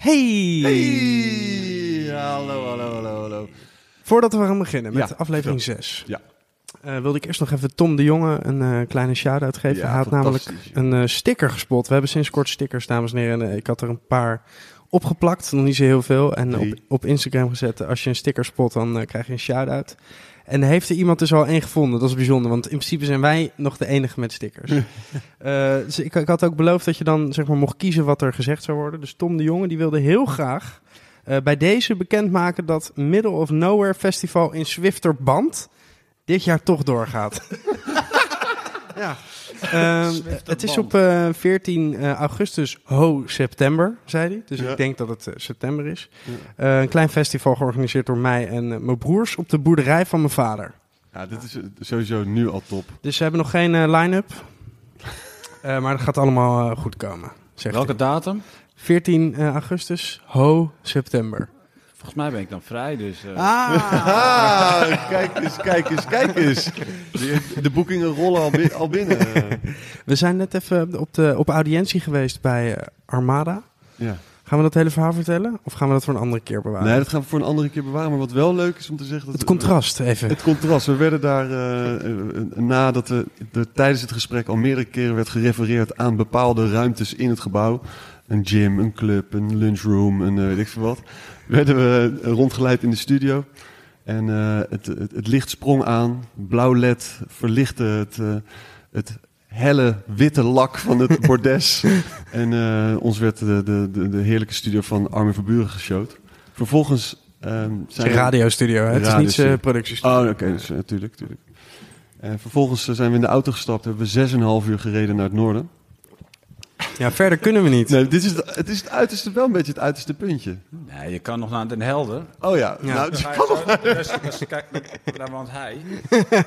Hey! Hey! Hallo, hallo, hallo, hallo. Voordat we gaan beginnen met Ja, aflevering 6, Ja. wilde ik eerst nog even Tom de Jonge een eh, kleine shout-out geven. Ja, Hij had namelijk een eh, sticker gespot. We hebben sinds kort stickers, dames en heren. En, eh, ik had er een paar opgeplakt, nog niet zo heel veel. En op, op Instagram gezet. Als je een sticker spot, dan eh, krijg je een shout-out. En heeft er iemand dus al één gevonden. Dat is bijzonder, want in principe zijn wij nog de enige met stickers. Eh, dus ik, ik had ook beloofd dat je dan zeg maar, mocht kiezen wat er gezegd zou worden. Dus Tom de Jonge die wilde heel graag eh, bij deze bekendmaken dat Middle of Nowhere Festival in Zwifterband dit jaar toch doorgaat. ja. Ehm, het is op eh, 14 eh, augustus, ho, september, zei hij. Dus Ja. ik denk dat het eh, september is. Eh, een klein festival georganiseerd door mij en eh, mijn broers op de boerderij van mijn vader. Ja, dit is eh, sowieso nu al top. Dus ze hebben nog geen eh, line-up. Eh, maar het gaat allemaal eh, goed komen. Zegt Welke hij. datum? 14 eh, augustus, ho, september. Volgens mij ben ik dan vrij, dus... eh, Ah, kijk eens, kijk eens, kijk eens. De, de boekingen rollen al, bi- al binnen. We zijn net even op, de, op audiëntie geweest bij eh, Armada. Ja. Gaan we dat hele verhaal vertellen? Of gaan we dat voor een andere keer bewaren? Nee, dat gaan we voor een andere keer bewaren. Maar wat wel leuk is om te zeggen... Dat het contrast even. Het contrast. We werden daar, eh, nadat we er tijdens het gesprek al meerdere keren werd gerefereerd aan bepaalde ruimtes in het gebouw. Een gym, een club, een lunchroom, een weet ik veel wat. Werden we rondgeleid in de studio. En eh, het, het, het licht sprong aan. Blauw led verlichtte het, eh, het helle witte lak van het bordes. en eh, ons werd de, de, de, heerlijke studio van Armin Verburen geshowd. Vervolgens Het is zijn een radiostudio, hè? het is niet zijn productiestudio. Oh, oké, dus, natuurlijk, natuurlijk. En vervolgens zijn we in de auto gestapt, hebben we 6,5 uur gereden naar het noorden. Ja, verder kunnen we niet. Nee, dit is het, het is het uiterste, wel een beetje het uiterste puntje. Nee, je kan nog naar Den Helder. Oh ja, Ja. nou, Dan ga je dus- dus kijk, daar woont hij.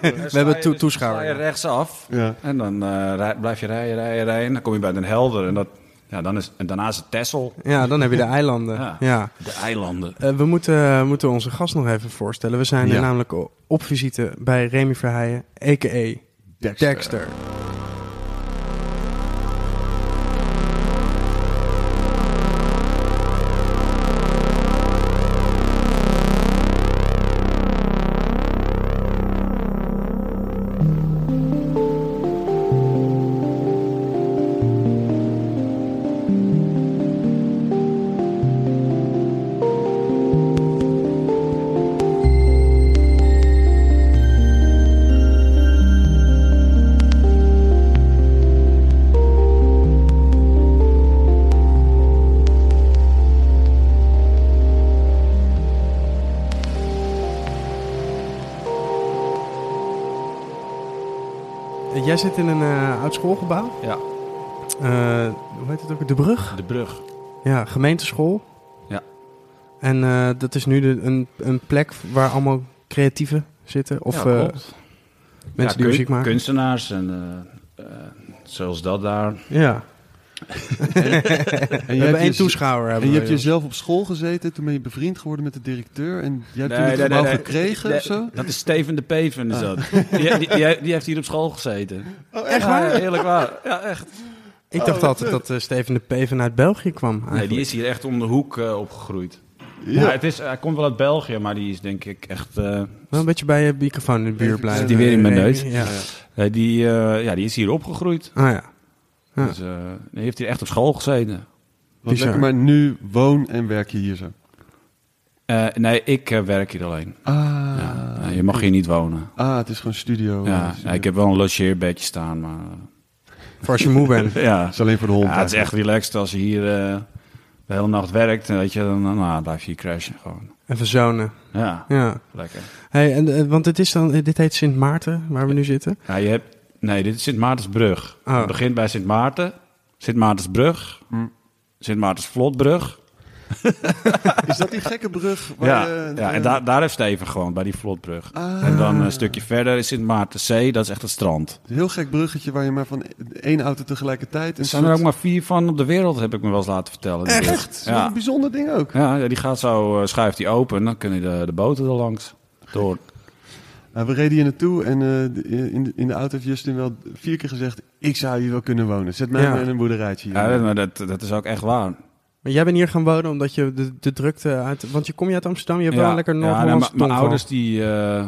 We hebben toe- toeschouwers. Sla je rechtsaf ja. en dan eh, rij- blijf je rijden, rijden, rijden. Dan kom je bij Den Helder en, dat, ja, dan is, en daarna is het Texel. Ja, dan heb je de eilanden. Ja. Ja. De eilanden. Eh, we moeten, moeten onze gast nog even voorstellen. We zijn eh, Ja. namelijk op visite bij Remy Verheijen, a.k.a. Dexter. Eh, jij zit in een eh, oud schoolgebouw. Ja, Eh, hoe heet het ook? De Brug? de brug. Ja, gemeenteschool. Ja. En eh, dat is nu de, een, een plek waar allemaal creatieven zitten. Of ja, eh, mensen Ja, die kun- muziek maken. Kunstenaars en eh, eh, zoals dat daar. Ja. En We je hebben hebt, één toeschouwer. en Hebben je hebt jezelf op school gezeten, toen ben je bevriend geworden met de directeur. En jij hebt Nee, toen het nee, gebouw nee, nee. gekregen Nee, of zo? Dat is Steven de Peven, is dat. Die, die, die, die heeft hier op school gezeten. Oh, Echt waar? ja, eerlijk waar. Ja, echt. Ik Oh, dacht wat altijd dat eh, Steven de Peven uit België kwam. Nee, die is hier echt om de hoek eh, opgegroeid. Ja. Ja. het is, hij komt wel uit België, maar die is denk ik echt... eh, Wel een beetje bij je microfoon in de buurt blijven. Zit die weer in mijn neus? Ja. eh, die, eh, ja, die is hier opgegroeid. Ah ja. Ja. Dus eh, heeft hier echt op school gezeten. Wat lekker, maar nu woon en werk je hier zo. Eh, nee, ik eh, werk hier alleen. Ah, Ja, nee, je mag hier niet wonen. ah het is gewoon studio. Ja, eh, ja, studio. ik heb wel een logeerbedje staan, maar... Voor als je moe bent. ja, Het is alleen voor de hond. ja, het is echt relaxed als je hier eh, de hele nacht werkt. en Weet je, dan nou, blijf je hier crashen gewoon. Even zonen. Ja, Ja. lekker. Hey, en, want dit, is dan, dit heet Sint Maarten, waar we nu zitten. Ja, je hebt... Nee, dit is Sint Maartensbrug. Oh. Het begint bij Sint Maarten. Sint Maartensbrug. Hm. Sint Maartensvlotbrug. Is dat die gekke brug? Waar Ja, je, ja eh, en daar, daar heeft Steven gewoon, bij die vlotbrug. Ah. En dan een stukje verder is Sint Maartenzee, dat is echt het strand. Een heel gek bruggetje waar je maar van één auto tegelijkertijd... Er zijn er ook maar vier van op de wereld, heb ik me wel eens laten vertellen. die brug. Echt? Zo'n Ja. bijzonder ding ook. Ja, ja, die gaat zo, eh, schuift die open, dan kunnen de, de boten er langs. Door. Nou, we reden hier naartoe en eh, de- in, de, in de auto heeft Justin wel vier keer gezegd... ik zou hier wel kunnen wonen. Zet mij Ja. maar in een boerderijtje hier. Ja, maar dat, dat is ook echt waar. Maar jij bent hier gaan wonen omdat je de, de drukte uit... Want je kom je uit Amsterdam, je hebt wel lekker ja, nee, Noord-Hollandse maar Mijn ouders die, eh,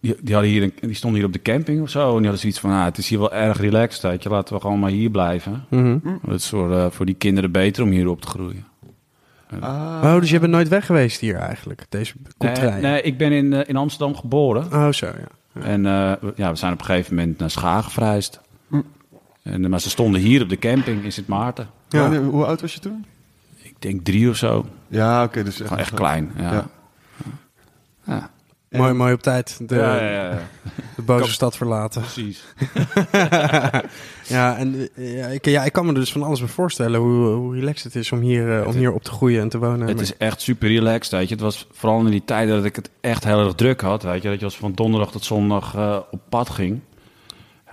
die, die, hadden hier een, die stonden hier op de camping of zo. En die hadden zoiets van, ah, het is hier wel erg relaxed. Weet je. Laten we gewoon maar hier blijven. Mhm. Het is voor, eh, voor die kinderen beter om hier op te groeien. Ah. Oh, dus je bent nooit weg geweest hier eigenlijk, deze Nee, contraille? nee, ik ben in, eh, in Amsterdam geboren. Oh, zo, ja. En eh, we- ja, we zijn op een gegeven moment naar Schagen verhuisd. Hm. En, eh, maar ze stonden hier op de camping in Sint Maarten. Ja. Hoe oud was je toen? Ik denk drie of zo. Ja, oké. dus Gewoon echt klein. Ja. Ja. Ja. Mooi, mooi op tijd de, Ja, ja, ja, ja. de boze stad verlaten. precies. ja, en ja ik, ja, ik kan me er dus van alles bij voorstellen hoe, hoe relaxed het is om hier, eh, om hier op te groeien en te wonen. Het is echt super relaxed, weet je. Het was vooral in die tijden dat ik het echt heel erg druk had, weet je. Dat je als van donderdag tot zondag eh, op pad ging.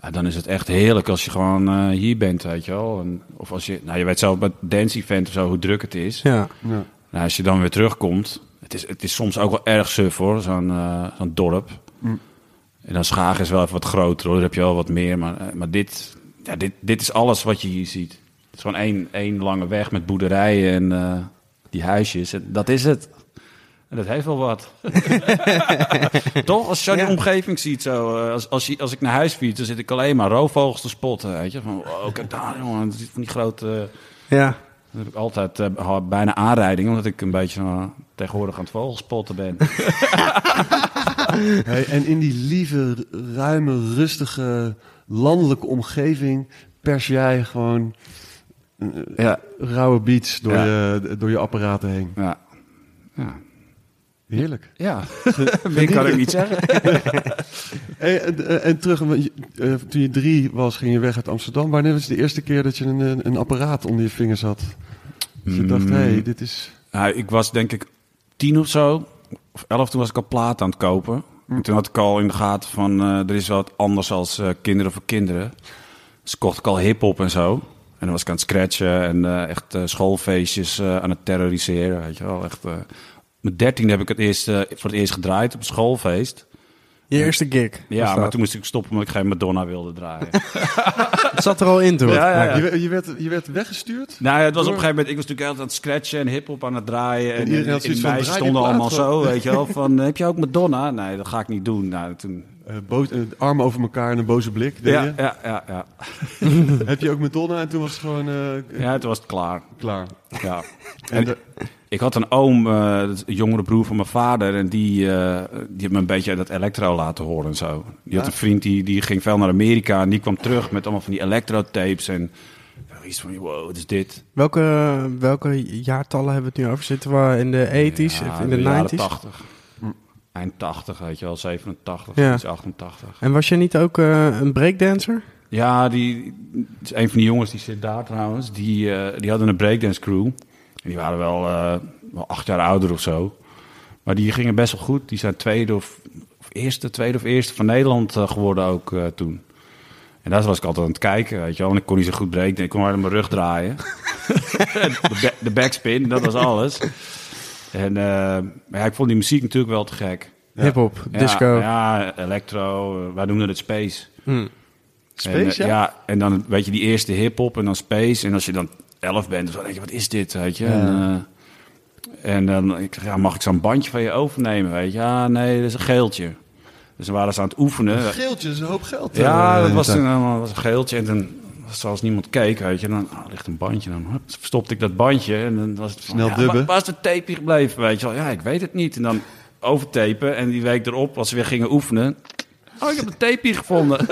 Ja, dan is het echt heerlijk als je gewoon eh, hier bent, weet je wel. En, of als je, nou je weet zelf bij het dance event of zo hoe druk het is. Ja, Ja. Nou, als je dan weer terugkomt, het is, het is soms ook wel erg suf hoor, zo'n eh, zo'n dorp. Mm. En dan Schagen is wel even wat groter hoor, daar heb je wel wat meer. Maar, eh, maar dit, ja, dit, dit is alles wat je hier ziet. Het is gewoon één, één lange weg met boerderijen en eh, die huisjes. En dat is het. En dat heeft wel wat. Toch? Als je die omgeving ziet, zo, als, als, je, als ik naar huis fiets, dan zit ik alleen maar roofvogels te spotten. Weet je? Van, wow, kijk daar, jongen. Dat is van die grote... ja. Dan heb ik altijd bijna aanrijding, omdat ik een beetje eh, tegenwoordig aan het vogelspotten ben. Hey, en in die lieve, ruime, rustige, landelijke omgeving pers jij gewoon eh, ja, rauwe beats door, Ja. je, door je apparaten heen. ja. Ja. Heerlijk. ja. Meer kan ik niet zeggen. Hey, en, eh, en terug, eh, toen je drie was, ging je weg uit Amsterdam. Wanneer was de eerste keer dat je een, een, apparaat onder je vingers had? Dat je dacht, hé, hey, dit is... Nou, ik was denk ik tien of zo, of elf, toen was ik al plaat aan het kopen. En toen had ik al in de gaten van, eh, er is wat anders als eh, kinderen voor kinderen. Dus kocht ik al hip-hop en zo. En dan was ik aan het scratchen en eh, echt schoolfeestjes aan het terroriseren, weet je wel. Echt, mijn dertiende heb ik het eerst, voor het eerst gedraaid op een schoolfeest. Je eerste gig. Ja, maar dat. toen moest ik stoppen omdat ik geen Madonna wilde draaien. Het zat er al in toen. Ja, ja, ja. Je, werd- je, werd, je werd weggestuurd? Nou ja, het was op een gegeven moment, ik was natuurlijk altijd aan het scratchen en hip-hop aan het draaien. En, En iedereen en, die stonden allemaal zo, weet je wel. Van, heb je ook Madonna? Nee, dat ga ik niet doen. Nou, toen... Eh, boos- eh, armen over elkaar en een boze blik. deed Ja, je? ja, ja, ja. Heb je ook met Donna en toen was het gewoon eh, ja, toen was het klaar. klaar. Ja. En En de- ik had een oom, eh, een jongere broer van mijn vader, en die, eh, die heeft me een beetje dat electro laten horen en zo. Die had een vriend die, die ging veel naar Amerika en die kwam terug met allemaal van die electro-tapes en iets van, wow, wat is dit? Welke, welke jaartallen hebben we het nu over? Zitten we in de 80s, Ja, in de, jaren 90s? 80. Hm. Eind 80, weet je wel, 87, Ja. iets 88. En was je niet ook eh, een breakdancer? Ja, die, is een van die jongens die zit daar trouwens. Die, die hadden een breakdance crew. Die waren wel, eh, wel acht jaar ouder of zo. Maar die gingen best wel goed. Die zijn tweede of, of eerste, tweede of eerste van Nederland eh, geworden ook eh, toen. En daar was ik altijd aan het kijken, weet je wel. En ik kon niet zo goed breakdansen. Ik kon maar mijn rug draaien. de, ba- de backspin, dat was alles. En, eh, maar ja, ik vond die muziek natuurlijk wel te gek. Hip-hop, Ja, disco. Ja, electro. wij noemden het space. Hm. Space, en, ja? ja? En dan weet je die eerste hip-hop en dan space. En als je dan elf bent, dan denk je, wat is dit, weet je? Ja. En, eh, en dan ik zeg, ja, mag ik zo'n bandje van je overnemen, weet je? Ja, nee, dat is een geeltje. Dus dan waren ze aan het oefenen. Geeltje is een hoop geld. Ja, dat was, een, eh, was een geeltje. En dan, zoals niemand keek, weet je, dan ah, ligt een bandje. Dan hup, verstopte ik dat bandje. En dan was het van, Snel ja, dubben. Waar, waar is de tape hier gebleven, weet je wel? Ja, ik weet het niet. En dan overtapen. En die week erop, als ze weer gingen oefenen... Oh, ik heb de tape hier gevonden.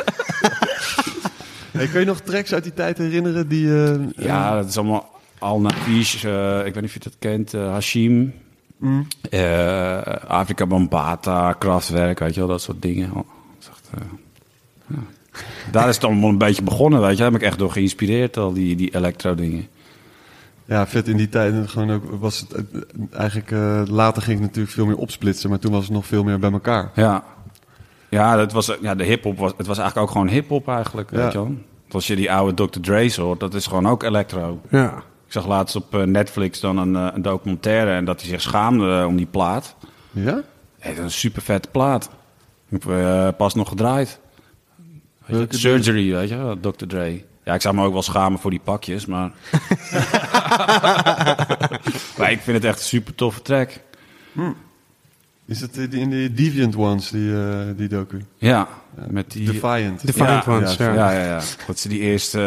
Hey, kun je nog tracks uit die tijd herinneren die... eh, Ja, dat is allemaal al Nafish. eh ik weet niet of je dat kent. eh, Hashim. Mm. eh, Afrika Bambata, Kraftwerk, weet je wel, dat soort dingen. Oh, echt, eh, ja. Daar is het allemaal een beetje begonnen, weet je. Daar heb ik echt door geïnspireerd, al die, die electro-dingen. Ja, vet in die tijd gewoon ook was het eh, eigenlijk eh, later ging het natuurlijk veel meer opsplitsen, maar toen was het nog veel meer bij elkaar. Ja, ja, dat was, ja de hip-hop was, het was eigenlijk ook gewoon hip-hop eigenlijk, Ja. weet je wel. Als je die oude Dr. Dre's hoort, dat is gewoon ook electro. Ja. Ik zag laatst op eh, Netflix dan een, eh, een documentaire en dat hij zich schaamde eh, om die plaat. Ja? Hey, dat is een super vette plaat. Ik heb pas nog gedraaid. Weet je, Surgery, weet je, Dr. Dre. Ja, ik zou me ook wel schamen voor die pakjes, maar... Maar ik vind het echt een super toffe track. Is het in in de Deviant Ones, die, eh, die docu? Ja, met die... Defiant. Defiant ja, Ones, ja, ja. ja, ja, Dat ze die eerste,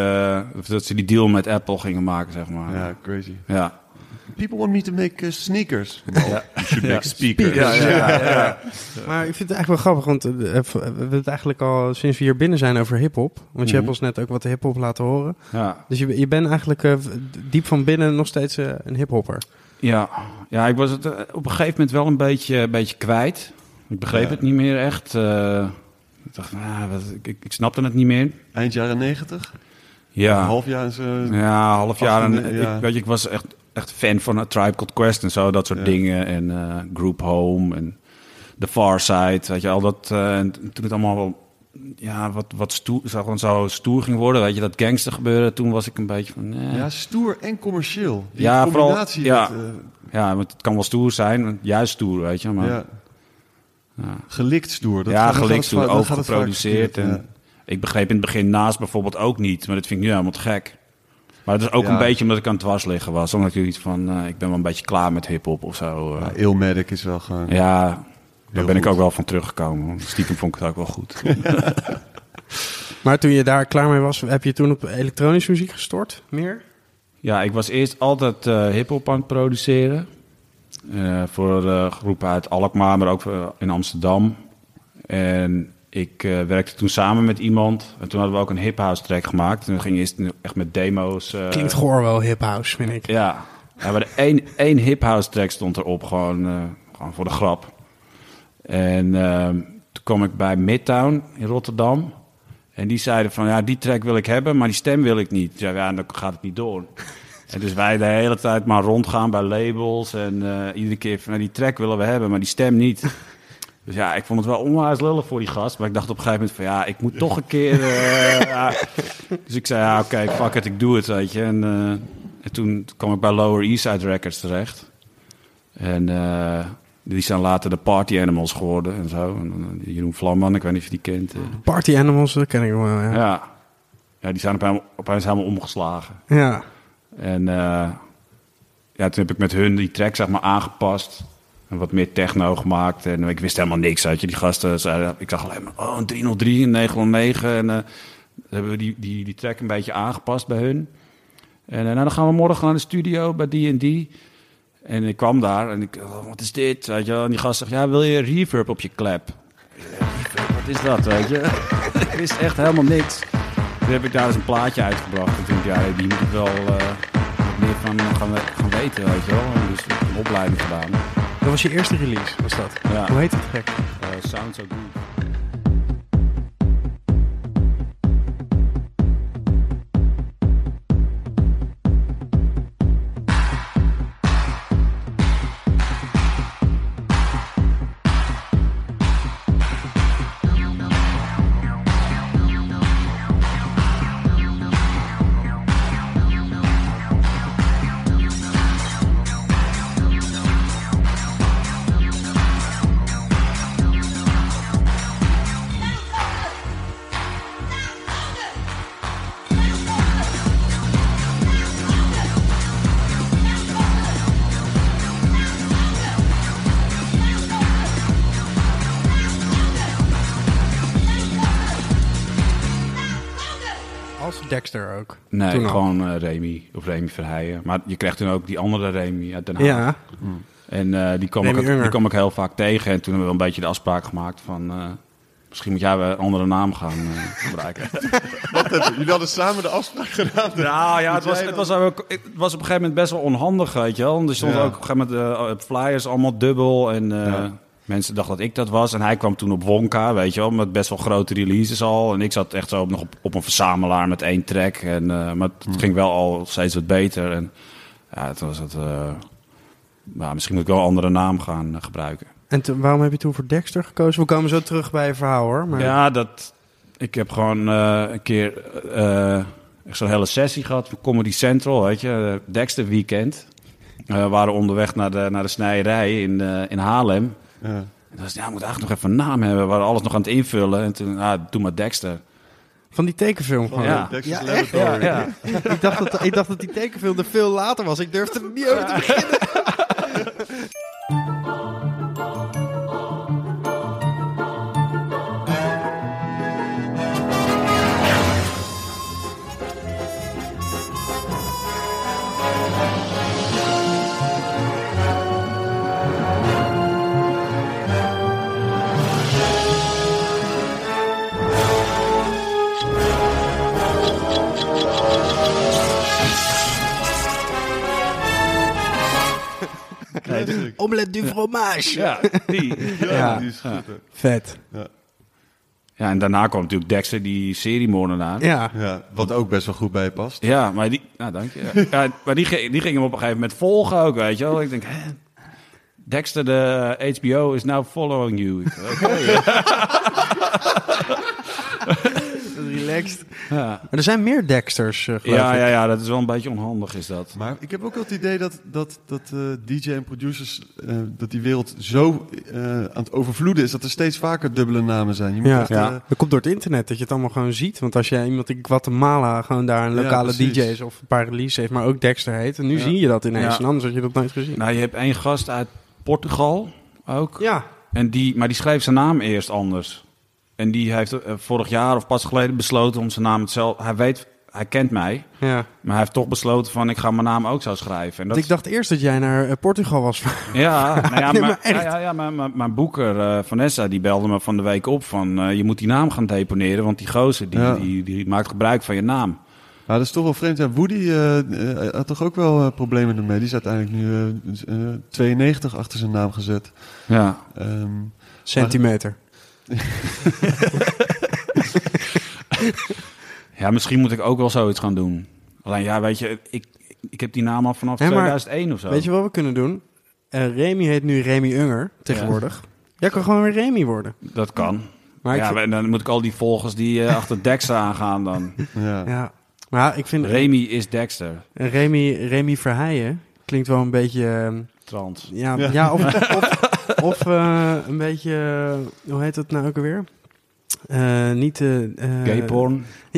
eh, dat ze die deal met Apple gingen maken, zeg maar. Ja, crazy. ja. People want me to make uh, sneakers. Ja. You should make speakers. Ja, ja, ja, ja. Maar ik vind het eigenlijk wel grappig, want eh, we hebben het eigenlijk al sinds we hier binnen zijn over hip-hop. Want je Mhm. hebt ons net ook wat hip-hop laten horen. ja. Dus je, je bent eigenlijk eh, diep van binnen nog steeds eh, een hip-hopper. Ja, ja ik was het eh, op een gegeven moment wel een beetje, een beetje kwijt. Ik begreep Ja. het niet meer echt. eh, ik dacht, nou, wat, ik, ik snapte het niet meer. Eind jaren negentig? Ja, Een half jaar zo. ja half jaar. En, 18, ja. ik, weet je, ik was echt, echt fan van A Tribe Called Quest en zo, dat soort Ja. dingen. En eh, Group Home en The Far Side, weet je, al dat. eh, en toen het allemaal wel, ja, wat, wat stoer, zo, gewoon zo stoer ging worden, weet je, dat gangster gebeuren. Toen was ik een beetje van, eh. Ja, stoer en commercieel. Die Ja, vooral- combinatie. ja. met, eh, ja, want het kan wel stoer zijn, juist stoer, weet je. Maar, ja. ja. Gelikt stoer. Dat ja, het stoer, vaak verkeerd, En Ik begreep in het begin naast bijvoorbeeld ook niet, maar dat vind ik nu helemaal te gek. Maar dat is ook Ja. een beetje omdat ik aan het dwars liggen was. Omdat ik iets van, eh, ik ben wel een beetje klaar met hip-hop of zo. Ja, Illmatic is wel gewoon... ja, daar ben ik ook wel van teruggekomen. Stiekem vond ik het ook wel goed. Maar toen je daar klaar mee was, heb je toen op elektronische muziek gestort? Meer? ja, ik was eerst altijd eh hip-hop aan het produceren. Eh, voor eh, groepen uit Alkmaar, maar ook in Amsterdam. En ik eh, werkte toen samen met iemand. En toen hadden we ook een hip-house track gemaakt. En we gingen eerst echt met demo's. eh, Klinkt goor wel hip-house, vind ik. Ja, ja maar de één, één hip-house track stond erop, gewoon, eh, gewoon voor de grap. En ehm, toen kwam ik bij Midtown in Rotterdam. En die zeiden van, ja, die track wil ik hebben, maar die stem wil ik niet. Ja, ja dan gaat het niet door. En dus wij de hele tijd maar rondgaan bij labels. En eh, iedere keer van, nou, die track willen we hebben, maar die stem niet. Dus ja, ik vond het wel onwijs lullig voor die gast. Maar ik dacht op een gegeven moment van, ja, ik moet toch een keer... eh, ja. Dus ik zei, ja, oké, fuck it, ik doe het, weet je. En, eh, en toen kwam ik bij Lower East Side Records terecht. En die zijn later de Party Animals geworden en zo. En, eh, Jeroen Vlamman, ik weet niet of je die kent. eh. Party Animals, dat ken ik wel, ja. Ja. ja, die zijn opeens, opeens helemaal omgeslagen. Ja. En eh, ja, toen heb ik met hun die track zeg maar aangepast. En wat meer techno gemaakt. En ik wist helemaal niks uit je. Die gasten zeiden, ik zag alleen maar, oh, een 303, een 909. En hebben we die, die, die track een beetje aangepast bij hun. En nou, dan gaan we morgen naar de studio bij die en die. En ik kwam daar en ik, oh, wat is dit? Weet je wel? En die gast zegt, ja, wil je reverb op je klep? Ik zeg, "Reverb, Wat is dat, weet je? ik wist echt helemaal niks. Toen heb ik daar eens een plaatje uitgebracht. En toen dacht ik, ja, die moet ik wel eh, wat meer van gaan, we- gaan weten, weet je wel. En dus een opleiding gedaan. Dat was je eerste release, was dat? Ja, Hoe heet het gek? eh, Sound So Good. Ook. Nee, Toen gewoon eh, Remy of Remy Verheijen. Maar je krijgt toen ook die andere Remy uit Den Haag. Ja. En eh, die, kwam Remy ik, Unger. die kwam ik heel vaak tegen. En toen hebben we een beetje de afspraak gemaakt van... eh, misschien moet jij wel een andere naam gaan eh, gebruiken. Jullie hadden samen de afspraak gedaan. Nou ja, het was, het, was ook, het was op een gegeven moment best wel onhandig, weet je wel. Want er stonden Ja. ook op een gegeven moment flyers allemaal dubbel. En eh, Ja. Mensen dachten dat ik dat was. En hij kwam toen op Wonka, weet je wel, met best wel grote releases al. En ik zat echt zo op, nog op, op een verzamelaar met één track. En, eh, maar het Hm. ging wel al steeds wat beter. En ja, het was het... nou, misschien moet ik wel een andere naam gaan eh, gebruiken. En waarom heb je toen voor Dexter gekozen? We komen zo terug bij je verhaal hoor. Maar Ja, dat. Ik heb gewoon een keer zo'n hele sessie gehad voor Comedy Central, weet je, Dexter Weekend. We waren onderweg naar de, naar de snijerij in, in Haarlem. Ja. En was ja, we moeten eigenlijk nog even een naam hebben. We waren alles nog aan het invullen. En toen, ah, doe maar Dexter. Van die tekenfilm gewoon. Ja. Ja, echt? Ja. ik, dacht dat, ik dacht dat die tekenfilm er veel later was. Ik durfde er niet over te beginnen. Omelette du fromage. ja, die. Ja, Ja. die is goed. hè. Vet. Ja, en daarna kwam natuurlijk Dexter, die seriemoordenaar. Ja. Ja, wat ook best wel goed bij je past. Ja, maar die, nou, dank je. Ja, maar die, ging- die ging hem op een gegeven moment volgen ook, weet je wel. Ik denk, hè? Dexter, de HBO is now following you. Ik Oké. Ja. Maar er zijn meer Dexters, eh, geloof Ja, ik. ja, ja, dat is wel een beetje onhandig, is dat. Maar ik heb ook wel het idee dat, dat, dat eh, DJ en producers, eh, dat die wereld zo eh, aan het overvloeden is, dat er steeds vaker dubbele namen zijn. Je moet Ja. echt, Ja. Dat komt door het internet, dat je het allemaal gewoon ziet. Want als jij iemand in Guatemala gewoon daar een Ja, lokale. DJ's of een paar releases heeft, maar ook Dexter heet. En nu Ja. zie je dat ineens. Ja. En anders had je dat nooit gezien. Nou, je hebt één gast uit Portugal ook. Ja. En die, maar die schreef zijn naam eerst anders. En die heeft eh, vorig jaar of pas geleden besloten om zijn naam hetzelfde... Hij weet, hij kent mij, ja. maar hij heeft toch besloten van... ik ga mijn naam ook zo schrijven. En dat ik dacht eerst dat jij naar eh, Portugal was. Ja, nou ja, Nee, maar, maar echt. ja, ja, ja, mijn, mijn, mijn boeker eh, Vanessa die belde me van de week op van je moet die naam gaan deponeren, want die gozer die, Ja. die, die maakt gebruik van je naam. Ja, dat is toch wel vreemd. Ja, Woody had toch ook wel problemen ermee. Die is uiteindelijk nu eh, eh, 92 achter zijn naam gezet. Ja, Ehm, Centimeter. ja misschien moet ik ook wel zoiets gaan doen. Alleen ja, weet je, ik, ik heb die naam al vanaf Hè, maar 2001 of zo. Weet je wat we kunnen doen? Eh Remy heet nu Remy Unger tegenwoordig. Jij kan gewoon weer Remy worden. Dat kan. Maar ja, vind- en dan moet ik al die volgers die eh, achter Dexter aangaan dan. ja. ja. Maar ja, ik vind Remy is Dexter. Remy, Remy Verheijen klinkt wel een beetje... ehm, Trans. Ja, Ja. ja. of, of, of eh, een beetje, eh, hoe heet dat nou ook alweer? Eh, niet eh, Gay porn.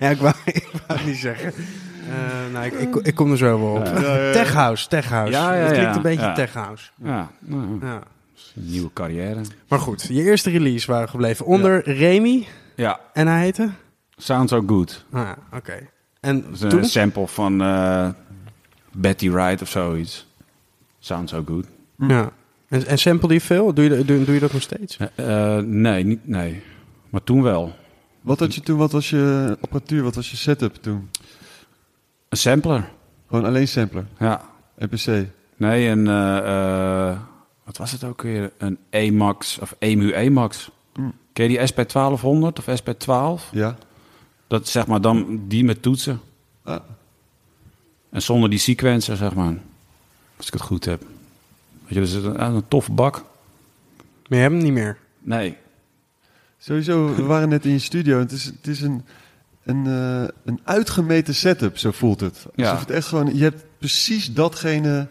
Ja, ik wou, ik wou het niet zeggen. Nou, ik, ik, ik kom er zo wel op. Ja. Ja, ja, ja. Tech House, Tech House. Ja, ja, het klinkt ja. een beetje Ja. Tech House. Ja, nou, Ja. een nieuwe carrière. Maar goed, je eerste release waren gebleven onder Remy. Ja, En hij heette? Sounds So Good. Ah, ja, oké. En een sample van Betty Wright of zoiets. Sounds so good. Ja. En, en sample je veel? Doe je, dat- doe, doe je dat nog steeds? Eh, eh, nee, niet, nee. Maar toen wel. Wat had je toen? Wat was je apparatuur? Wat was je setup toen? Een sampler. Gewoon alleen sampler. Ja. EPC. Nee, een... eh, eh, wat was het ook weer? Een E-Max of EMU E-Max. Mm. Ken je die SP1200 of SP12? Ja. Dat zeg maar dan die met toetsen. Ah, En zonder die sequencer, zeg maar. Als ik het goed heb. Weet je, dat is een, een toffe bak. Maar je hebt hem niet meer. Nee. Sowieso, we waren net in je studio. Het is, het is een, een, eh, een uitgemeten setup, zo voelt het. Alsof Ja. het echt gewoon, je hebt precies datgene.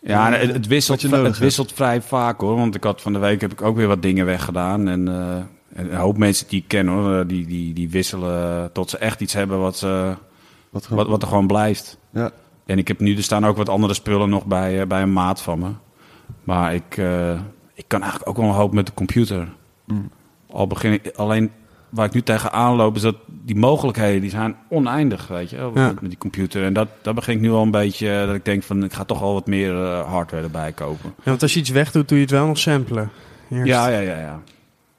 Ja, eh, het, het wisselt, wat je nodig het wisselt vrij vaak hoor. Want ik had van de week heb ik ook weer wat dingen weggedaan. En, eh, en een hoop mensen die ik ken hoor, die, die, die wisselen tot ze echt iets hebben wat, ze, Wat gewoon, wat, wat er gewoon blijft. Ja, En ik heb nu, er staan ook wat andere spullen nog bij, eh, bij een maat van me. Maar ik, eh, ik kan eigenlijk ook wel een hoop met de computer. Mm. Al begin ik, alleen waar ik nu tegenaan loop, is dat die mogelijkheden die zijn oneindig, weet je, Ja. met, die computer. En dat, daar begin ik nu al een beetje, eh, dat ik denk van, ik ga toch wel wat meer hardware erbij kopen. Ja, want als je iets wegdoet, doe je het wel nog samplen. Eerst. Ja, ja, ja, ja.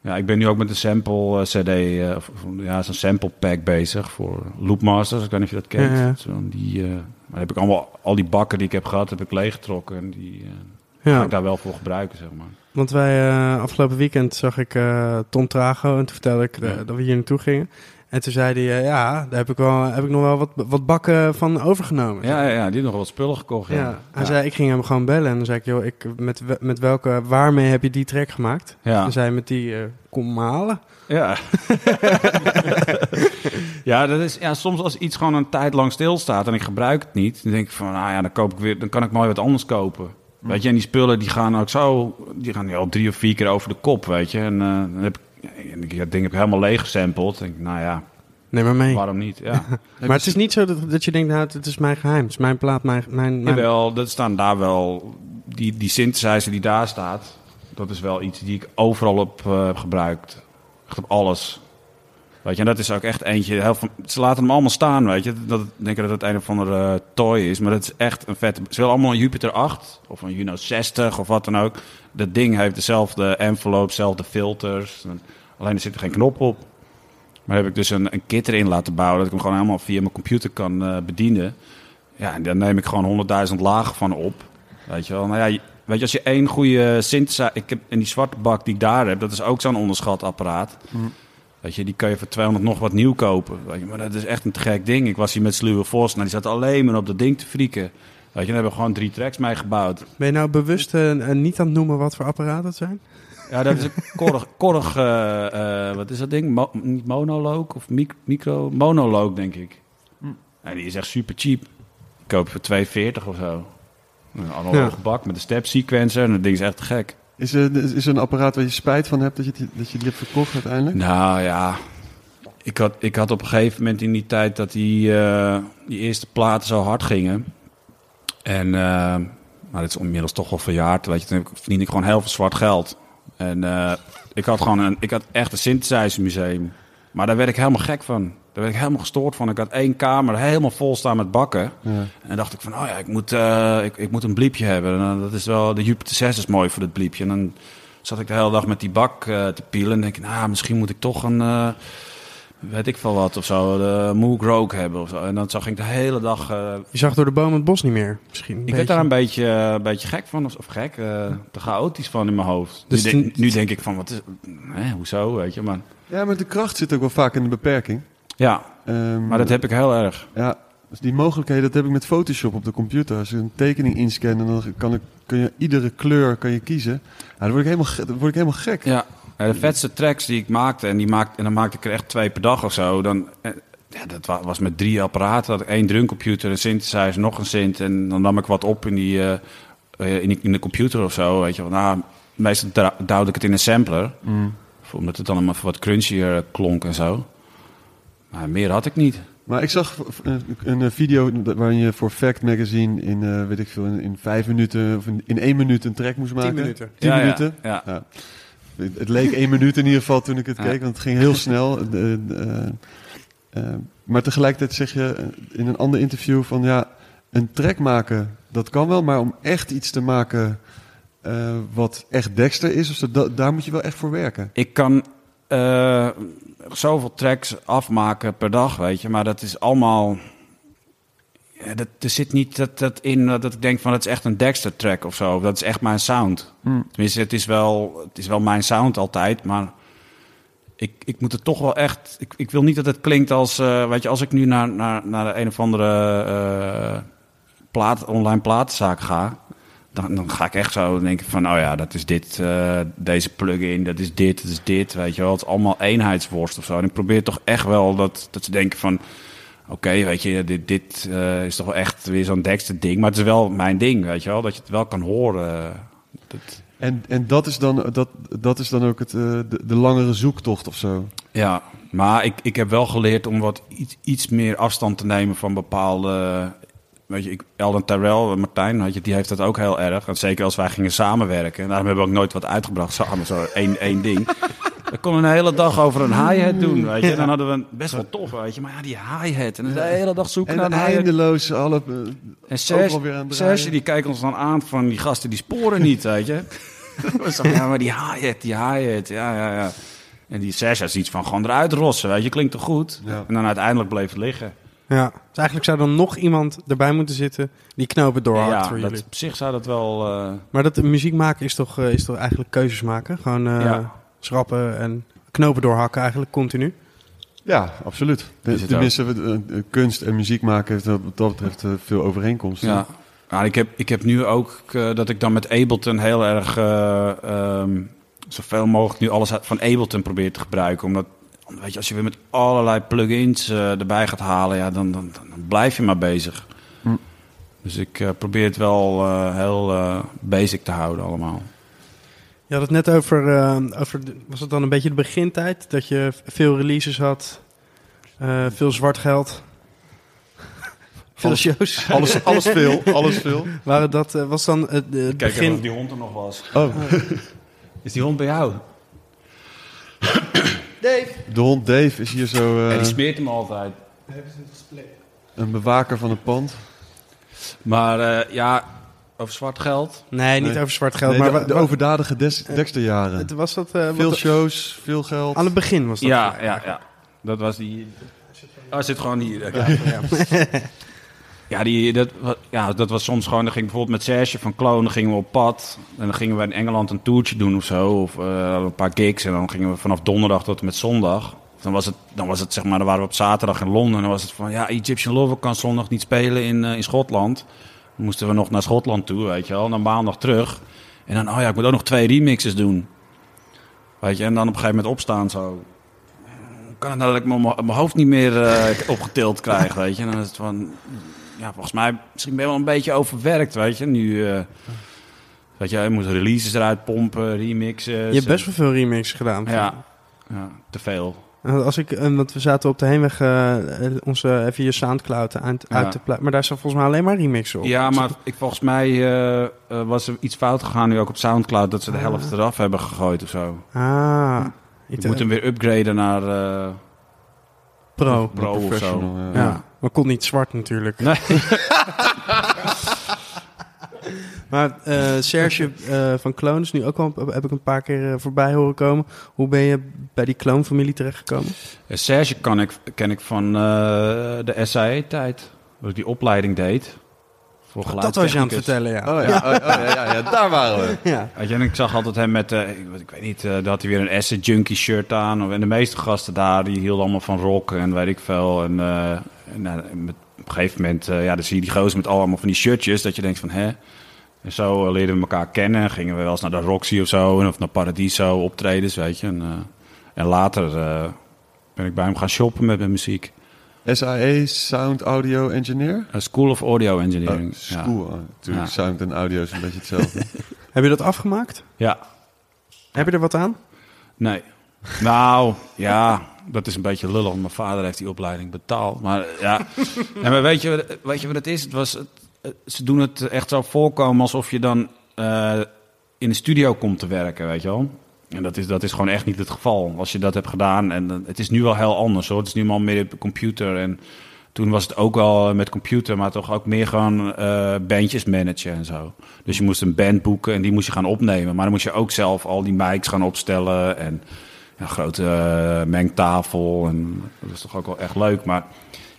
Ja, ik ben nu ook met een sample CD, eh, of, ja, zo'n sample pack bezig voor Loopmasters. Ik weet niet of je dat kent. Ja, ja. Zo'n die, maar heb ik allemaal, al die bakken die ik heb gehad, heb ik leeggetrokken. En die eh, ga ik daar wel voor gebruiken, zeg maar. want wij eh, afgelopen weekend zag ik eh Tom Trago en toen vertelde ik Ja. dat we hier naartoe gingen. En toen zei hij, eh, ja, daar heb ik, wel, heb ik nog wel wat, wat bakken van overgenomen. Ja, ja, ja, die nog wat spullen gekocht. Ja, Ja, hij ja. zei, ik ging hem gewoon bellen en dan zei ik, joh, ik, met, met welke, waarmee heb je die track gemaakt? Ja. Dan zei hij met die, eh kom maar halen. Ja. ja, dat is, ja, soms als iets gewoon een tijd lang stilstaat en ik gebruik het niet, dan denk ik van, nou ja, dan, koop ik weer, dan kan ik mooi wat anders kopen. Weet je, en die spullen die gaan ook zo, die gaan al drie of vier keer over de kop, weet je. En eh, dan heb ik en ik dat ding heb ik helemaal leeg gesampled. Denk, ik, nou ja, Neem maar mee. waarom niet? Ja. Maar het is niet zo dat, dat je denkt, nou, het is mijn geheim. Het is mijn plaat, mijn... mijn, mijn... Jawel, dat staan daar wel. Die, die synthesizer die daar staat, dat is wel iets die ik overal op eh, heb gebruikt. Echt op alles. Weet je, en dat is ook echt eentje. Heel van, ze laten hem allemaal staan, weet je. Dat denken dat het een of andere toy is, maar dat is echt een vette. Ze willen allemaal een Jupiter 8 of een Juno 60 of wat dan ook. Dat ding heeft dezelfde envelope, dezelfde filters. Alleen er zit er geen knop op. Maar heb ik dus een, een kit erin laten bouwen dat ik hem gewoon helemaal via mijn computer kan eh, bedienen. Ja, en daar neem ik gewoon 100.000 lagen van op. Weet je wel. Nou ja, weet je, als je één goede synthesizer... Ik heb in die zwarte bak die ik daar heb, dat is ook zo'n onderschat apparaat. Weet je, die kan je voor 200 nog wat nieuw kopen. Weet je, maar dat is echt een te gek ding. Ik was hier met Sluwe Vos, nou, die zat alleen maar op dat ding te frieken. Weet je, daar hebben we gewoon drie tracks mee gebouwd. Ben je nou bewust eh, eh, niet aan het noemen wat voor apparaten het zijn? Ja, dat is een korrig, korrig eh, eh, wat is dat ding? Mo niet monoloog of mic- micro? Monoloog, denk ik. Ja, die is echt super cheap. Ik koop voor 2,40 of zo. Een analoge bak met een step sequencer en dat ding is echt gek. Is er, is er een apparaat waar je spijt van hebt dat je, die- dat je die hebt verkocht uiteindelijk? Nou ja, ik had, ik had op een gegeven moment in die tijd dat die, eh, die eerste platen zo hard gingen. En eh maar dit is inmiddels toch wel verjaard. Weet je, toen verdiende ik gewoon heel veel zwart geld. En eh, ik had gewoon een, ik had echt een synthesizer museum. Maar daar werd ik helemaal gek van. Daar werd ik helemaal gestoord van. Ik had één kamer helemaal vol staan met bakken. Ja. En dacht ik van, oh ja, ik moet, eh, ik, ik moet een bliepje hebben. En dat is wel, de Jupiter 6 is mooi voor dat bliepje. En dan zat ik de hele dag met die bak te pielen. En denk ik, nou, misschien moet ik toch een, weet ik veel wat of zo, de Moog Rogue hebben of zo. En dan zag ik de hele dag... eh, Je zag door de boom het bos niet meer, misschien. ik werd daar een beetje, een beetje gek van, of, of gek, eh, te chaotisch van in mijn hoofd. Dus nu, denk, toen- nu denk ik van, wat is, hè, hoezo, weet je. Maar ja, maar de kracht zit ook wel vaak in de beperking. ja, Ehm, maar dat heb ik heel erg. Ja, dus die mogelijkheden, dat heb ik met Photoshop op de computer. Als je een tekening inscant en dan kan ik, kun je iedere kleur kan je kiezen. Ja, dan, word ik helemaal, dan word ik helemaal gek. Ja, de vetste tracks die ik maakte, en, die maakte, en dan maakte ik er echt twee per dag of zo. Dan, eh, ja, dat wa- was met drie apparaten. Had ik één drumcomputer, een synthesizer, nog een synth. En dan nam ik wat op in, die, eh, eh, in, die, in de computer of zo. Weet je wel. Nou, meestal duwde ik het in een sampler. Mm. Omdat het dan allemaal wat crunchier klonk en zo. Maar meer had ik niet. Maar ik zag een, video waarin je voor Fact Magazine in, eh, weet ik veel, in, in vijf minuten of in, in één minuut een track moest maken. minuten. Tien Ja, ja, minuten. ja. Ja. Het leek één minuut in ieder geval toen ik het keek, want het ging heel snel. Eh, eh, eh, maar tegelijkertijd zeg je in een ander interview van ja, een track maken, dat kan wel, maar om echt iets te maken wat echt Dexter is, of zo, da- daar moet je wel echt voor werken. Ik kan zoveel tracks afmaken per dag, weet je. Maar dat is allemaal... Ja, dat, er zit niet dat, dat in dat ik denk van dat is echt een Dexter track of zo. Dat is echt mijn sound. Hmm. Tenminste, het is, wel, het is wel mijn sound altijd, maar ik, ik moet het toch wel echt... Ik, ik wil niet dat het klinkt als... eh, weet je, als ik nu naar, naar, naar een of andere eh, plaat, online platenzaak ga... Dan, dan ga ik echt zo denken van, oh ja, dat is dit, eh, deze plugin, dat is dit, dat is dit, weet je wel. Het is allemaal eenheidsworst of zo. En ik probeer toch echt wel dat, dat ze denken van, oké, weet je, dit, dit eh, is toch wel echt weer zo'n Dexter ding. Maar het is wel mijn ding, weet je wel, dat je het wel kan horen. Dat, En, en dat, is dan, dat, dat is dan ook het, eh, de, de langere zoektocht of zo. Ja, maar ik, ik heb wel geleerd om wat iets, iets meer afstand te nemen van bepaalde. Weet je, ik, Elden Terrell, Martijn, weet je, die heeft dat ook heel erg. En zeker als wij gingen samenwerken. En daarom hebben we ook nooit wat uitgebracht samen, zo één, één ding. We konden een hele dag over een hi-hat doen, weet je. Dan hadden we een, best wel tof, weet je. Maar ja, die hi-hat. En de hele dag zoeken naar En een hi-hat. eindeloos alle... eh, En Serge, die kijkt ons dan aan van die gasten die sporen niet, weet je. Ja, maar die hi-hat, die hi-hat, ja, ja, ja. En die Serge is iets van gewoon eruit rossen, weet je. Klinkt toch goed? Ja. En dan uiteindelijk bleef het liggen. Ja. Dus eigenlijk zou er dan nog iemand erbij moeten zitten die knopen doorhakt ja, voor dat, jullie. op zich zou dat wel... eh, Maar dat muziek maken is toch, eh, is toch eigenlijk keuzes maken? Gewoon eh, Ja. schrappen en knopen doorhakken eigenlijk continu. Ja, absoluut. Tenminste, we- kunst en muziek maken heeft wat dat betreft veel overeenkomsten. Ja. Ja, ik, heb, ik heb nu ook dat ik dan met Ableton heel erg ehm, zoveel mogelijk nu alles van Ableton probeer te gebruiken. Omdat, weet je, als je weer met allerlei plugins eh, erbij gaat halen, ja, dan, dan, dan blijf je maar bezig. Hm. Dus ik eh, probeer het wel eh, heel eh, basic te houden allemaal. Je had het net over, eh, over was het dan een beetje de begintijd? Dat je veel releases had, eh, veel zwart geld, veel Alles- shows. Alles, alles veel, alles veel. Waren dat, eh, was dan het, het Kijk even begin... of die hond er nog was. Oh, Is die hond bij jou? de hond Dave is hier zo ja, eh, die smeert hem altijd. een bewaker van het pand. Maar eh, ja, over zwart geld. Nee, niet Nee. over zwart geld, Nee, maar de, overdadige Des- Dexterjaren. het was dat... eh, Veel shows, veel geld. aan het begin was dat. Ja, ja, ja. Dat was die... Oh, hij zit gewoon hier. Ja, ja, die, dat, ja, dat was soms gewoon... Dan ging bijvoorbeeld met Serge van Kloon, dan gingen we op pad. En dan gingen we in Engeland een toertje doen of zo. Of eh, een paar gigs. En dan gingen we vanaf donderdag tot en met zondag. Dan was het, dan was het zeg maar, dan waren we op zaterdag in Londen. En dan was het van, ja, Egyptian Lover kan zondag niet spelen in, eh, in Schotland. Dan moesten we nog naar Schotland toe, weet je wel. En maandag terug. En dan, oh ja, ik moet ook nog twee remixes doen. Weet je, en dan op een gegeven moment opstaan zo. Kan het nou dat ik mijn mijn hoofd niet meer eh, opgetild krijg, weet je? En dan is het van, ja, volgens mij, misschien ben je wel een beetje overwerkt, weet je? Nu, eh, weet je, je moet releases eruit pompen, remixes. Je hebt best wel veel remixes gedaan. Ja, ja, te veel. En Als ik, en want we zaten op de heenweg eh, eh, onze even je Soundcloud uit, Ja. uit te plaatsen. Maar daar staat volgens mij alleen maar remixen op. Ja, maar ik, volgens mij eh, eh, was er iets fout gegaan nu ook op Soundcloud... dat ze de Ah. helft eraf hebben gegooid of zo. Ah, Je moet eh, hem weer upgraden naar eh, pro. Pro of zo. Ja. Maar kon niet zwart natuurlijk. Nee. Maar eh, Serge eh, van Kloon is nu ook al, heb ik een paar keer eh, voorbij horen komen. Hoe ben je bij die kloonfamilie terechtgekomen? Serge kan ik, ken ik van de SAE-tijd. Dat ik die opleiding deed. Voor Dat was je aan het vertellen, ja. Oh ja, oh, oh, ja, ja, ja, daar waren we. Ja. En ik zag altijd hem met, ik, ik weet niet, eh dat had hij weer een Acid Junkie shirt aan. Of- En de meeste gasten daar, die hielden allemaal van rock en weet ik veel. En, en, nou, met, op een gegeven moment, eh, ja, dan zie je die gozer met allemaal van die shirtjes. Dat je denkt van, hè? En zo eh, leerden we elkaar kennen. Gingen we wel eens naar de Roxy of zo. en Of naar Paradiso optredens, weet je. En, eh, en later eh, ben ik bij hem gaan shoppen met mijn muziek. SAE, Sound Audio Engineer. A School of Audio Oh, Engineering. ja. school, oh, natuurlijk. Ja. Sound en audio is een beetje hetzelfde. Heb je dat afgemaakt? ja. Heb je er wat aan? Nee. Nou, ja, dat is een beetje lullig. Mijn vader heeft die opleiding betaald. Maar eh, ja, maar weet je, weet je wat het is? Het was, ze doen het echt zo voorkomen alsof je dan eh, in de studio komt te werken, weet je wel. En dat is, dat is gewoon echt niet het geval. Als je dat hebt gedaan, en eh, het is nu wel heel anders hoor. Het is nu al meer computer. En toen was het ook wel met computer, maar toch ook meer gewoon eh bandjes managen en zo. Dus je moest een band boeken en die moest je gaan opnemen. Maar dan moest je ook zelf al die mics gaan opstellen en een grote eh, mengtafel. En dat is toch ook wel echt leuk. Maar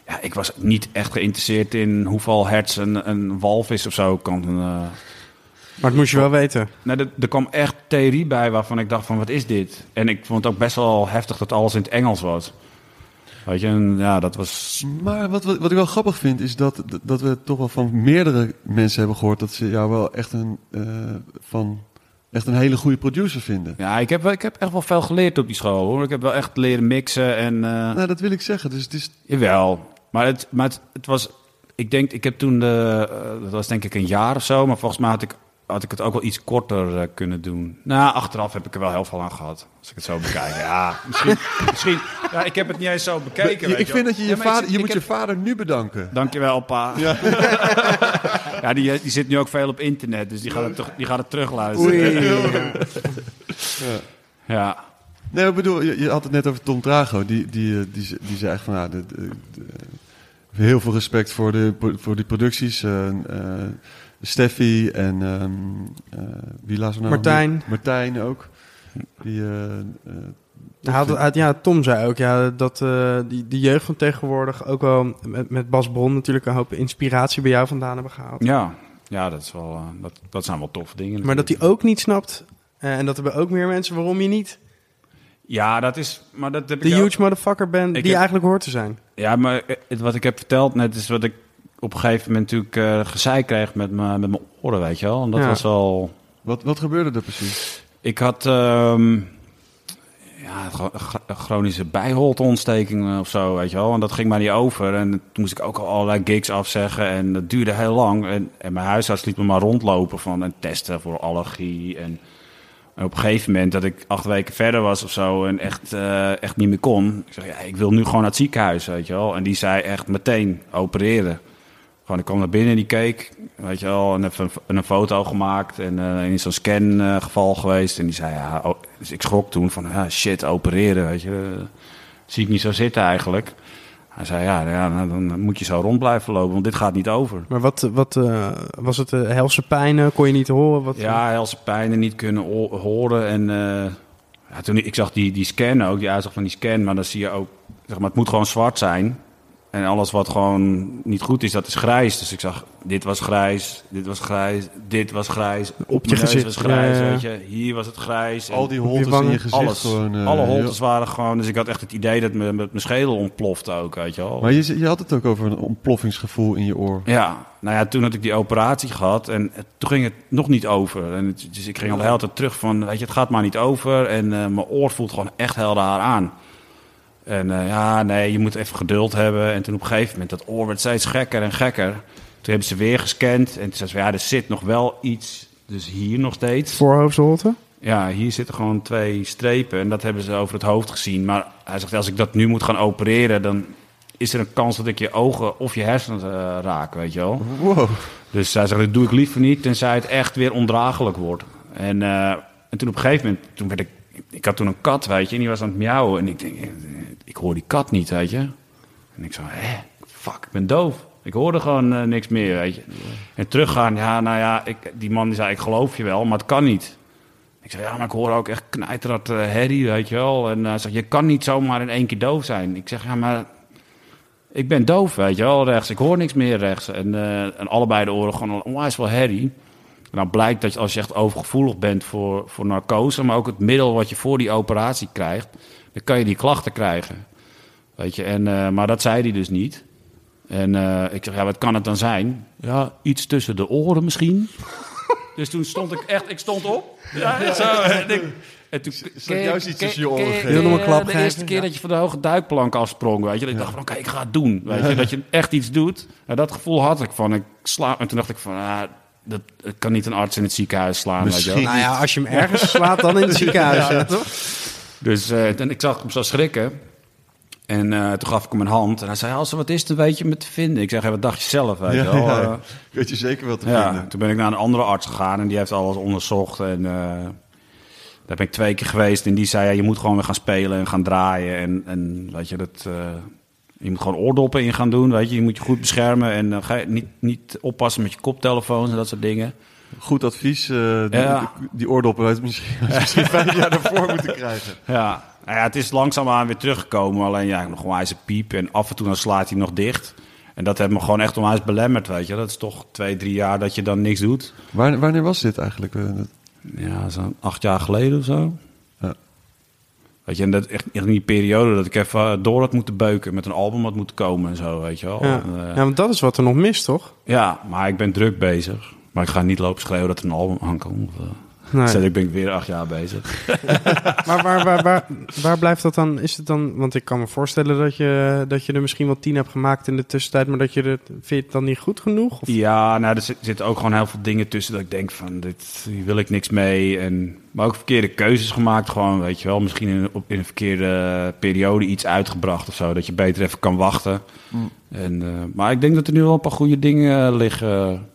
ja, ik was niet echt geïnteresseerd in hoeveel hertz een, een walvis of zo kan. eh, Maar het moest je wel weten. Nee, er, er kwam echt theorie bij waarvan ik dacht van, wat is dit? En ik vond het ook best wel heftig dat alles in het Engels was. Weet je, en ja, dat was... maar wat, wat, wat ik wel grappig vind, is dat, dat we toch wel van meerdere mensen hebben gehoord dat ze jou wel echt een, eh, van, echt een hele goede producer vinden. Ja, ik heb, wel- ik heb echt wel veel geleerd op die school, hoor. Ik heb wel echt leren mixen en... eh, Nou, dat wil ik zeggen. Dus het is, Jawel, maar het, maar het, het was... Ik denk, ik heb toen de... eh, dat was denk ik een jaar of zo, maar volgens mij had ik, had ik het ook wel iets korter eh, kunnen doen. Nou, achteraf heb ik er wel heel veel aan gehad, als ik het zo bekijk. Ja, misschien... misschien ja, ik heb het niet eens zo bekeken, ik vind dat je je Ja, vader, je moet heb- je vader nu bedanken. Dankjewel, pa. Ja, die, die zit nu ook veel op internet, dus die gaat het, terug- die gaat het terugluisteren. Ja. Nee, ik bedoel, je, je had het net over Tom Trago. Die, die, eh, die, die zei echt van, nou, de, de- de- heel veel respect voor, de, voor die producties. eh, eh, Steffi en ehm, eh, wie laat ze nou? Martijn. Martijn ook. Die, eh, eh, hij- ja, Tom zei ook ja, dat eh, die, die jeugd van tegenwoordig ook wel met, met Bas Bron natuurlijk een hoop inspiratie bij jou vandaan hebben gehaald. Ja, ja dat, is wel, dat, dat zijn wel toffe dingen. Maar dat hij ook niet snapt, en dat er bij ook meer mensen waarom je niet Ja, dat is... Maar dat heb de ik ook- huge motherfucker bent die Ik je heb- eigenlijk hoort te zijn. Ja, maar het, wat ik heb verteld net is wat ik op een gegeven moment natuurlijk eh gezeik kreeg met, mijn met mijn oren, weet je wel. En dat Ja. was wel... wat, wat gebeurde er precies? Ik had ehm, ja, chronische bijholteontsteking eh, of zo, weet je wel. En dat ging maar niet over. En toen moest ik ook al allerlei gigs afzeggen. En dat duurde heel lang. En, en mijn huisarts liet me maar rondlopen van en testen voor allergie. En En op een gegeven moment dat ik acht weken verder was of zo en echt, eh, echt niet meer kon. Ik zeg, ja, ik wil nu gewoon naar het ziekenhuis, weet je wel. En die zei echt meteen opereren. Gewoon, ik kwam naar binnen, die keek, weet je wel, en even een, een foto gemaakt en eh, in zo'n scangeval geval geweest. En die zei, ja, oh, dus ik schrok toen van, ja, shit, opereren, weet je. zie ik niet zo zitten eigenlijk. Hij zei, ja, ja nou, dan moet je zo rond blijven lopen, want dit gaat niet over. Maar wat, wat eh, was het? eh, helse pijnen? Kon je niet horen? Wat, Ja, helse pijnen niet kunnen horen. En eh, ja, toen ik, ik zag die, die scan ook, die uitslag van die scan, maar dan zie je ook, zeg maar, het moet gewoon zwart zijn. En alles wat gewoon niet goed is, dat is grijs. Dus ik zag, dit was grijs, dit was grijs, dit was grijs. Op je gezicht, was grijs, ja, ja. weet je. Hier was het grijs. En Al die holtes in je gezicht alles, gewoon... eh, alle ja. holtes waren gewoon... Dus ik had echt het idee dat mijn, met mijn schedel ontplofte ook, weet je wel. Maar je, je had het ook over een ontploffingsgevoel in je oor. Ja, nou ja, toen had ik die operatie gehad en het- toen ging het nog niet over. En het, dus ik ging al de hele tijd terug van, weet je, het gaat maar niet over. En eh, mijn oor voelt gewoon echt heel raar aan. En eh, ja, nee, je moet even geduld hebben. En toen op een gegeven moment, dat oor werd steeds gekker en gekker. Toen hebben ze weer gescand en toen zei ze, ja, er zit nog wel iets, dus hier nog steeds. Voorhoofdsholte? Ja, hier zitten gewoon twee strepen en dat hebben ze over het hoofd gezien. Maar hij zegt, als ik dat nu moet gaan opereren, dan is er een kans dat ik je ogen of je hersenen eh, raak, weet je wel. Wow. Dus hij zegt, dat doe ik liever niet, tenzij het echt weer ondraaglijk wordt. En, eh, en toen op een gegeven moment, toen werd ik, ik had toen een kat, weet je, en die was aan het miauwen. En ik denk, eh, ik hoor die kat niet, weet je. En ik zo, hè, fuck, ik ben doof. Ik hoorde gewoon eh, niks meer, weet je. En teruggaan, ja, nou ja, ik, die man die zei, ik geloof je wel, maar het kan niet. Ik zei, ja, maar ik hoor ook echt knijterend herrie, weet je wel. En hij zegt, je kan niet zomaar in één keer doof zijn. Ik zeg, ja, maar ik ben doof, weet je wel, rechts. Ik hoor niks meer rechts. En, eh, en allebei de oren gewoon onwijs wel herrie. En dan blijkt dat je, als je echt overgevoelig bent voor, voor narcose... maar ook het middel wat je voor die operatie krijgt... dan kan je die klachten krijgen. Weet je, en, eh, maar dat zei hij dus niet. En eh, ik zeg, ja, wat kan het dan zijn? Ja, iets tussen de oren misschien. dus toen stond ik echt, ik stond op. Ja, zo, en ik, en toen, juist iets tussen je oren een klap De geven? eerste keer dat je van de hoge duikplank afsprong, weet je. Dat ik dacht van, oké, ik ga het doen. Weet je, dat je echt iets doet. En dat gevoel had ik van, ik sla... En toen dacht ik van, dat, ik kan niet een arts in het ziekenhuis slaan, weet je wel. Nou ja, als je hem ergens slaat, dan in het ziekenhuis. ja, toch? Dus eh, en ik zag hem zo schrikken. En eh, toen gaf ik hem een hand. En hij zei, als er wat is, dan weet je me te vinden. Ik zeg, hey, wat dacht je zelf, weet je wel. ja. Eh, Weet je zeker wat te ja, vinden? toen ben ik naar een andere arts gegaan en die heeft alles onderzocht. En eh, daar ben ik twee keer geweest. En die zei, ja, je moet gewoon weer gaan spelen en gaan draaien. En, en weet je, dat, eh, je moet gewoon oordoppen in gaan doen. Weet je, je moet je goed beschermen. En dan ga je niet, niet oppassen met je koptelefoons en dat soort dingen. Goed advies. eh, die, Ja. die, oordoppen uit misschien, misschien vijf jaar ervoor moeten krijgen. Ja, nou ja, het is langzaamaan weer teruggekomen. Alleen ja, nog onwijs een piep. En af en toe dan slaat hij nog dicht. En dat heeft me gewoon echt onwijs belemmerd, weet je. Dat is toch twee, drie jaar dat je dan niks doet. Wanneer, wanneer was dit eigenlijk? eh, Ja, zo'n acht jaar geleden of zo. Weet je, en dat echt in die periode dat ik even door had moeten beuken met een album had moeten komen en zo, weet je wel. Ja. En, eh, ja, want dat is wat er nog mist, toch? ja, maar ik ben druk bezig. Maar ik ga niet lopen schreeuwen dat er een album aankomt. Of, eh, Nee. Zet ik ben ik weer acht jaar bezig. Maar waar, waar, waar, waar blijft dat dan? Is het dan? Want ik kan me voorstellen dat je, dat je er misschien wel tien hebt gemaakt in de tussentijd, maar dat je er, vind je het dan niet goed genoeg? Of? Ja, nou, er zit- zitten ook gewoon heel veel dingen tussen dat ik denk van, dit, hier wil ik niks mee. En, maar ook verkeerde keuzes gemaakt gewoon, weet je wel. Misschien in, op, in een verkeerde periode iets uitgebracht of zo. Dat je beter even kan wachten. En, eh, maar ik denk dat er nu wel een paar goede dingen eh, liggen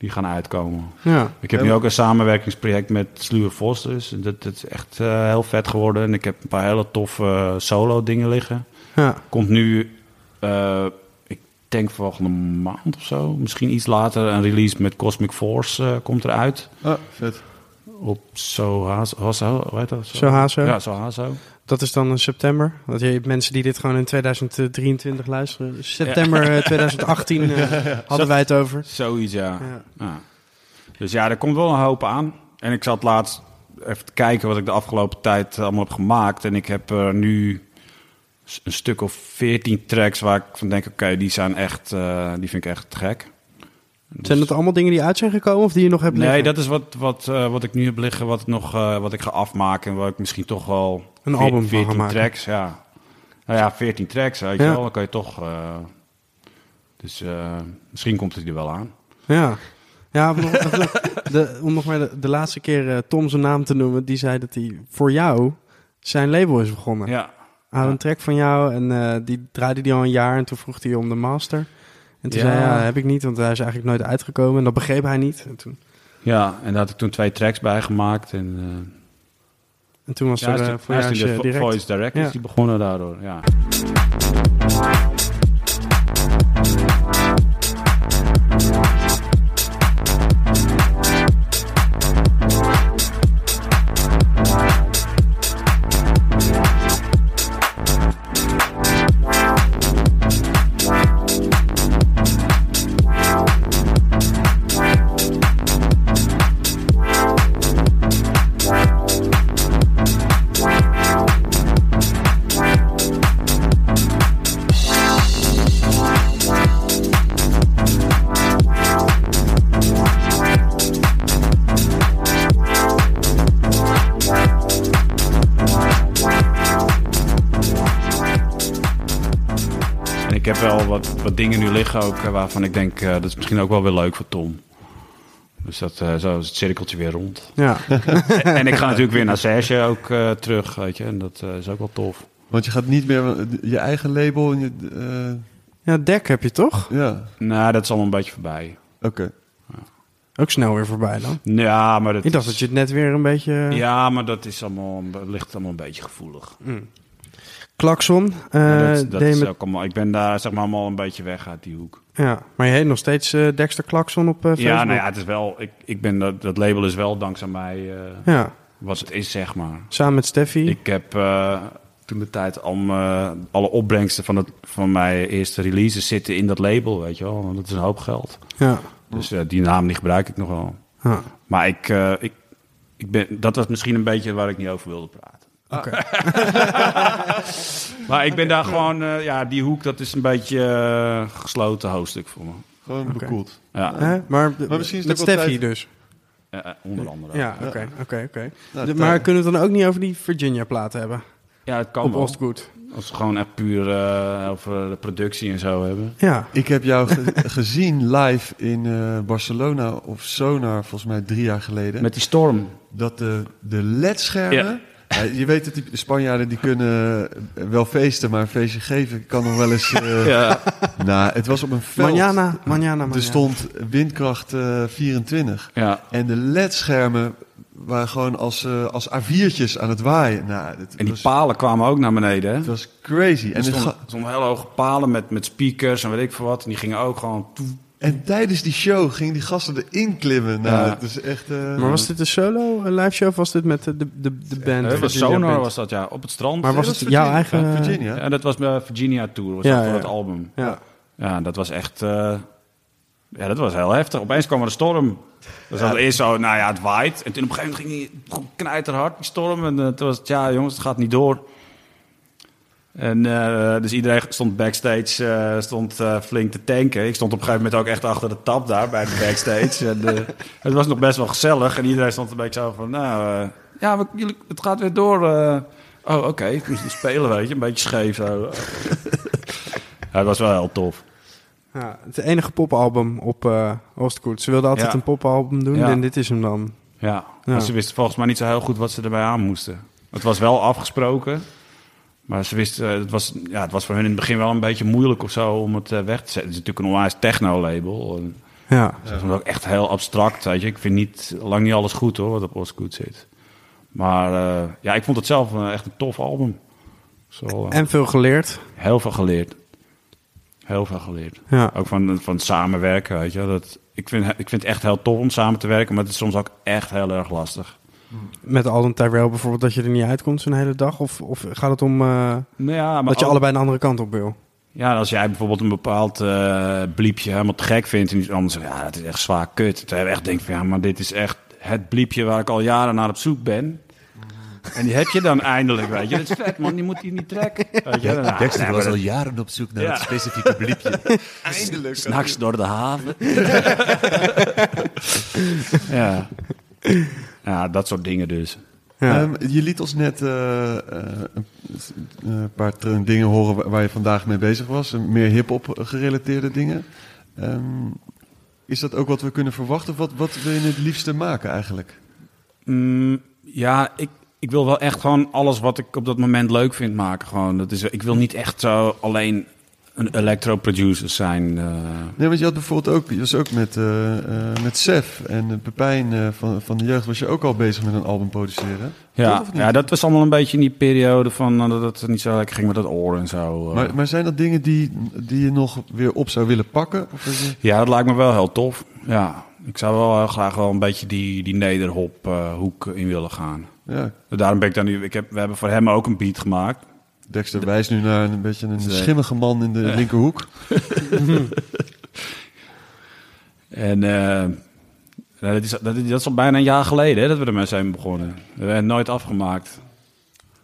die gaan uitkomen. Ja. Ik heb nu ook een samenwerkingsproject met Sluwe Vos dus. En Dat, dat is echt eh, heel vet geworden. En ik heb een paar hele toffe eh, solo dingen liggen. Ja. Komt nu, eh, ik denk volgende maand of zo, misschien iets later, een release met Cosmic Force komt eruit. Ah, vet. Op Sohazo, heet dat? Sohazo. Ja, Sohazo. Dat is dan in september. Dat je mensen die dit gewoon in 2023 luisteren. Dus september eh, 2018 eh, hadden wij het over. Zoiets, ja. Ja. ja. Dus ja, er komt wel een hoop aan. En ik zat laatst even te kijken wat ik de afgelopen tijd allemaal heb gemaakt. En ik heb er nu een stuk of veertien tracks waar ik van denk, oké, die zijn echt, eh, die vind ik echt gek. Zijn dat allemaal dingen die uit zijn gekomen of die je nog hebt Nee, liggen? dat is wat, wat, eh, wat ik nu heb liggen, wat, ik nog, eh, wat ik ga afmaken. En waar ik misschien toch wel... Een album van ga 14 maken. tracks, ja. Nou ja, 14 tracks, weet je Ja. wel. Dan kan je toch... eh, dus misschien komt het er wel aan. Ja. Ja, om nog, de, om nog maar de, de laatste keer Tom zijn naam te noemen. Die zei dat hij voor jou zijn label is begonnen. Ja, Hij had Ja. een track van jou en die draaide die al een jaar. En toen vroeg hij om de master. En toen Ja. zei hij, ja, heb ik niet, want hij is eigenlijk nooit uitgekomen. En dat begreep hij niet. En toen, ja, en daar had ik toen twee tracks bij gemaakt. En, eh, en toen was ja, er eh, is- voor eh, de direct. Voice Direct Ja. is die begonnen daardoor, ja. Wat, dingen nu liggen ook eh, waarvan ik denk, eh, dat is misschien ook wel weer leuk voor Tom. Dus dat, eh, zo is het cirkeltje weer rond. Ja, en, en ik ga natuurlijk weer naar Serge ook eh, terug, weet je. En dat eh, is ook wel tof. Want je gaat niet meer je eigen label... En je, eh, ja Dek heb je toch? ja, Nou, dat is allemaal een beetje voorbij. oké. Ook snel weer voorbij dan. Ja, maar dat, Ik dacht dat je het net weer een beetje... ja, maar dat is allemaal, ligt allemaal een beetje gevoelig. Klakson. eh, Ja, dat je is ook allemaal, ik ben daar zeg maar allemaal een beetje weg uit die hoek. ja, maar je heet nog steeds eh, Dexter Klakson op eh, Facebook. Ja, nou ja, het is wel, ik, ik ben dat, dat label is wel dankzij mij eh, Ja, wat het is, zeg maar. samen met Steffi. Ik heb eh, toen de tijd al mijn- alle opbrengsten van, het, van mijn eerste releases zitten in dat label, weet je wel. Dat is een hoop geld. Ja, Dus eh, die naam die gebruik ik nog wel. ja. Maar ik, eh, ik, ik ben, dat was misschien een beetje waar ik niet over wilde praten. Oké. Maar ik ben daar gewoon, eh, ja, die hoek, dat is een beetje eh, gesloten hoofdstuk voor me. Gewoon Oké. bekoeld. Ja, Hè? Maar, Maar misschien is het met Steffi tijd- dus. eh, onder andere. Ja, oké, oké, oké. Nou. Maar kunnen we het dan ook niet over die Virginia-platen hebben? Ja, het kan Op wel. Ostgoed. Als we gewoon echt puur eh, over de productie en zo hebben. Ja. Ik heb jou ge- gezien live in eh, Barcelona of Sonar, volgens mij drie jaar geleden. Met die storm. Dat de, de ledschermen... Ja, je weet dat die Spanjaarden die kunnen eh, wel feesten, maar een feestje geven kan nog wel eens... eh, Ja. Nou, het was op een veld. Manjana, manjana, manjana. Er stond windkracht eh, 24. ja. En de ledschermen waren gewoon als, eh, als A4'tjes aan het waaien. Nou, het, En die was, palen kwamen ook naar beneden. Hè? het was crazy. En, Er het stonden, hele hoge palen met, met speakers en weet ik veel wat. En die gingen ook gewoon... toe- en tijdens die show gingen die gasten erin klimmen. Nou, Ja. het is echt... eh, Maar was dit een solo, een live show, of was dit met de, de, de, de band? Eh, was Sonar Band? was dat, ja. Op het strand. Maar was dat het Virginia- jouw eigen... Virginia? Ja, dat was mijn Virginia Tour. Was Ja, dat voor het album. Ja. Ja, dat was echt... eh, ja, dat was heel heftig. Opeens kwam er een storm. Dus dat eerst zo, nou ja, het waait. En toen op een gegeven moment ging hij knijterhard, die storm. En eh, toen was het, ja jongens, het gaat niet door. En eh, dus iedereen stond backstage, eh, stond eh, flink te tanken. Ik stond op een gegeven moment ook echt achter de tap daar bij de backstage. en, eh, het was nog best wel gezellig. En iedereen stond een beetje zo van, nou, eh, ja, we, jullie, het gaat weer door. eh. oh, oké, toen moest spelen, weet je, een beetje scheef zo. ja, het was wel heel tof. Ja, het enige popalbum op eh Ostgoed. Ze wilden altijd Ja. een popalbum doen Ja. en dit is hem dan. Ja, Ja. maar ze wisten volgens mij niet zo heel goed wat ze erbij aan moesten. Het was wel afgesproken, maar ze wisten, eh, het, was, ja, het was voor hun in het begin wel een beetje moeilijk of zo om het eh, weg te zetten. Het is natuurlijk een onwijs techno-label. Ja. Ze vonden het ook echt heel abstract, weet je. Ik vind niet, lang niet alles goed hoor, wat op Osgood zit. Maar eh, ja, ik vond het zelf echt een tof album. Zo, En veel geleerd. heel veel geleerd. Heel veel geleerd. Ja. Ook van, van samenwerken, weet je. Dat, ik, vind, ik vind het echt heel tof om samen te werken, maar het is soms ook echt heel erg lastig. Met Alden Tyrell bijvoorbeeld, dat je er niet uitkomt zo'n hele dag? Of, of gaat het om eh, Nou ja, maar dat je ook- allebei een andere kant op wil? Ja, als jij bijvoorbeeld een bepaald eh bliepje helemaal te gek vindt en iets anders, ja, het is echt zwaar kut. Dat je echt denkt van ja, maar dit is echt het bliepje waar ik al jaren naar op zoek ben. En die heb je dan eindelijk, weet je. Dat is vet, man. Die moet die niet trekken. Weet je? Nou, Dexter nee, was al jaren op zoek naar Ja. het specifieke bliepje. Eindelijk. S'nachts door de haven. ja. ja, dat soort dingen dus. Ja. Ehm, je liet ons net eh, eh, een paar dingen horen waar, je vandaag mee bezig was. Meer hip-hop gerelateerde dingen. Ehm, is dat ook wat we kunnen verwachten? Wat, wat wil je het liefste maken eigenlijk? Mm, ja, ik, ik wil wel echt gewoon alles wat ik op dat moment leuk vind maken. Gewoon. Dat is, ik wil niet echt zo alleen een electro-producer zijn. eh. Nee, want je had bijvoorbeeld ook, je was ook met, eh eh met Sef en Pepijn van, van de jeugd, was je ook al bezig met een album produceren. ja, Toch, ja, dat was allemaal een beetje in die periode van dat het niet zo lekker ging met dat oor en zo. Maar, maar zijn dat dingen die, die je nog weer op zou willen pakken? Of is je... Ja, dat lijkt me wel heel tof. Ja, ik zou wel heel graag wel een beetje die, die nederhop hoek in willen gaan. Ja, Daarom ben ik dan nu. Ik heb, we hebben voor hem ook een beat gemaat. Dexter wijst nu naar een beetje een schimmige man in de linkerhoek. En eh, nou, dat, is, dat, is, dat is al bijna een jaar geleden hè, dat we ermee zijn begonnen. We hebben het nooit afgemaakt.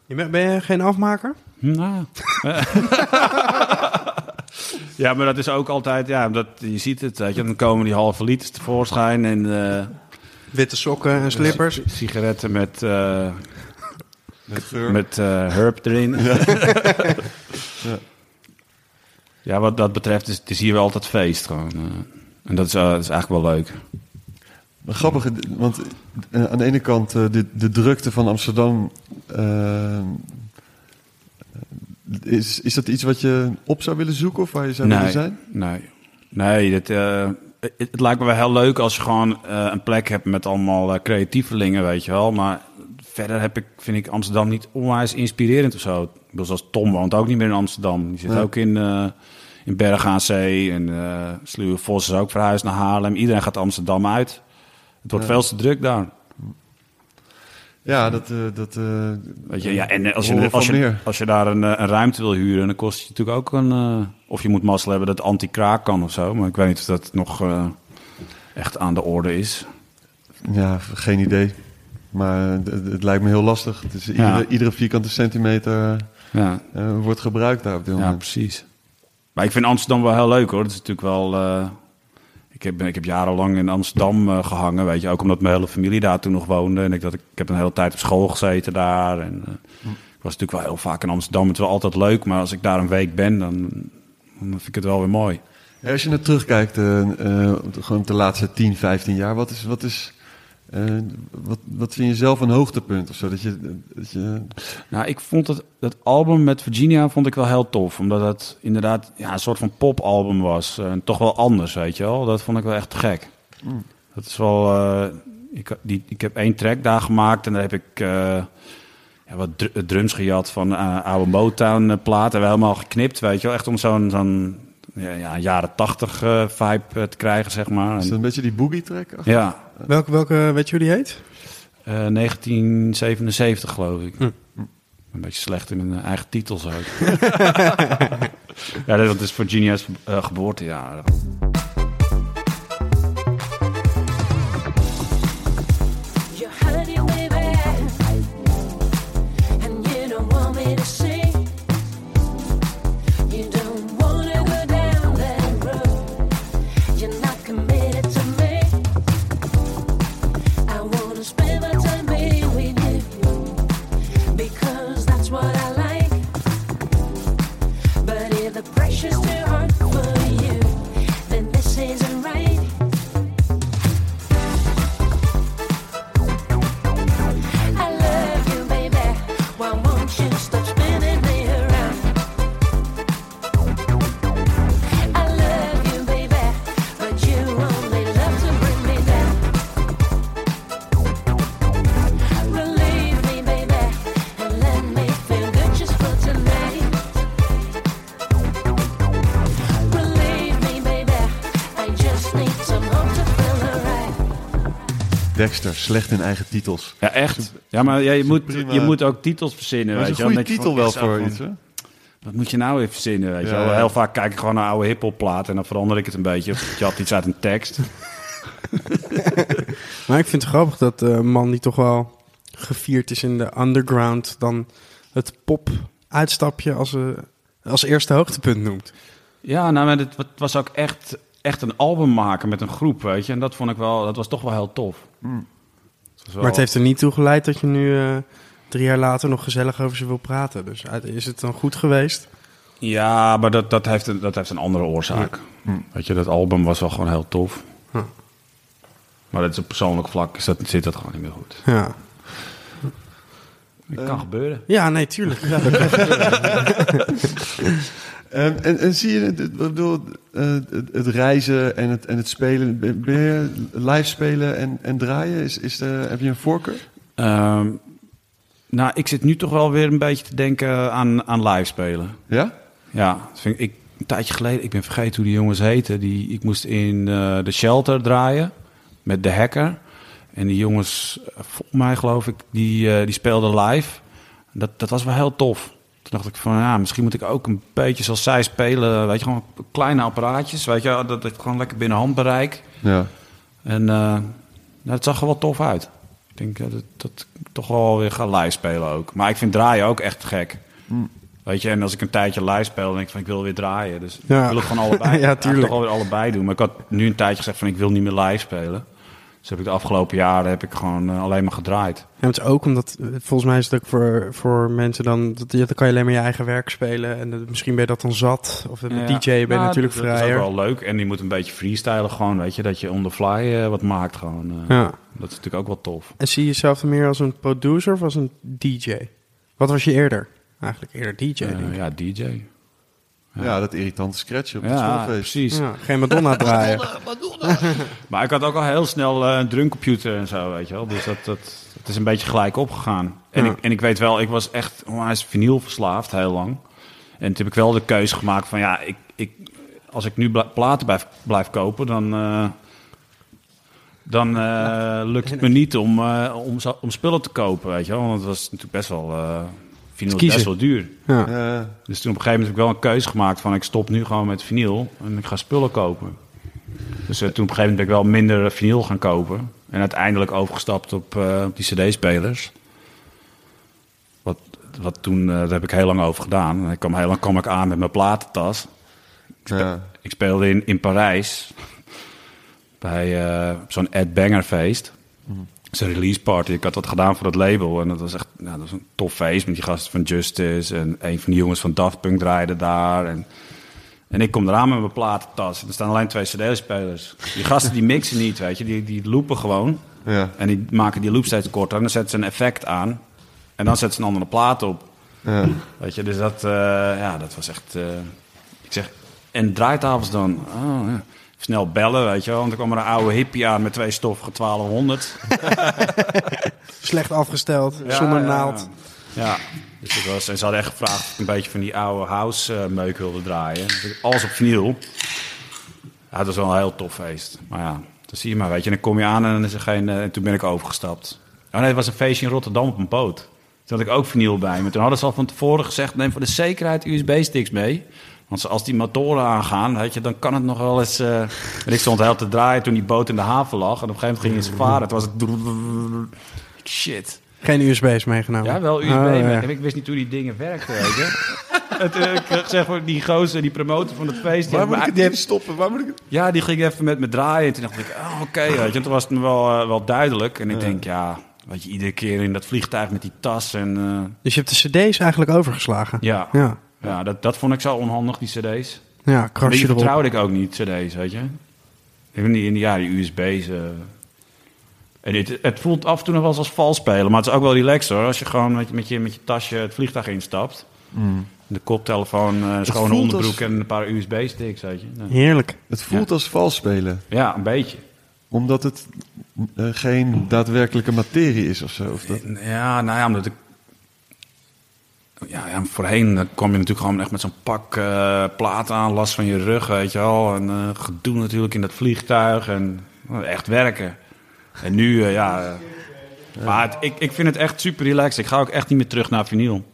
Je bent- Ben je geen afmaker? Nou. ja, maar dat is ook altijd, ja, dat, je ziet het, weet je, dan komen die halve liters tevoorschijn en eh, Witte sokken en slippers. si- sigaretten met, eh, Met geur. met eh, herb erin. Ja. Ja. wat dat betreft is het is hier wel altijd feest gewoon. eh. en dat is, eh, dat is eigenlijk wel leuk. Maar grappig, want aan de ene kant de, de drukte van Amsterdam. is, is dat iets wat je op zou willen zoeken of waar je zou willen zijn? Nee, nee eh, het, het lijkt me wel heel leuk als je gewoon een plek hebt met allemaal creatievelingen, weet je wel. Maar verder heb ik, vind ik Amsterdam niet onwijs inspirerend of zo. Zoals Tom woont ook niet meer in Amsterdam. Die zit Nee. ook in, eh in Bergen aan Zee. En eh Sluwe Vos is ook verhuisd naar Haarlem. Iedereen gaat Amsterdam uit. Het wordt Ja. veel te druk daar. Ja, dat. eh, dat Weet je, ja, en als je, als, je, als je daar een, een ruimte wil huren, dan kost je natuurlijk ook een... of je moet mazzel hebben dat anti-kraak kan of zo. Maar ik weet niet of dat nog echt aan de orde is. Ja, geen idee. Maar het, het lijkt me heel lastig. Het is iedere, Ja. iedere vierkante centimeter Ja, eh, wordt gebruikt daar op dit ja moment. precies. Maar ik vind Amsterdam wel heel leuk hoor. Dat is natuurlijk wel... eh, ik, heb, ik heb jarenlang in Amsterdam eh, gehangen, weet je. Ook omdat mijn hele familie daar toen nog woonde. En ik, dat, ik, heb een hele tijd op school gezeten daar. En, eh, Ik was natuurlijk wel heel vaak in Amsterdam. Het is wel altijd leuk, maar als ik daar een week ben, dan, dan vind ik het wel weer mooi. Ja, als je naar terugkijkt, eh, eh, gewoon de laatste 10, 15 jaar, wat is, wat is eh, wat, wat vind je zelf een hoogtepunt of zo? Dat je, dat je, Nou, ik vond het, dat album met Virginia vond ik wel heel tof. Omdat het inderdaad ja, een soort van popalbum was. En toch wel anders, weet je wel. Dat vond ik wel echt gek. Mm. Dat is wel... eh, ik, die, ik heb één track daar gemaakt en daar heb ik eh, ja, wat dr- drums gejat van eh, oude Motown eh, platen. En we helemaal geknipt, weet je wel. Echt om zo'n zo'n ja, ja, jaren tachtig eh, vibe eh, te krijgen, zeg maar. is dat En, een beetje die boogie track? ja, Welke, welke, weet je hoe die heet? eh, 1977 geloof ik. Hm. Een beetje slecht in mijn eigen titels ook. ja, dat is Virginia's eh, geboortejaar. Slecht in eigen titels. Ja, echt. Ja, maar ja, je, moet, prima. je moet ook titels verzinnen. Is weet een goede titel wel voor iets, hè? Wat moet je nou even verzinnen, weet je Ja, wel. ja. Heel vaak kijk ik gewoon naar oude hiphopplaten en dan verander ik het een beetje. Of je had iets uit een tekst. Maar ik vind het grappig dat eh, een man die toch wel gevierd is in de underground... dan het pop-uitstapje als, eh, als eerste hoogtepunt noemt. Ja, nou, maar het was ook echt, echt een album maken met een groep, weet je. En dat vond ik wel, dat was toch wel heel tof. Hmm. Wel- Maar het heeft er niet toe geleid dat je nu eh, drie jaar later nog gezellig over ze wil praten. Dus is het dan goed geweest? Ja, maar dat, dat, heeft een, dat heeft een andere oorzaak. Hmm. Weet je, dat album was wel gewoon heel tof. Huh. Maar dat is op persoonlijk vlak is dat, zit dat gewoon niet meer goed. Ja. Het kan gebeuren. Ja, nee, tuurlijk. Ja, dat kan. en, en zie je, het- bedoel, eh, het, het reizen en het, en het spelen, ben je live spelen en, en draaien? Is, is de, heb je een voorkeur? Ehm, nou, ik zit nu toch wel weer een beetje te denken aan, aan live spelen. Ja? Ja, dat vind ik, een tijdje geleden, ik ben vergeten hoe die jongens heten. Die, ik moest in eh, de shelter draaien met de hacker. En die jongens, eh, volgens mij geloof ik, die, die speelden live. Dat, dat was wel heel tof. Toen dacht ik van, ja, misschien moet ik ook een beetje zoals zij spelen. Weet je, gewoon kleine apparaatjes. Weet je, dat het gewoon lekker binnen handbereik. Ja. En eh nou, het zag er wel tof uit. Ik denk eh, dat, dat ik toch wel weer ga live spelen ook. Maar ik vind draaien ook echt gek. Weet je, en als ik een tijdje live speel, dan denk ik van ik wil weer draaien. Dus Ja. ik wil het gewoon allebei. Ja, tuurlijk. toch allebei doen. Maar ik had nu een tijdje gezegd van ik wil niet meer live spelen. Dus heb ik de afgelopen jaren heb ik gewoon eh, alleen maar gedraaid. Ja, het is ook omdat, eh, volgens mij is het ook voor, voor mensen dan, dat, dan kan je alleen maar je eigen werk spelen. En misschien ben je dat dan zat. Of met Ja. DJ ben je Nou, natuurlijk dat, Dat vrijer. is ook wel leuk. En die moet een beetje freestylen gewoon, weet je. Dat je on the fly eh, wat maakt gewoon. Ja. Dat is natuurlijk ook wel tof. En zie je jezelf meer als een producer of als een DJ? Wat was je eerder? Eigenlijk eerder DJ. Ja, DJ. Ja. dat irritante scratch op het Ja, schoolfeest. precies. Ja, geen Madonna draaien. Maar ik had ook al heel snel eh, een drumcomputer en zo, weet je wel. Dus dat, dat, het is een beetje gelijk opgegaan. En, Ja. ik, en ik weet wel, ik was echt onwijs vinyl verslaafd heel lang. En toen heb ik wel de keuze gemaakt van, ja, ik, ik, als ik nu platen blijf, blijf kopen, dan, eh, dan eh, lukt het me niet om, eh, om, om spullen te kopen, weet je wel. Want het was natuurlijk best wel, eh vinyl is kiezen. best wel duur. Ja. Ja. Dus toen op een gegeven moment heb ik wel een keuze gemaakt van ik stop nu gewoon met vinyl en ik ga spullen kopen. Dus eh, toen op een gegeven moment ben ik wel minder vinyl gaan kopen. En uiteindelijk overgestapt op, eh, op die cd-spelers. Wat, wat toen, eh, daar heb ik heel lang over gedaan. En ik kwam heel lang kwam ik aan met mijn platentas. Ja. Ik speelde in, in Parijs bij eh, zo'n Ed Banger feest. Is een release party. Ik had dat gedaan voor dat label. En dat was echt nou, dat was een tof feest met die gasten van Justice. En een van die jongens van Daft Punk draaide daar. En, en ik kom eraan met mijn platentas. En er staan alleen twee cd-spelers. Die gasten die mixen niet, weet je. Die, die loopen gewoon. Ja. En die maken die loop steeds korter. En dan zetten ze een effect aan. En dan zetten ze een andere plaat op. Ja. Weet je, dus dat, eh, ja, dat was echt... eh, ik zeg, en draaitafels dan? Oh, ja. Snel bellen, weet je wel. Want er kwam er een oude hippie aan met twee stoffige 1200. Slecht afgesteld, Ja, zonder naald. Ja, ja. dus dat was, en ze hadden echt gevraagd of ik een beetje van die oude house eh, meuk wilde draaien. Dus ik- alles op vinyl. Ja, het was wel een heel tof feest. Maar ja, dan zie je maar, weet je. En dan kom je aan en dan is er geen... eh, en toen ben ik overgestapt. Oh nee, het was een feestje in Rotterdam op een boot. Toen had ik ook vinyl bij me. Toen hadden ze al van tevoren gezegd... neem voor de zekerheid USB-sticks mee. Want als die motoren aangaan, weet je, dan kan het nog wel eens... eh, En ik stond heel te draaien toen die boot in de haven lag. En op een gegeven moment ging het varen. Toen was het... Shit. Geen USB's meegenomen. Ja, wel USB. Oh, ja. Ik wist niet hoe die dingen werkten, weet je. En toen heb ik gezegd voor die gozer, die promotor van het feest... Waar moet ik het even stoppen? Waar moet ik het... ja, die ging even met me draaien. En toen dacht ik, oh, oké, weet je. En toen was het me wel, eh, wel duidelijk. En ik denk, ja, weet je, iedere keer in dat vliegtuig met die tas en... eh, Dus je hebt de cd's eigenlijk overgeslagen? ja, Ja, ja dat, dat vond ik zo onhandig, die cd's. ja Maar die vertrouwde ik ook niet, cd's, weet je. Ik weet niet, in die, ja, die USB's... eh. En het, het voelt af en toe nog wel eens als vals spelen. Maar het is ook wel relaxed hoor. Als je gewoon met, met, je, met je tasje het vliegtuig instapt. De koptelefoon, eh schone onderbroek als- en een paar USB-sticks, weet je. Nou, Heerlijk. Het voelt als vals spelen. Ja, een beetje. Omdat het eh, geen daadwerkelijke materie is of zo. Of dat... Ja, nou ja, omdat ik... Ja, ja, voorheen eh, kwam je natuurlijk gewoon echt met zo'n pak eh plaat aan, last van je rug, weet je wel. En eh, gedoe natuurlijk in dat vliegtuig en echt werken. En nu, ja... maar ik, ik vind het echt super relaxed. Ik ga ook echt niet meer terug naar vinyl.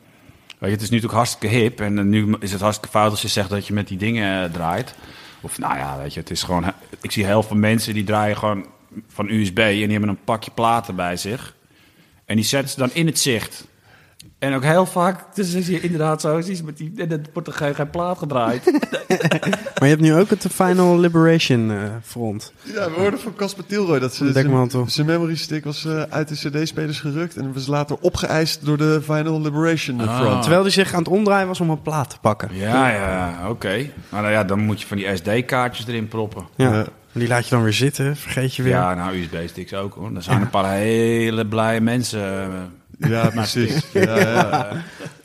Weet je, het is nu natuurlijk hartstikke hip. En nu is het hartstikke fout als je zegt dat je met die dingen draait. Of nou ja, weet je, het is gewoon... Ik zie heel veel mensen die draaien gewoon van USB... en die hebben een pakje platen bij zich. En die zetten ze dan in het zicht. En ook heel vaak, dus is je inderdaad zo, met die, en wordt er geen, geen plaat gedraaid. Maar je hebt nu ook het Final Liberation eh, front. Ja, we hoorden van Casper Tilroy dat ze zijn- zijn memory stick was eh, uit de CD-spelers gerukt en was later opgeëist door de Final Liberation Ah. Front. Terwijl hij zich aan het omdraaien was om een plaat te pakken. Ja, ja, oké. Maar nou ja, dan moet je van die SD-kaartjes erin proppen. Ja. Ja. Die laat je dan weer zitten, vergeet je weer. Ja, nou, USB-sticks ook hoor. Er zijn een paar hele blije mensen. Ja, precies. Ja, ja.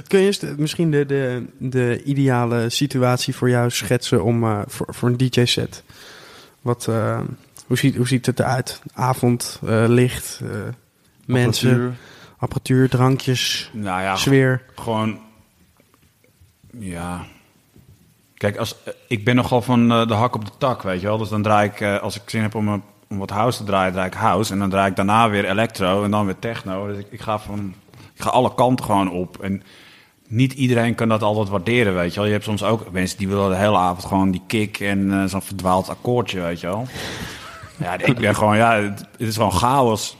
Kun je eens de- misschien de, de, de ideale situatie voor jou schetsen om, eh, voor, voor een DJ-set? Wat, eh, hoe, ziet, hoe ziet het eruit? Avond, eh, licht, mensen, apparatuur. Apparatuur. drankjes, Nou ja, sfeer. gewoon. Ja. Kijk, als, ik ben nogal van de hak op de tak, weet je wel. Dus dan draai ik, als ik zin heb om, een- om wat house te draaien, draai ik house. En dan draai ik daarna weer electro en dan weer techno. Dus ik, ik, ga, van, ik ga alle kanten gewoon op. En niet iedereen kan dat altijd waarderen, weet je wel. Je hebt soms ook mensen die willen de hele avond gewoon die kick en eh, zo'n verdwaald akkoordje, weet je wel. Ja, ik ben gewoon, ja, het, het is gewoon chaos.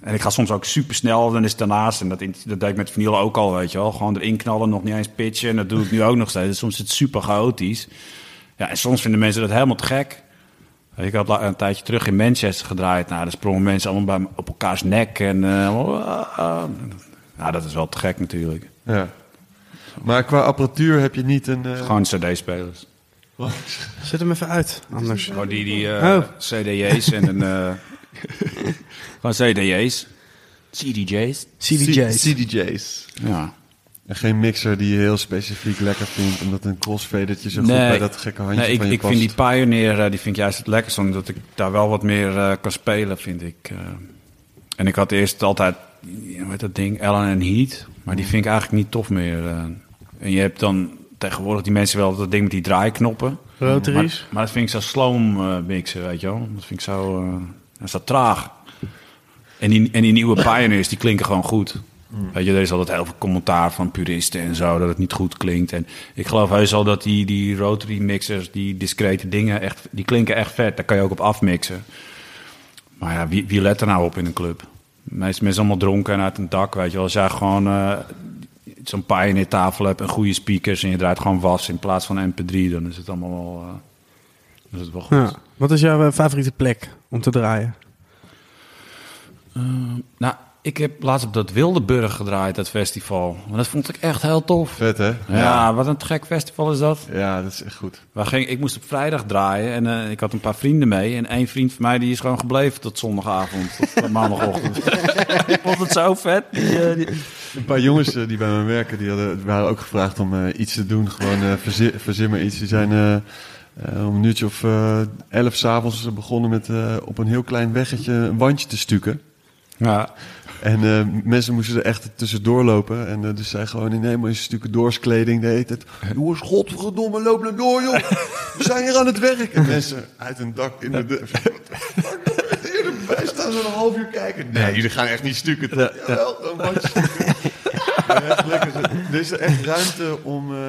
En ik ga soms ook super snel, dan is het daarnaast. En dat, dat deed ik met vinyl ook al, weet je wel. Gewoon erin knallen, nog niet eens pitchen. En dat doe ik nu ook nog steeds. Dus soms is het super chaotisch. Ja, en soms vinden mensen dat helemaal te gek. Ik had een tijdje terug in Manchester gedraaid. Nou, daar sprongen mensen allemaal bij, op elkaars nek. En eh, ah, ah. nou, dat is wel te gek natuurlijk. Ja. Maar qua apparatuur heb je niet een... eh, Gewoon cd-spelers. Zet hem even uit, anders. Gewoon die, die eh, Oh. cd''s en een... eh gewoon cd''s. CDJ's. CDJ's. CDJ's. Ja. En geen mixer die je heel specifiek lekker vindt, omdat een crossfadertje zo goed Nee. bij dat gekke handje Nee, ik, van je ik past. vind die Pioneer eh, die vind ik juist het lekkerst, omdat ik daar wel wat meer eh, kan spelen, vind ik. eh. en ik had eerst altijd, hoe heet dat ding, Ellen en Heat, maar die vind ik eigenlijk niet tof meer. eh. en je hebt dan tegenwoordig die mensen wel dat ding met die draaiknoppen. Rotaries. Maar, maar dat vind ik zo sloom mixen, weet je wel. Dat vind ik zo, eh, dat is zo traag. En die, en die nieuwe Pioneers, die klinken gewoon goed. Weet je, er is altijd heel veel commentaar van puristen en zo, dat het niet goed klinkt. En ik geloof heus al dat die, die rotary mixers, die discrete dingen, echt, die klinken echt vet. Daar kan je ook op afmixen. Maar ja, wie, wie let er nou op in een club? De meeste mensen allemaal dronken en uit een dak, weet je wel. Als jij gewoon eh, zo'n Pioneer tafel hebt en goede speakers en je draait gewoon was in plaats van mp3, dan is het allemaal wel, eh, dan is het wel goed. Ja. Wat is jouw eh, favoriete plek om te draaien? Nou, ik heb laatst op dat Wildeburg gedraaid, dat festival. Maar dat vond ik echt heel tof. Vet, hè? Ja, wat een gek festival is dat. Ja, dat is echt goed. Waar ging, ik moest op vrijdag draaien en eh, ik had een paar vrienden mee. En één vriend van mij die is gewoon gebleven tot zondagavond, tot maandagochtend. ik vond het zo vet. Die, eh, die- Een paar jongens eh, die bij me werken, die hadden, waren ook gevraagd om iets te doen. Gewoon verzin, maar iets. Die zijn om een uurtje of eh, elf s'avonds begonnen met op een heel klein weggetje een wandje te stukken. ja, En eh, mensen moesten er echt tussendoor lopen. En eh, dus zij gewoon in helemaal in stukken doorskleding deed het. Jongens, godverdomme, loop nou door, joh. We zijn hier aan het werk. En mensen uit een dak in de... de wij staan zo'n half uur kijken. Nee, jullie gaan echt niet stukken. toch? Jawel, stukken. Er is echt ruimte om, eh,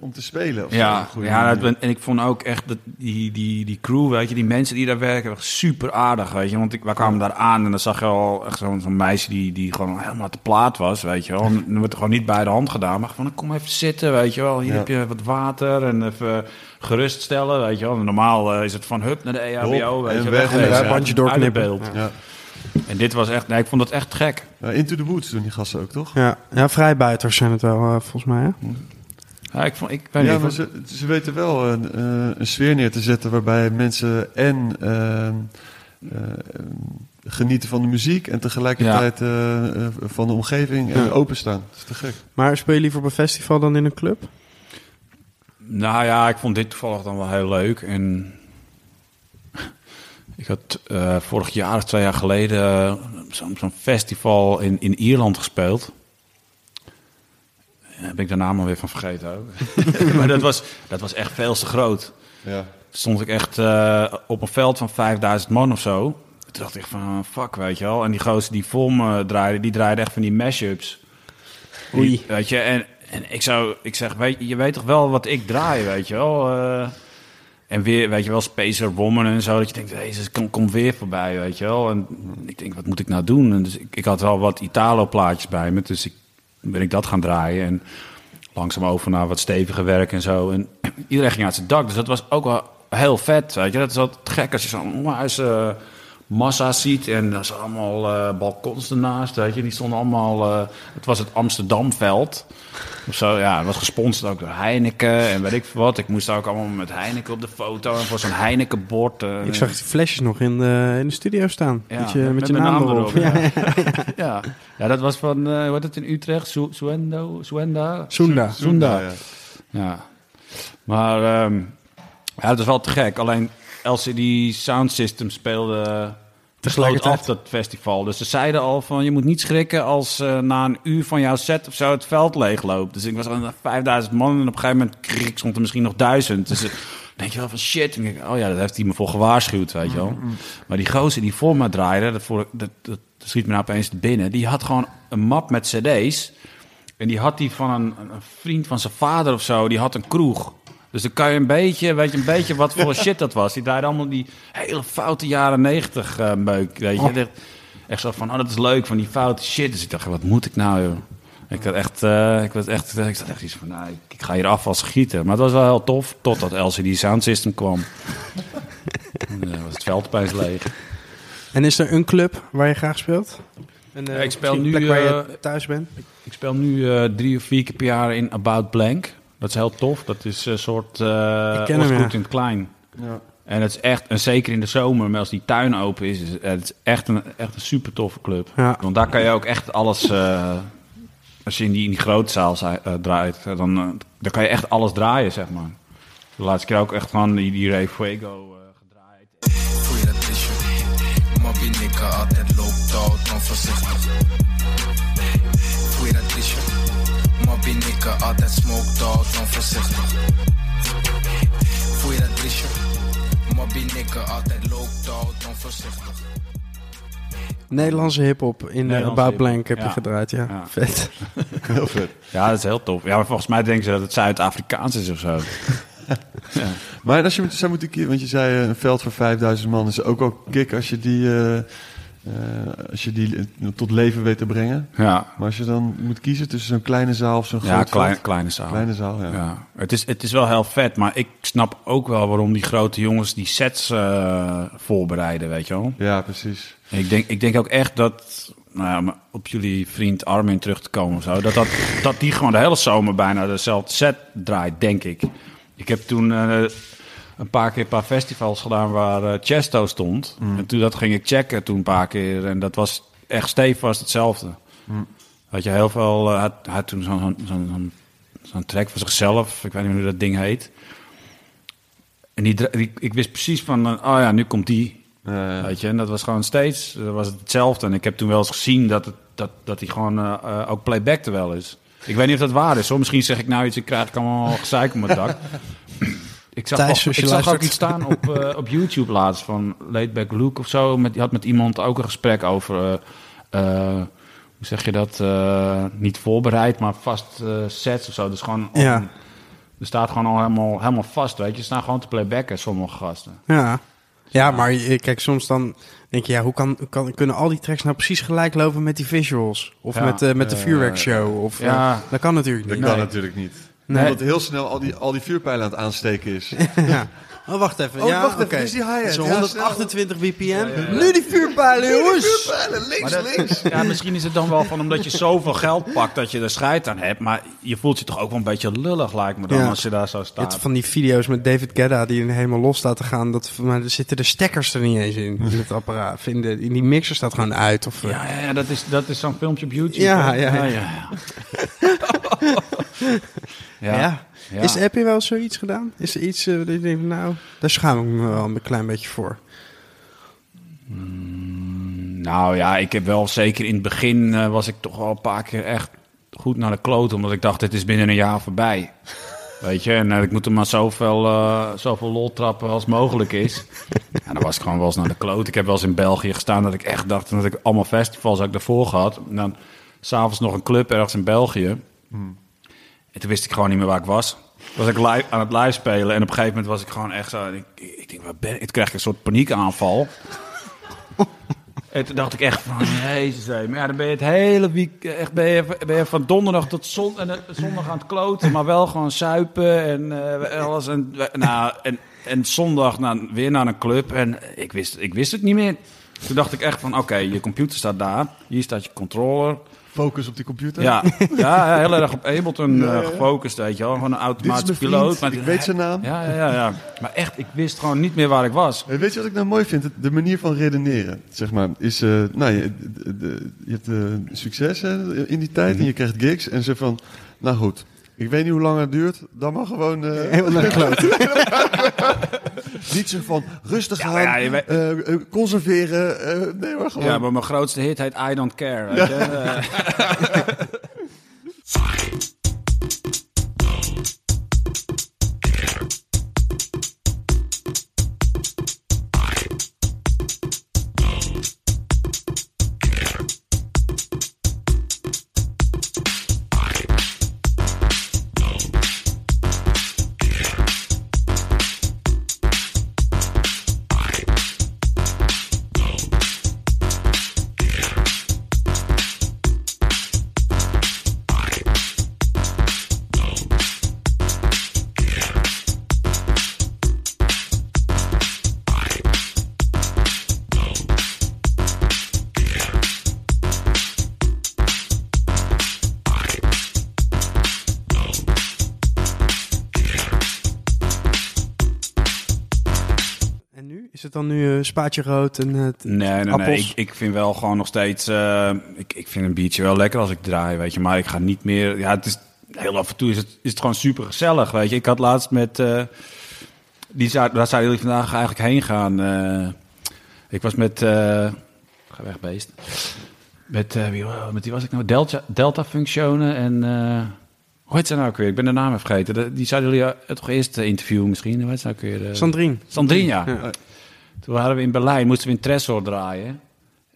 om te spelen. zo'n ja, ja dat, en ik vond ook echt dat die, die, die crew, weet je, die mensen die daar werken, super aardig, weet je. Want ik, wij kwamen daar aan en dan zag je al echt zo'n zo'n meisje die, die gewoon helemaal te plaat was, weet je wel. En dan wordt er gewoon niet bij de hand gedaan, maar van, kom even zitten, weet je wel. Hier Ja. heb je wat water en even geruststellen, weet je wel. Normaal eh, is het van, hup, naar de EHBO, weet je weg, wegwezen, en een bandje doorknippen. Ja. En dit was echt, nee, ik vond het echt gek. Ja, Into the Woods doen die gasten ook, toch? Ja, ja vrijbuiters zijn het wel, eh, volgens mij. Hè? Ja, ik, vond, ik Ja, niet, maar ze, ze weten wel een, eh, een sfeer neer te zetten waarbij mensen en ehm, eh, genieten van de muziek en tegelijkertijd eh, eh, van de omgeving en Ja. openstaan. Dat is te gek. Maar speel je liever op een festival dan in een club? Nou ja, ik vond dit toevallig dan wel heel leuk. En ik had eh, vorig jaar of twee jaar geleden eh, zo'n zo'n festival in, in Ierland gespeeld. Daar ben ik de naam alweer van vergeten ook. maar dat was, dat was echt veel te groot. Ja. Stond ik echt eh, op een veld van 5000 man of zo. Toen dacht ik van, fuck, weet je wel. En die gozer die voor me draaide, die draaide echt van die mashups. Oei. Die- Weet je, en, en ik zou, ik zeg, weet, je je weet toch wel wat ik draai, weet je wel. En weer, weet je wel, Spacer Woman en zo. Dat je denkt, deze komt kom weer voorbij, weet je wel. En ik denk, wat moet ik nou doen? En dus ik, ik had wel wat Italo-plaatjes bij me. Dus ik, ben ik dat gaan draaien. En langzaam over naar wat steviger werk en zo. En iedereen ging uit zijn dak. Dus dat was ook wel heel vet. Weet je? Dat is altijd gek als je zo'n onwijs eh, massa ziet. En er zijn allemaal eh, balkons ernaast. Weet je? Die stonden allemaal... eh, het was het Amsterdamveld. Of zo, ja, het was gesponsord ook door Heineken en weet ik wat. Ik moest ook allemaal met Heineken op de foto en voor zo'n Heineken-bord. eh, Ik zag die flesjes nog in de, in de studio staan. ja, met je, met, je mijn naam, erop. Ja. Ja. ja. ja, dat was van, eh hoe heet het in Utrecht? Su- Suendo? Suenda? Soenda. Soenda. ja. Ja. Maar ehm, ja, dat is wel te gek. Alleen LCD Sound System speelde besloot Tegelijkertijd. af dat festival. Dus ze zeiden al van je moet niet schrikken als eh, na een uur van jouw set of zo het veld leegloopt. Dus ik was aan 5000 man en op een gegeven moment krik, stond er misschien nog duizend. Dus denk je wel van shit. En ik denk, oh ja, dat heeft hij me voor gewaarschuwd, weet je wel. Maar die gozer die voor me draaide, dat, voor, dat, dat, dat schiet me nou opeens binnen. Die had gewoon een map met cd's. En die had die van een, een vriend van zijn vader of zo. Die had een kroeg. Dus dan kan je een beetje, weet je, een beetje wat voor shit dat was. Die draaide allemaal die hele foute jaren negentig eh, meuk, weet je. Echt, echt zo van, oh, dat is leuk, van die foute shit. Dus ik dacht, wat moet ik nou, joh? Ik had echt, eh, ik was echt, ik zat echt iets van, nou, ik, ik ga hier af als schieten. Maar het was wel heel tof, totdat LCD Sound System kwam. En, eh, was het veld opeens leeg. En is er een club waar je graag speelt? En, eh, Ja, ik speel een nu, plek waar je thuis bent? Ik speel nu eh, drie of vier keer per jaar in About Blank. Dat is heel tof. Dat is een soort uh, hem, ja. in het klein. Ja. En het is echt, en zeker in de zomer, maar als die tuin open is, is het is echt een, echt een super toffe club. Ja. Want daar kan je ook echt alles, eh, als je in die, in die grote zaal zi- eh, draait, eh, dan, eh, dan kan je echt alles draaien, zeg maar. De laatste keer ook echt gewoon die, die Ray Fuego eh, gedraaid. Voel je dat altijd loopt onvoorzichtig. Mobbie nigga, altijd smoked out, onvoorzichtig. Voel je dat isje? Mobbie nigga, altijd loopt out, onvoorzichtig. Nederlandse hip-hop in uh, Nederlandse About hiphop, Blank heb je ja. gedraaid, ja. Ja. Vet. Heel vet. Ja, dat is heel tof. Ja, maar volgens mij denken ze dat het Zuid-Afrikaans is of zo. ja. Maar als je met, zou moeten kiezen, want je zei eh, een veld voor 5000 man is ook wel kick als je die, eh, eh, als je die eh, tot leven weet te brengen. ja. Maar als je dan moet kiezen tussen zo'n kleine zaal of zo'n Ja, groot klein, veld. kleine zaal. Kleine zaal, ja. Ja. Het, is, het is wel heel vet, maar ik snap ook wel waarom die grote jongens die sets eh, voorbereiden, weet je wel. Ja, precies. Ik denk, ik denk ook echt dat, nou ja, op jullie vriend Armin terug te komen of zo, dat, dat, dat die gewoon de hele zomer bijna dezelfde set draait, denk ik. Ik heb toen een paar keer een paar festivals gedaan waar eh, Chesto stond. En toen dat ging ik checken toen een paar keer en dat was echt stevast hetzelfde. Had je heel veel, eh, had, had toen zo'n zo'n zo'n zo'n track voor zichzelf, ik weet niet meer hoe dat ding heet. En die, ik wist precies van, eh, oh ja, nu komt die. Weet je, en dat was gewoon steeds was het hetzelfde. En ik heb toen wel eens gezien dat, het, dat, dat hij gewoon ook playbackte wel is. Ik weet niet of dat waar is hoor. Misschien zeg ik nou iets, ik krijg allemaal gezeik op mijn dak. Ik zag, Thijs, ik zag ook iets staan op, eh, op YouTube laatst van Laidback Luke of zo. Met, die had met iemand ook een gesprek over, eh, eh, hoe zeg je dat, eh, niet voorbereid, maar vast sets of zo. Dus gewoon, Ja. er staat gewoon al helemaal, helemaal vast, weet je. Ze staan gewoon te playbacken, sommige gasten. Ja. Ja, maar je- kijk, soms dan denk je, ja, hoe kan, hoe kan, kunnen al die tracks nou precies gelijk lopen met die visuals? Of Ja, met, eh, met de vuurwerkshow? Of, ja. dat kan natuurlijk Dat niet. kan Nee. natuurlijk niet. Nee. Omdat heel snel al die, al die vuurpijlen aan het aansteken is. Ja. Oh, wacht even. Oh, ja, wacht even, oké. dit is die hi-hat. Zo'n Ja, 128 bpm. Nu die vuurpijlen, jongens! Vuurpijlen, links, dat- links. Ja, misschien is het dan wel van omdat je zoveel geld pakt dat je er scheid aan hebt. Maar je voelt je toch ook wel een beetje lullig, lijkt me dan, Ja. als je daar zo staat. van die video's met David Guetta die helemaal los laten gaan. Dat, maar er zitten de stekkers er niet eens in, in het apparaat. In, de, in die mixer staat gewoon uit. Of, eh, Ja, ja, ja, dat is, dat is zo'n filmpje op YouTube. Ja, ja, ja. ja. ja. Is, heb je wel zoiets gedaan? Is er iets eh, dat je denkt, nou, daar schaam ik me wel een klein beetje voor. Nou ja, ik heb wel zeker in het begin eh, was ik toch wel een paar keer echt goed naar de kloot. Omdat ik dacht, het is binnen een jaar voorbij. Weet je, en eh, ik moet er maar zoveel, zoveel lol trappen als mogelijk is. Ja, dan was ik gewoon wel eens naar de kloot. Ik heb wel eens in België gestaan dat ik echt dacht dat ik allemaal festivals had ik daarvoor gehad. En dan s'avonds nog een club ergens in België. En toen wist ik gewoon niet meer waar ik was. Toen was ik live, aan het live spelen en op een gegeven moment was ik gewoon echt zo... Ik, ik denk, waar ben ik? Toen kreeg ik een soort paniekaanval. En toen dacht ik echt van, jezus, maar ja, dan ben je het hele week, echt ben je, ben je van donderdag tot zon, en, eh, zondag aan het kloten, maar wel gewoon suipen en eh, alles. En, nou, en, en zondag nou, weer naar een club en ik wist, ik wist het niet meer. Toen dacht ik echt van, oké, je computer staat daar, hier staat je controller. Focus op die computer. Ja, ja heel erg op Ableton eh, gefocust, weet je wel. Gewoon een automatische piloot. maar ik weet zijn naam. Ja, ja, ja, ja. Maar echt, ik wist gewoon niet meer waar ik was. Hey, Weet je wat ik nou mooi vind? De manier van redeneren, zeg maar, is... eh, nou, je, de- de- je hebt eh, succes hè, in die tijd en je krijgt gigs. En ze van, nou goed, ik weet niet hoe lang het duurt. Dan maar gewoon... Helemaal naar kloot. Niet zo van, rustig aan, ja, eh, eh, conserveren. eh, nee, maar gewoon... Ja, maar mijn grootste hit heet I Don't Care. Weet je? spaatje rood en het Nee, nee, nee. appels? Ik, ik vind wel gewoon nog steeds... eh, ik, ik vind een biertje wel lekker als ik draai, weet je. Maar ik ga niet meer... Ja, het is... Heel af en toe is het, is het gewoon super gezellig, weet je. Ik had laatst met... eh, die zou, daar zouden jullie vandaag eigenlijk heen gaan. eh. ik was met... eh, ga weg, beest. Met, eh, wie, met was ik nou? Delta, Delta Functionen en... eh, hoe heet ze nou ook weer? Ik ben de naam vergeten. Die zouden jullie eh, toch eerst eh, interviewen misschien? Hoe heet ze nou ook weer? Eh, Sandrine. Sandrine, ja. Ja. Toen waren we in Berlijn, moesten we in Tresor draaien.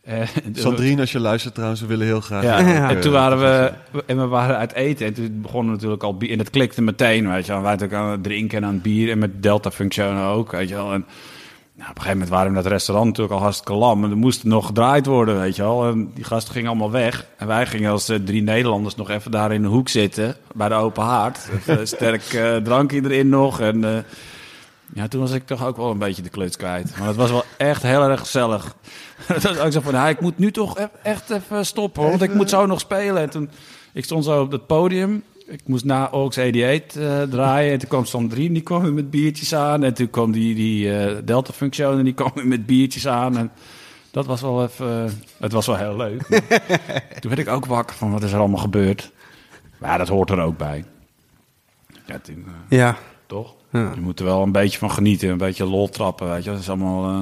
Eh, Sandrine, als je luistert trouwens, we willen heel graag... Ja, en toen eh, waren we, en we waren uit eten en toen begonnen we natuurlijk al bier. En dat klikte meteen, weet je wel. Wij waren ook aan het drinken en aan het bier en met Delta Functionen ook, weet je wel. En nou, op een gegeven moment waren we in dat restaurant natuurlijk al hartstikke lam. En er moest nog gedraaid worden, weet je wel. En die gasten gingen allemaal weg. En wij gingen als eh, drie Nederlanders nog even daar in de hoek zitten, bij de open haard. Even sterk eh, drankje erin nog en... ja, toen was ik toch ook wel een beetje de kluts kwijt. Maar het was wel echt heel erg gezellig. dat was ook zo van, ja, ik moet nu toch e- echt even stoppen, want ik moet zo nog spelen. En toen, ik stond zo op het podium. Ik moest na Oaks 88 eh, draaien. En toen kwam Sandrine, die kwam weer met biertjes aan. En toen kwam die, die eh, Delta Function en die kwam weer met biertjes aan. En dat was wel even, eh, het was wel heel leuk. Toen werd ik ook wakker van, wat is er allemaal gebeurd? Maar ja, dat hoort er ook bij. Ja, toen, Ja. toch? Ja. Je moet er wel een beetje van genieten, een beetje lol trappen, weet je. Dat is allemaal. eh,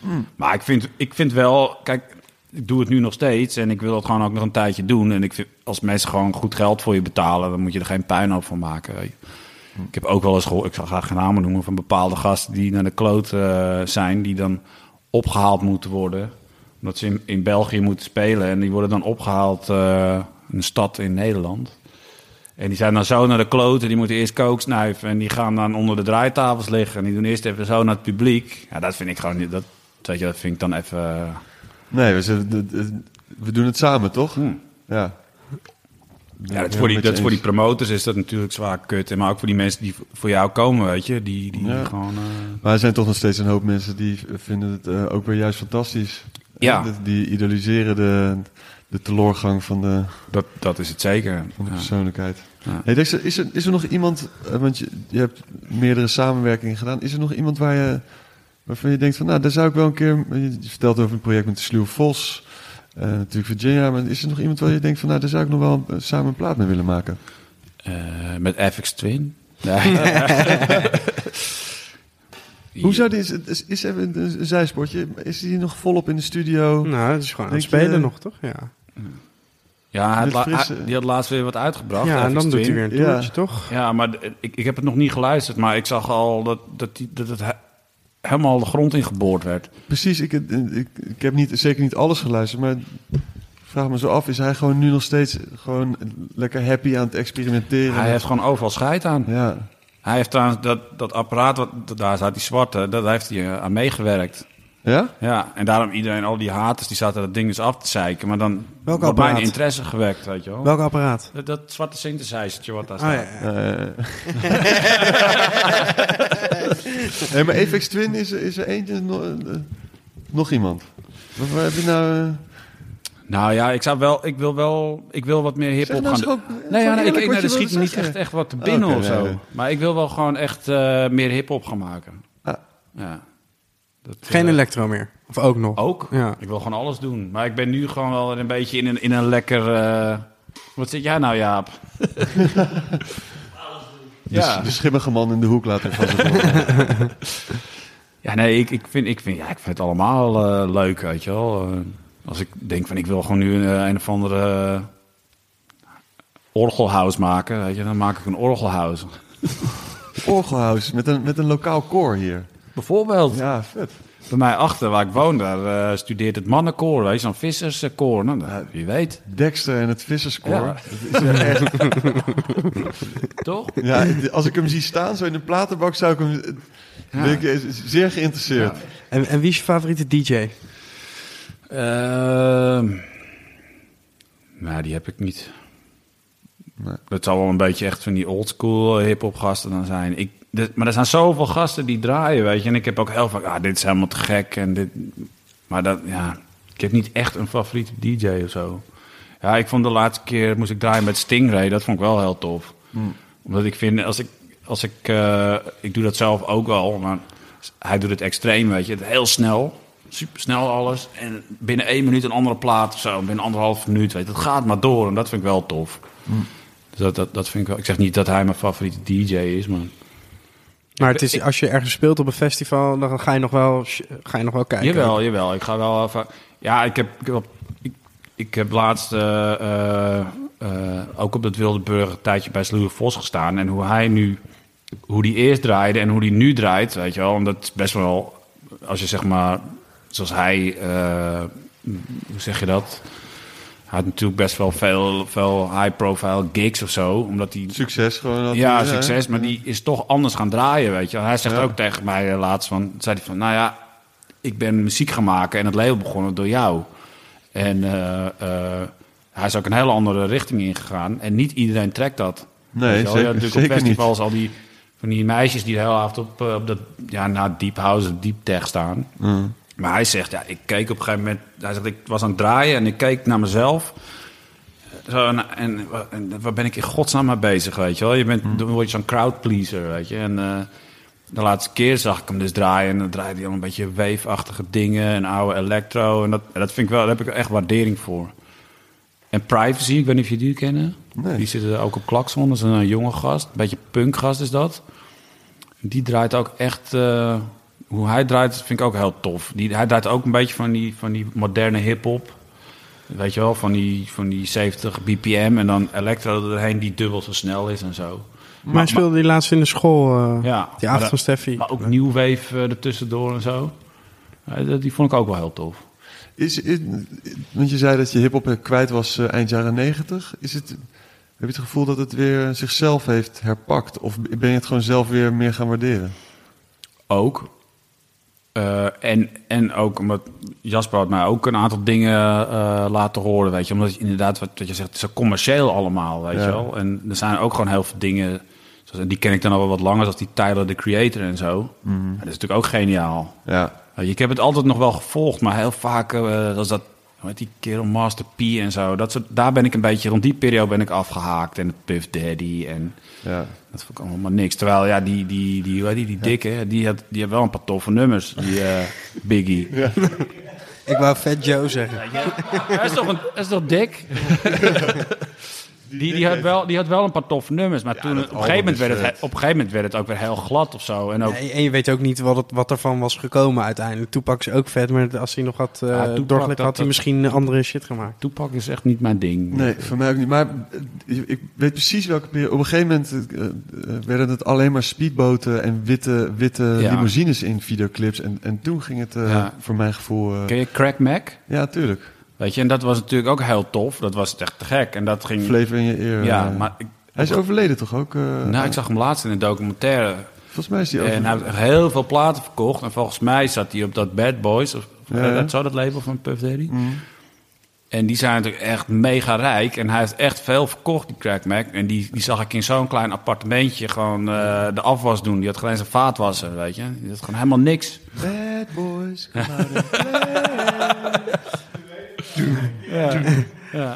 Hmm. Maar ik vind, ik vind wel, kijk, ik doe het nu nog steeds en ik wil het gewoon ook nog een tijdje doen. En ik vind, als mensen gewoon goed geld voor je betalen, dan moet je er geen puinhoop van maken. weet je. Hmm. Ik heb ook wel eens gehoord, ik zal graag geen namen noemen, van bepaalde gasten die naar de kloot eh, zijn, die dan opgehaald moeten worden. Omdat ze in, in België moeten spelen en die worden dan opgehaald eh, in een stad in Nederland. En die zijn dan zo naar de kloten, die moeten eerst kook snuiven. En die gaan dan onder de draaitafels liggen. En die doen eerst even zo naar het publiek. Ja, dat vind ik gewoon niet. Dat, weet je, dat vind ik dan even. eh, Nee, we, doen het samen, toch? Hmm. Ja. Ja, dat voor, die, dat voor die promoters is dat natuurlijk zwaar kut. Maar ook voor die mensen die voor jou komen, weet je. Die, die Ja. gewoon... eh, Maar er zijn toch nog steeds een hoop mensen die vinden het eh, ook weer juist fantastisch. Ja. Die idoliseren de, de teloorgang van de, dat, dat is het zeker. van de Ja. persoonlijkheid. Ja. Hey Dexter, is er, is er nog iemand, eh, want je, je hebt meerdere samenwerkingen gedaan. Is er nog iemand waar je, waarvan je denkt van, nou, daar zou ik wel een keer... Je vertelt over een project met de Sluw Vos, eh, natuurlijk Virginia. Maar is er nog iemand waar je denkt van, nou, daar zou ik nog wel eh, samen een plaat mee willen maken? Eh, met FX Twin. Nee. Hoe zou die, is, is, is even een, een zijsportje, is die nog volop in de studio? Nou, het is gewoon aan het je- spelen nog, toch? Ja. Ja, frisse- die had laatst weer wat uitgebracht. Ja, en dan doet hij weer een Ja. toertje, toch? Ja, maar ik, ik heb het nog niet geluisterd, maar ik zag al dat, dat, die, dat het he- helemaal de grond ingeboord werd. Precies, ik, ik, ik heb niet, zeker niet alles geluisterd, maar ik vraag me zo af, is hij gewoon nu nog steeds gewoon lekker happy aan het experimenteren? Hij heeft gewoon overal scheid aan. Ja, Hij heeft trouwens dat, dat apparaat, wat, daar staat die zwarte, dat heeft hij eh, aan meegewerkt. Ja? Ja, en daarom iedereen, al die haters, die zaten dat ding dus af te zeiken. Maar dan Welk wordt mijn apparaat? interesse gewekt, weet je wel. Welk apparaat? Dat, dat zwarte synthesizertje wat daar Oh, staat. ja, ja. Eh. maar Apex Twin is, is er eentje, no- eh, nog iemand. Wat, wat heb je nou... eh, Nou ja, ik zou wel, ik wil wel, ik wil wat meer Zeg hip-hop nou gaan eens doen. Nee, ja, gewoon nee, ik, ik, nee, er je schiet niet echt, echt wat te binnen Oké, of zo. nee, nee. Maar ik wil wel gewoon echt eh, meer hip-hop gaan maken. Ah. Ja. Dat, Geen eh, elektro meer. Of ook nog. Ook. Ja. Ik wil gewoon alles doen. Maar ik ben nu gewoon wel een beetje in een, in een lekker... eh, Wat zit jij nou, Jaap? De, ja. de schimmige man in de hoek laten van horen. ja, nee, ik, ik, vind, ik, vind, ja, ik vind het allemaal eh, leuk, weet je wel. Als ik denk van, ik wil gewoon nu een, een of andere orgelhouse maken, weet je, dan maak ik een orgelhouse. Orgelhuis met een, met een lokaal koor hier. Bijvoorbeeld. Ja, vet. Bij mij achter, waar ik woon, daar eh, studeert het mannenkoor, weet je, zo'n visserskoor. Nou, wie weet. Dexter en het visserskoor. Ja. Dat is echt, Toch? ja, als ik hem zie staan, zo in een platenbak, zou ik hem... Ja. Ben ik eh, zeer geïnteresseerd. En, en wie is je favoriete DJ? Ehm nou, die heb ik niet. Nee. Dat zal wel een beetje echt van die oldschool hip-hop gasten dan zijn. Ik, maar er zijn zoveel gasten die draaien, weet je. En ik heb ook heel vaak, ah, dit is helemaal te gek. En dit, maar dat, ja, ik heb niet echt een favoriete DJ of zo. Ja, ik vond de laatste keer, moest ik draaien met Stingray. Dat vond ik wel heel tof. Omdat ik vind, als ik, als ik, eh, ik doe dat zelf ook wel, maar hij doet het extreem, weet je. Het heel snel, super snel alles. En binnen één minuut een andere plaat of zo, binnen anderhalf minuut, weet je. Het gaat maar door en dat vind ik wel tof. Dus dat, dat, dat vind ik wel. Ik zeg niet dat hij mijn favoriete DJ is, maar. Maar het is, als je ergens speelt op een festival, dan ga je nog wel, ga je nog wel kijken. Jawel, jawel. Ik ga wel even. Ja, ik heb, ik heb, ik, heb laatst eh, eh, eh, ook op dat Wilde Burger een tijdje bij Sluwe Vos gestaan. En hoe hij nu, hoe die eerst draaide en hoe die nu draait, weet je wel. En dat is best wel, als je zeg maar, zoals hij, hoe zeg je dat? Had natuurlijk best wel veel, veel high-profile gigs of zo, omdat hij Succes gewoon. had ja, succes, hè? maar die is toch anders gaan draaien, weet je. Hij zegt Ja. ook tegen mij eh, laatst van, zei hij van, nou ja, ik ben muziek gaan maken en het label begonnen door jou. En eh, eh, hij is ook een hele andere richting ingegaan en niet iedereen trekt dat. Nee, zeker- had natuurlijk zeker op festivals al die van die meisjes die de hele avond op, op dat, ja, na deep house, deep tech staan. Mm. Maar hij zegt, ja, ik keek op een gegeven moment... Hij zegt, ik was aan het draaien en ik keek naar mezelf. Zo, en, en, en waar ben ik in godsnaam mee bezig, weet je wel? Je bent, Dan word je zo'n crowdpleaser, weet je. En eh, de laatste keer zag ik hem dus draaien... en dan draaide hij al een beetje wave-achtige dingen... en oude electro. En dat, en dat vind ik wel, daar heb ik echt waardering voor. En Privacy, ik weet niet of je die kennen. Nee. Die zitten ook op Klakson. Dat is een jonge gast. Een beetje punkgast is dat. Die draait ook echt... eh, hoe hij draait, vind ik ook heel tof. Die, hij draait ook een beetje van die, van die moderne hip-hop. Weet je wel, van die, van die 70 bpm en dan electro erheen die dubbel zo snel is en zo. Maar hij speelde die laatst in de school, eh, Ja, die maar avond van Steffi. Maar ook New Wave ertussendoor en zo. Ja, dat- die vond ik ook wel heel tof. Is, is- want je zei dat je hip-hop kwijt was eh, eind jaren negentig. Is het, heb je het gevoel dat het weer zichzelf heeft herpakt? Of ben je het gewoon zelf weer meer gaan waarderen? Ook. Eh, en, en ook omdat Jasper had mij ook een aantal dingen eh, laten horen, weet je. Omdat je inderdaad, wat, wat je zegt, het is zo commercieel allemaal, weet Ja. je wel. En er zijn ook gewoon heel veel dingen, zoals, en die ken ik dan al wel wat langer, zoals die Tyler, the Creator en zo. Maar dat is natuurlijk ook geniaal. Ja, je, Ik heb het altijd nog wel gevolgd, maar heel vaak als dat, hoe heet die kerel, Master P en zo. Dat soort, daar ben ik een beetje, rond die periode ben ik afgehaakt. En Puff Daddy en ja. dat vond ik allemaal maar niks. Terwijl, ja, die, die, die, hoe heet die, die dikke, die, had, die had wel een paar toffe nummers, die eh, Biggie. Ik wou Fat Joe zeggen. Hij is toch, een, hij is toch dik? Die, die, had wel, die had wel een paar toffe nummers, maar toen, op, een gegeven moment werd het, op een gegeven moment werd het ook weer heel glad of zo. En ook, Nee, en je weet ook niet wat, het, wat ervan was gekomen uiteindelijk. Tupac is ook vet, maar als hij nog had uh, Ja, had hij dat- misschien andere shit gemaakt. Toepak is echt niet mijn ding. Nee, voor mij ook niet. Maar eh, ik weet precies welke periode. Op een gegeven moment eh, werden het alleen maar speedboten en witte, witte Ja. limousines in videoclips. En, en toen ging het Ja. voor mijn gevoel... Ken je Crack Mac? Ja, tuurlijk. Weet je, en dat was natuurlijk ook heel tof. Dat was echt te gek. En dat ging... Flavor in je eer. ja, eh. maar ik, Hij is overleden toch ook? eh, nou, ik zag hem laatst in een documentaire. Volgens mij is die ook... En hij heeft heel veel platen verkocht. En volgens mij zat hij op dat Bad Boys. Of, Ja, ja. Dat zou dat label van Puff Daddy. En die zijn natuurlijk echt mega rijk. En hij heeft echt veel verkocht, die Crack Mac. En die, die zag ik in zo'n klein appartementje gewoon eh, de afwas doen. Die had geen zijn vaatwasser, weet je. Die had gewoon helemaal niks. Bad boys, come out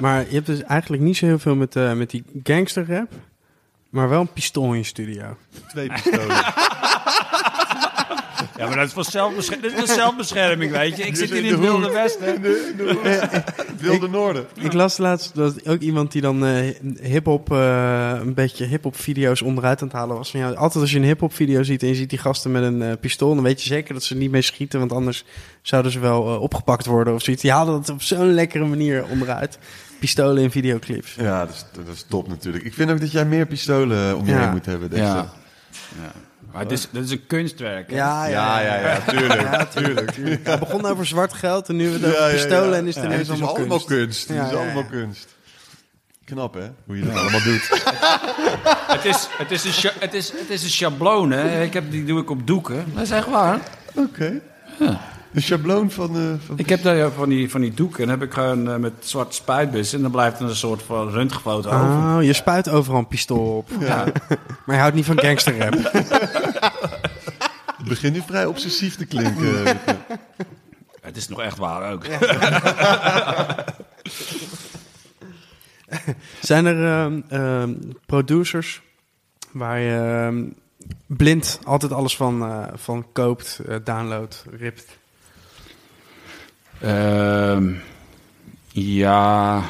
Maar je hebt dus eigenlijk niet zo heel veel met, eh, met die gangsterrap. Maar wel een pistool in je studio. Twee pistolen. Ja, maar dat is voor zelfbescherming, is zelfbescherming weet je. Ik zit hier in in het de Wilde. Westen. Wilde Noorden. Ik las laatst dat ook iemand die dan eh hip-hop, eh, een beetje hip-hop video's onderuit aan het halen was. Van, ja, altijd als je een hip-hop video ziet en je ziet die gasten met een eh, pistool, dan weet je zeker dat ze niet mee schieten, want anders zouden ze wel eh, opgepakt worden of zoiets. Die halen dat op zo'n lekkere manier onderuit. Pistolen in videoclips. Ja, dat is, dat is top natuurlijk. Ik vind ook dat jij meer pistolen om je Ja. heen moet hebben. Dexter. Ja. ja. Maar het is, dit is een kunstwerk. hè? Ja, Ja, ja, ja, tuurlijk. Ja, tuurlijk. tuurlijk. Het begon over zwart geld en nu hebben we Ja, pistolen ja. en is het Ja, ineens het is allemaal allemaal kunst. Het is ja, allemaal ja. kunst. Knap, hè? Hoe je dat allemaal doet. Het, is, het, is een het, is, het is een schabloon, hè. Ik heb, die doe ik op doeken. Dat is echt waar. Oké. Een schabloon van... eh, van Ik heb daar ja, van die, van die doeken en heb ik gewoon eh, met zwarte spuitbus. En dan blijft er een soort van röntgenfoto over. Oh, je spuit overal een pistool op. Ja. Maar je houdt niet van gangsterrap. Het begint nu vrij obsessief te klinken. Het is nog echt waar ook. Zijn er ehm, ehm, producers waar je ehm, blind altijd alles van, eh, van koopt, eh, downloadt, ript? Ehm, ja,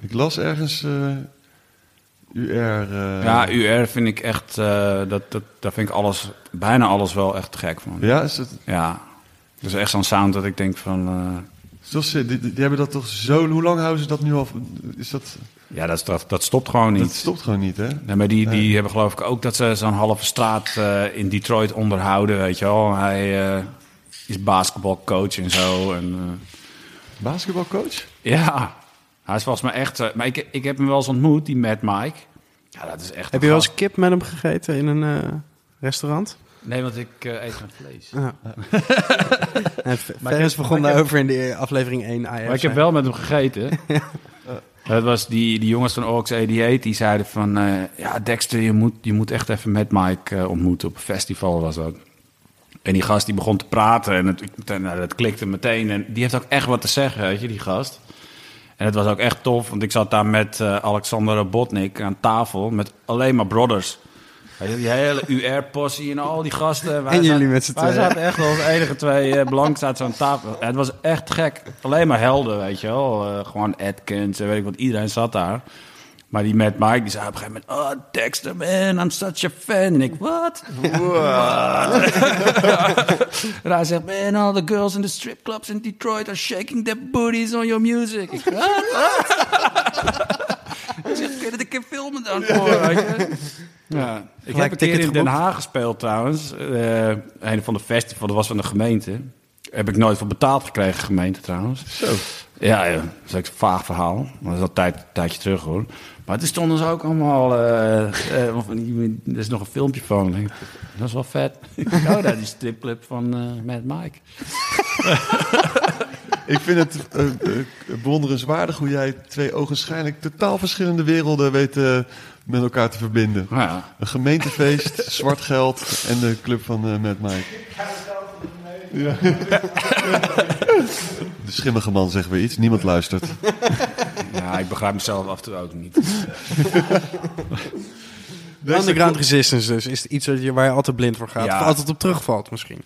ik las ergens... eh, UR... eh, ja, UR vind ik echt, eh, dat, dat, daar vind ik alles, bijna alles wel echt gek van. Ja, is het... Ja, dat is echt zo'n sound dat ik denk van, Zoals, ze- die, die hebben dat toch zo... Hoe lang houden ze dat nu al? Is dat... ja, dat, dat, dat stopt gewoon Dat niet. stopt gewoon niet, hè? Nee, maar die, die hebben geloof ik ook dat ze zo'n halve straat in Detroit onderhouden, weet je wel. Hij is basketbalcoach en zo. En, Basketbalcoach? ja, hij is volgens mij echt... eh, maar ik, ik heb hem wel eens ontmoet, die Mad Mike. Ja, dat is echt Heb je wel eens kip met hem gegeten in een eh, restaurant? Nee, want ik eh, eet geen vlees. Ik Ferris heb- begon daarover in de aflevering 1 AF. Maar ik heb wel met hem gegeten. Dat was die, die jongens van Orks 88, die zeiden van... eh, ja, Dexter, je moet, je moet echt even met Mike ontmoeten. Op een festival was dat. En die gast die begon te praten en het, meteen, nou, dat klikte meteen. En die heeft ook echt wat te zeggen, weet je, die gast. En het was ook echt tof, want ik zat daar met eh, Alexander Robotnik aan tafel... met alleen maar brothers. Die hele UR-possie en al die gasten. Wij En jullie zaten- met z'n Wij tweeën. zaten echt als enige twee uh, blanks uit zo'n tafel. En het was echt gek. Alleen maar helden, weet je wel. Eh, gewoon Atkins en weet ik wat. Iedereen zat daar. Maar die Matt Mike, die zei op een gegeven moment... Oh, Dexter, man, I'm such a fan. En ik, what? What? en hij zegt, man, all the girls in the strip clubs in Detroit are shaking their booties on your music. Ik, what? Hij zegt, kun je dat een keer filmen dan voor, weet je? Ja, ik heb een keer ticket in Den. Haag gespeeld trouwens. Eh, een van de festivals, dat was van de gemeente. Heb ik nooit voor betaald gekregen, gemeente trouwens. Zo. Ja, ja, dat is ook een vaag verhaal. Maar dat is al een tijd, tijdje terug hoor. Maar toen stonden ze ook allemaal... eh, eh, er is nog een filmpje van. Dat is wel vet. oh, is die stripclub van eh Mad Mike. Ik vind het bewonderenswaardig hoe jij twee ogenschijnlijk totaal verschillende werelden weet met elkaar te verbinden. Nou ja, Een gemeentefeest, zwart geld en de club van Mad Mike. Ja. De schimmige man zegt weer iets, niemand luistert. ja, ik begrijp mezelf af en toe ook niet. Underground Resistance dus. Is iets wat je, waar je altijd blind voor gaat? Ja. Of altijd op terugvalt misschien?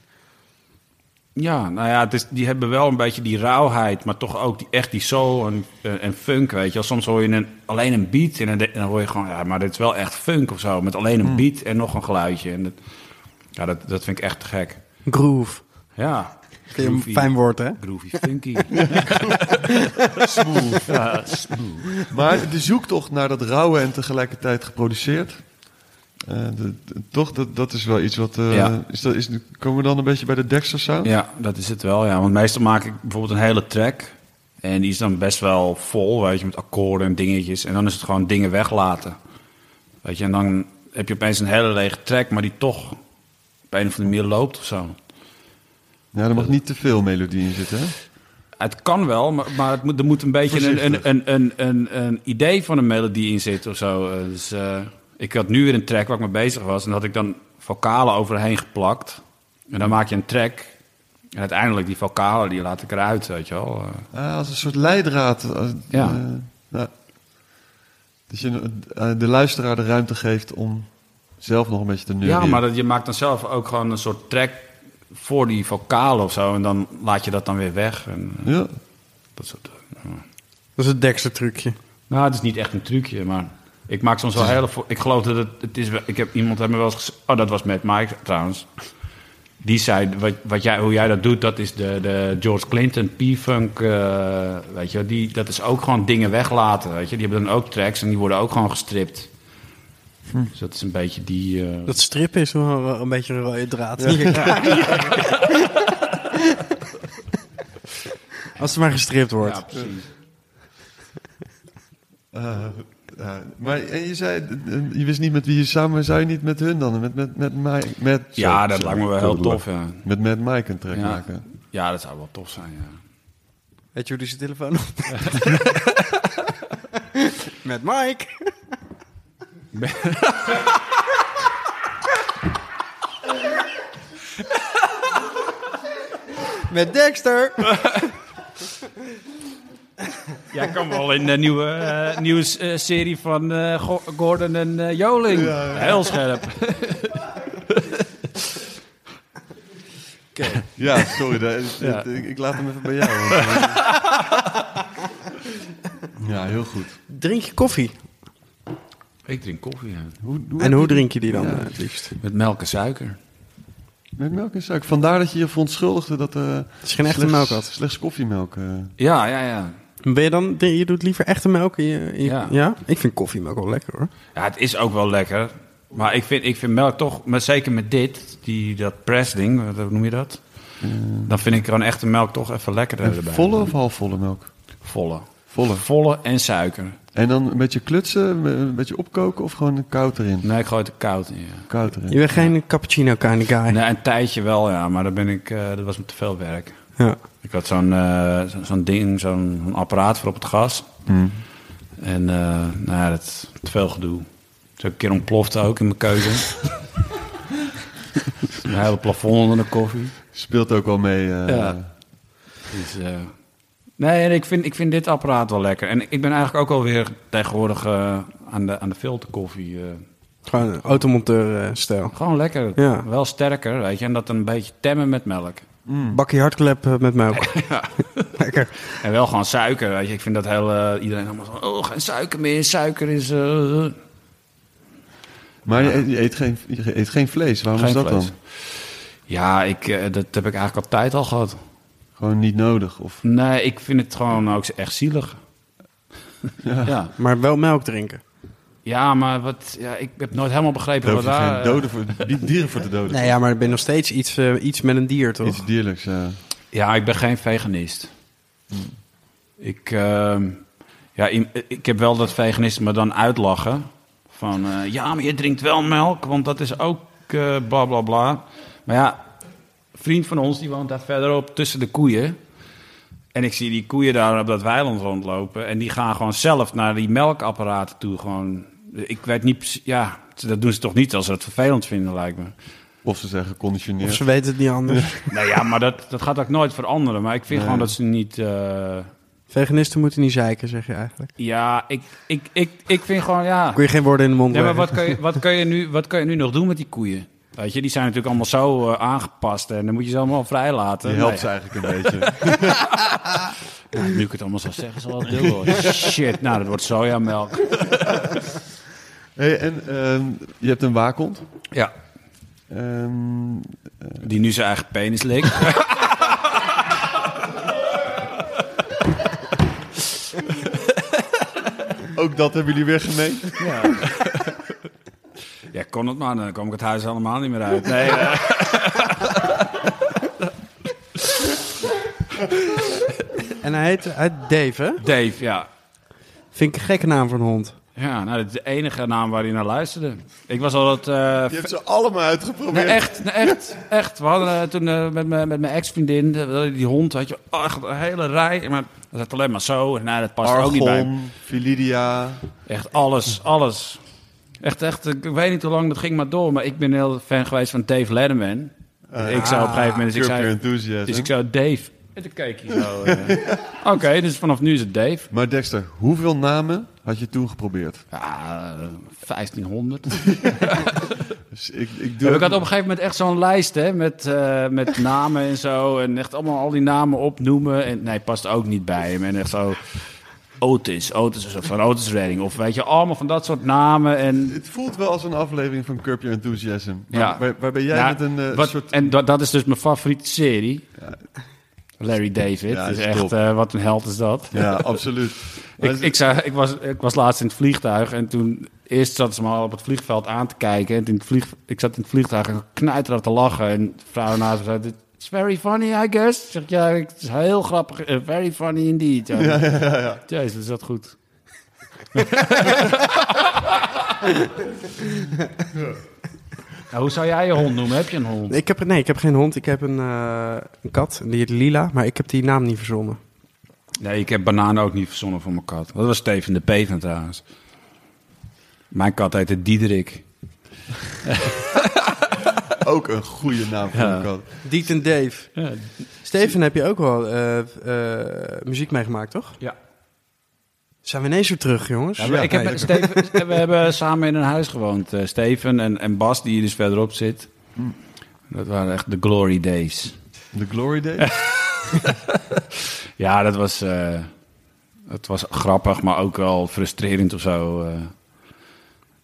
Ja, nou ja, het is, die hebben wel een beetje die rauwheid, maar toch ook die, echt die soul en, eh, en funk, weet je. wel. Soms hoor je een, alleen een beat en dan, de- en dan hoor je gewoon, ja, maar dit is wel echt funk of zo. Met alleen een beat en nog een geluidje. En dat, ja, dat, dat vind ik echt te gek. Groove. Ja. Een fijn woord, hè? Groovy funky. Smooth. ja, smooth. Maar de zoektocht naar dat rauwe en tegelijkertijd geproduceerd. eh, de- de- toch, dat, dat is wel iets wat. eh, Ja. is dat, is, komen we dan een beetje bij de Dexter sound? Ja, dat is het wel, ja. Want meestal maak ik bijvoorbeeld een hele track. En die is dan best wel vol, weet je, met akkoorden en dingetjes. En dan is het gewoon dingen weglaten. Weet je, en dan heb je opeens een hele lege track, maar die toch een of andere manier loopt of zo. Ja, er mag niet te veel melodie in zitten, hè? Het kan wel, maar, maar het moet, er moet een beetje een, een, een, een, een, een idee van een melodie in zitten of zo. Eh, Dus eh, ik had nu weer een track waar ik mee bezig was. En had ik dan vocalen overheen geplakt. En dan maak je een track. En uiteindelijk die vocalen, die laat ik eruit, weet je wel. Eh, Ah, als een soort leidraad. Ja. ja. Dat je de luisteraar de ruimte geeft om zelf nog een beetje te neurien. Ja, maar dat, je maakt dan zelf ook gewoon een soort track voor die vocalen of zo. En dan laat je dat dan weer weg. En, Ja. dat soort, Dat is het Dexter trucje. Nou, het is niet echt een trucje, maar ik maak soms wel hele... vo- Ik geloof dat het, het is... Ik heb iemand heeft me wel eens Oh, dat was met Mike trouwens. Die zei, wat, wat jij, hoe jij dat doet, dat is de, de George Clinton P-Funk, eh, weet je. Die, dat is ook gewoon dingen weglaten, weet je. Die hebben dan ook tracks en die worden ook gewoon gestript. Dus dat is een beetje die... eh, Dat strip is wel een beetje een rode draad. in je carrière. Als het maar gestript wordt. ja, precies. Eh, ja, maar en je zei, je wist niet met wie je samen, zou je niet met hun dan? Met, met, met, Mike, met Ja, zo- dat lijkt me wel heel tof, ja. Met, met Mike een track Ja. maken. Ja, dat zou wel tof zijn, ja. Weet je hoe die zijn telefoon op? Met Mike. Met Dexter. Jij kan wel in de nieuwe, eh, nieuwe eh, serie van eh, Go- Gordon en eh, Joling. Heel scherp. Ja, sorry. dat- Ja. Ik, ik laat hem even bij jou. want, eh, ja, heel goed. Drink je koffie? Ik drink koffie, ja. Hoe, hoe En hoe je- drink je die dan Ja. eh, het liefst? Met melk en suiker. Met melk en suiker. Vandaar dat je je verontschuldigde dat... eh Het is geen echte slechts- melk had. Slechts koffiemelk. eh. Ja, ja, ja. Ben je dan, je doet liever echte melk in je, in je- Ja. Ik vind koffiemelk wel lekker hoor. Ja, het is ook wel lekker. Maar ik vind, ik vind melk toch, maar zeker met dit, die, dat pressding, wat- hoe noem je dat? Dan vind ik gewoon echte melk toch even lekkerder volle of halfvolle melk? Volle. Volle. Volle en suiker. En dan een beetje klutsen, een beetje opkoken of gewoon koud erin? Nee, ik gooi het koud in, ja. Koud erin. Je bent geen cappuccino kind of guy. Nee, een tijdje wel, ja. Maar dan ben ik, eh, dat was me te veel werk. Ja. Ik had zo'n eh, zo- zo'n ding, zo'n apparaat voor op het gas. Mm. En eh, nou ja, dat is te veel gedoe. Ook een keer ontploft ook in mijn keuken. een hele plafond onder de koffie. Speelt ook wel mee. eh, Ja. Dus, eh, nee, en ik vind, ik vind dit apparaat wel lekker. En ik ben eigenlijk ook alweer tegenwoordig eh, aan, de, aan de filterkoffie. eh, Gewoon een automonteur eh, stijl. gewoon lekker. Ja. Wel sterker, weet je. En dat een beetje temmen met melk. Bakje hartklep met melk. lekker. En wel gewoon suiker, weet je. Ik vind dat heel... iedereen allemaal zo... Oh, geen suiker meer. Suiker is... Maar je eet, je eet geen, je eet geen vlees. Waarom geen is dat vlees. dan? Ja, ik, dat heb ik eigenlijk altijd al gehad. Gewoon niet nodig? Of, Nee, ik vind het gewoon ook echt zielig. ja. Ja, Maar wel melk drinken. ja maar wat, ja, ik heb nooit helemaal begrepen wat daar... geen doden voor, die- dieren voor te doden. Nee, ja, maar ik ben nog steeds iets, eh, iets met een dier, toch? Iets dierlijks, ja. Ja, ik ben geen veganist. Ik, ehm, ja, ik heb wel dat veganisten me dan uitlachen. Van, eh, ja, maar je drinkt wel melk, want dat is ook eh bla bla bla. Maar ja, vriend van ons, die woont daar verderop tussen de koeien. En ik zie die koeien daar op dat weiland rondlopen. En die gaan gewoon zelf naar die melkapparaten toe. Gewoon, ik weet niet, ja, dat doen ze toch niet als ze het vervelend vinden, lijkt me. Of ze zeggen geconditioneerd. Of ze weten het niet anders. Nou ja, maar dat, dat gaat ook nooit veranderen. Maar ik vind Nee. gewoon dat ze niet... eh, Veganisten moeten niet zeiken, zeg je eigenlijk. Ja, ik, ik, ik, ik vind gewoon, ja. Kun je geen woorden in de mond Ja, maar wat kun, je, wat, kun je nu, wat kun je nu nog doen met die koeien? Weet je, die zijn natuurlijk allemaal zo eh, aangepast en dan moet je ze allemaal vrij laten. Die helpt Nee, ze eigenlijk een beetje. ja, nu ik het allemaal zo zeggen, zal het deel worden. Shit, nou, dat wordt sojamelk. Hey, en ehm, je hebt een waakhond. Ja. Ehm, Die nu zijn eigen penis likt. ook dat hebben jullie weer gemeen? Ja. Ja, kon het maar, dan kom ik het huis helemaal niet meer uit. Nee, En hij heet, hij heet Dave, hè? Dave, ja. Vind ik een gekke naam voor een hond. Ja, nou, dat is de enige naam waar hij naar luisterde. Ik was altijd... eh, Je hebt ze allemaal Nee, uitgeprobeerd. echt, nee, echt, echt. We hadden eh, toen eh, met, mijn- met mijn ex-vriendin, die hond, had je echt een hele rij. Maar dat zat alleen maar zo. En nou, dat past er ook niet bij. Argon, Vilidia. Echt alles, alles. Echt, echt, ik weet niet hoe lang dat ging maar door. Maar ik ben heel fan geweest van Dave Letterman. ik zou op een gegeven moment, dus ik zei, Enthusiasm. dus ik zou Dave. En toen keek hij zo. eh. Oké, dus vanaf nu is het Dave. Maar Dexter, hoeveel namen had je toen geprobeerd? Ja, eh, 1500. Dus ik, ik doe Ja, ik had op een gegeven moment echt zo'n lijst hè, met, eh, met namen en zo. En echt allemaal al die namen opnoemen. En nee, past ook niet bij hem. En echt zo. Otis, Otis is van Otis Redding. Of weet je, allemaal van dat soort namen. En, Het voelt wel als een aflevering van Curb Your Enthusiasm. Maar, Ja. waar, waarbij jij Ja, met een eh, wat, soort... En dat, dat is dus mijn favoriete serie. Larry David. Ja, is is echt, eh, wat een held is dat. Ja, absoluut. Ik, ik, zei, ik, was, ik was laatst in het vliegtuig en toen... Eerst zat ze me al op het vliegveld aan te kijken. En in het vlieg, ik zat in het vliegtuig en knijter te lachen. En de vrouw naast me zei... It's very funny, I guess. Zeg, ja, het is heel grappig. eh, very funny indeed. Ja, ja, ja. Jezus, is dat goed. Nou, hoe zou jij je hond noemen? Heb je een hond? Ik heb, nee, ik heb geen hond. Ik heb een, eh, een kat. Die heet Lila. Maar ik heb die naam niet verzonnen. Nee, ik heb bananen ook niet verzonnen voor mijn kat. Dat was Steven de Peter trouwens. Mijn kat heette Diederik. Ook een goede naam voor Ja. een kat. Diet en Dave. Ja. Steven, heb je ook wel eh, eh, muziek meegemaakt, toch? Ja. Zijn we ineens weer terug, jongens? Ja, ik heb, Steven, we hebben samen in een huis gewoond. eh, Steven en, en Bas, die hier dus verderop zit. Dat waren echt de glory days. The Glory Days? Ja, dat was, eh, het was grappig, maar ook wel frustrerend of zo.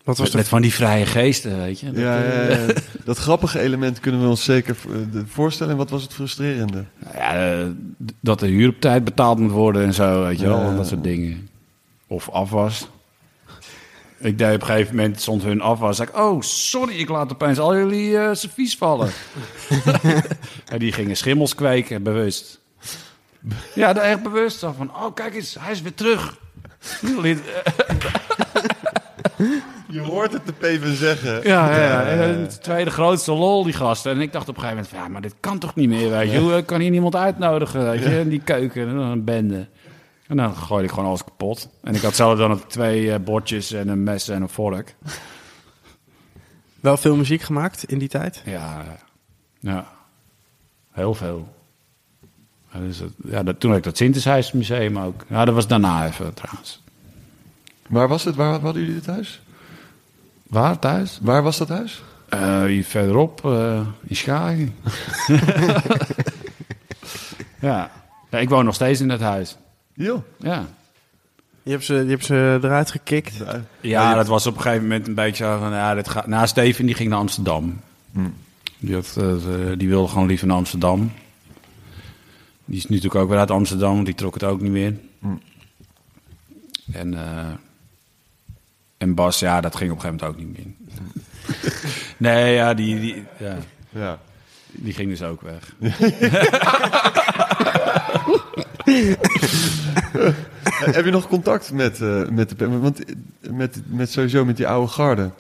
Wat was met, van die vrije geesten, weet je. Dat, ja, eh, ja, ja. Dat grappige element kunnen we ons zeker eh, de- voorstellen. En wat was het frustrerende? Nou ja, dat de huur op tijd betaald moet worden en zo, weet je wel. Ja. Dat soort dingen. Of afwas. Ik deed op een gegeven moment, stond hun afwas. Ik, oh, sorry, ik laat opeens al jullie eh servies vallen. en die gingen schimmels kweken, bewust. Ja, daar echt bewust. Van, oh, kijk eens, hij is weer terug. Je hoort het de Peven zeggen. Ja, ja, ja. En het tweede grootste lol, die gasten. En ik dacht op een gegeven moment, van, ja, maar dit kan toch niet meer, weet je. Hoe eh, kan hier niemand uitnodigen, weet je. In die keuken, en dan een bende. En dan gooide ik gewoon alles kapot. En ik had zelf dan ook twee eh, bordjes en een mes en een vork. Wel veel muziek gemaakt in die tijd? Ja, ja. Heel veel. Ja, dus het- ja, dat, toen had ik dat Synthesizer Museum ook. Ja, dat was daarna even trouwens. Waar was het? Waar hadden jullie het huis? Waar, thuis? Waar was dat huis? Eh, hier verderop, eh, in Schagen. ja. ja. Ik woon nog steeds in dat huis. Jo. Ja. Je hebt ze, je hebt ze eruit gekikt. Ja, dat was op een gegeven moment een beetje van, ja, dit gaat... Nou, Steven die ging naar Amsterdam. Die, had, eh, die wilde gewoon liever naar Amsterdam. Die is nu natuurlijk ook weer uit Amsterdam, want die trok het ook niet meer. En, eh, en Bas, ja, dat ging op een gegeven moment ook niet meer. nee, ja, die, die, ja, Ja. die ging dus ook weg. Heb je nog contact met, eh, met de? Want met, met sowieso met die oude garde.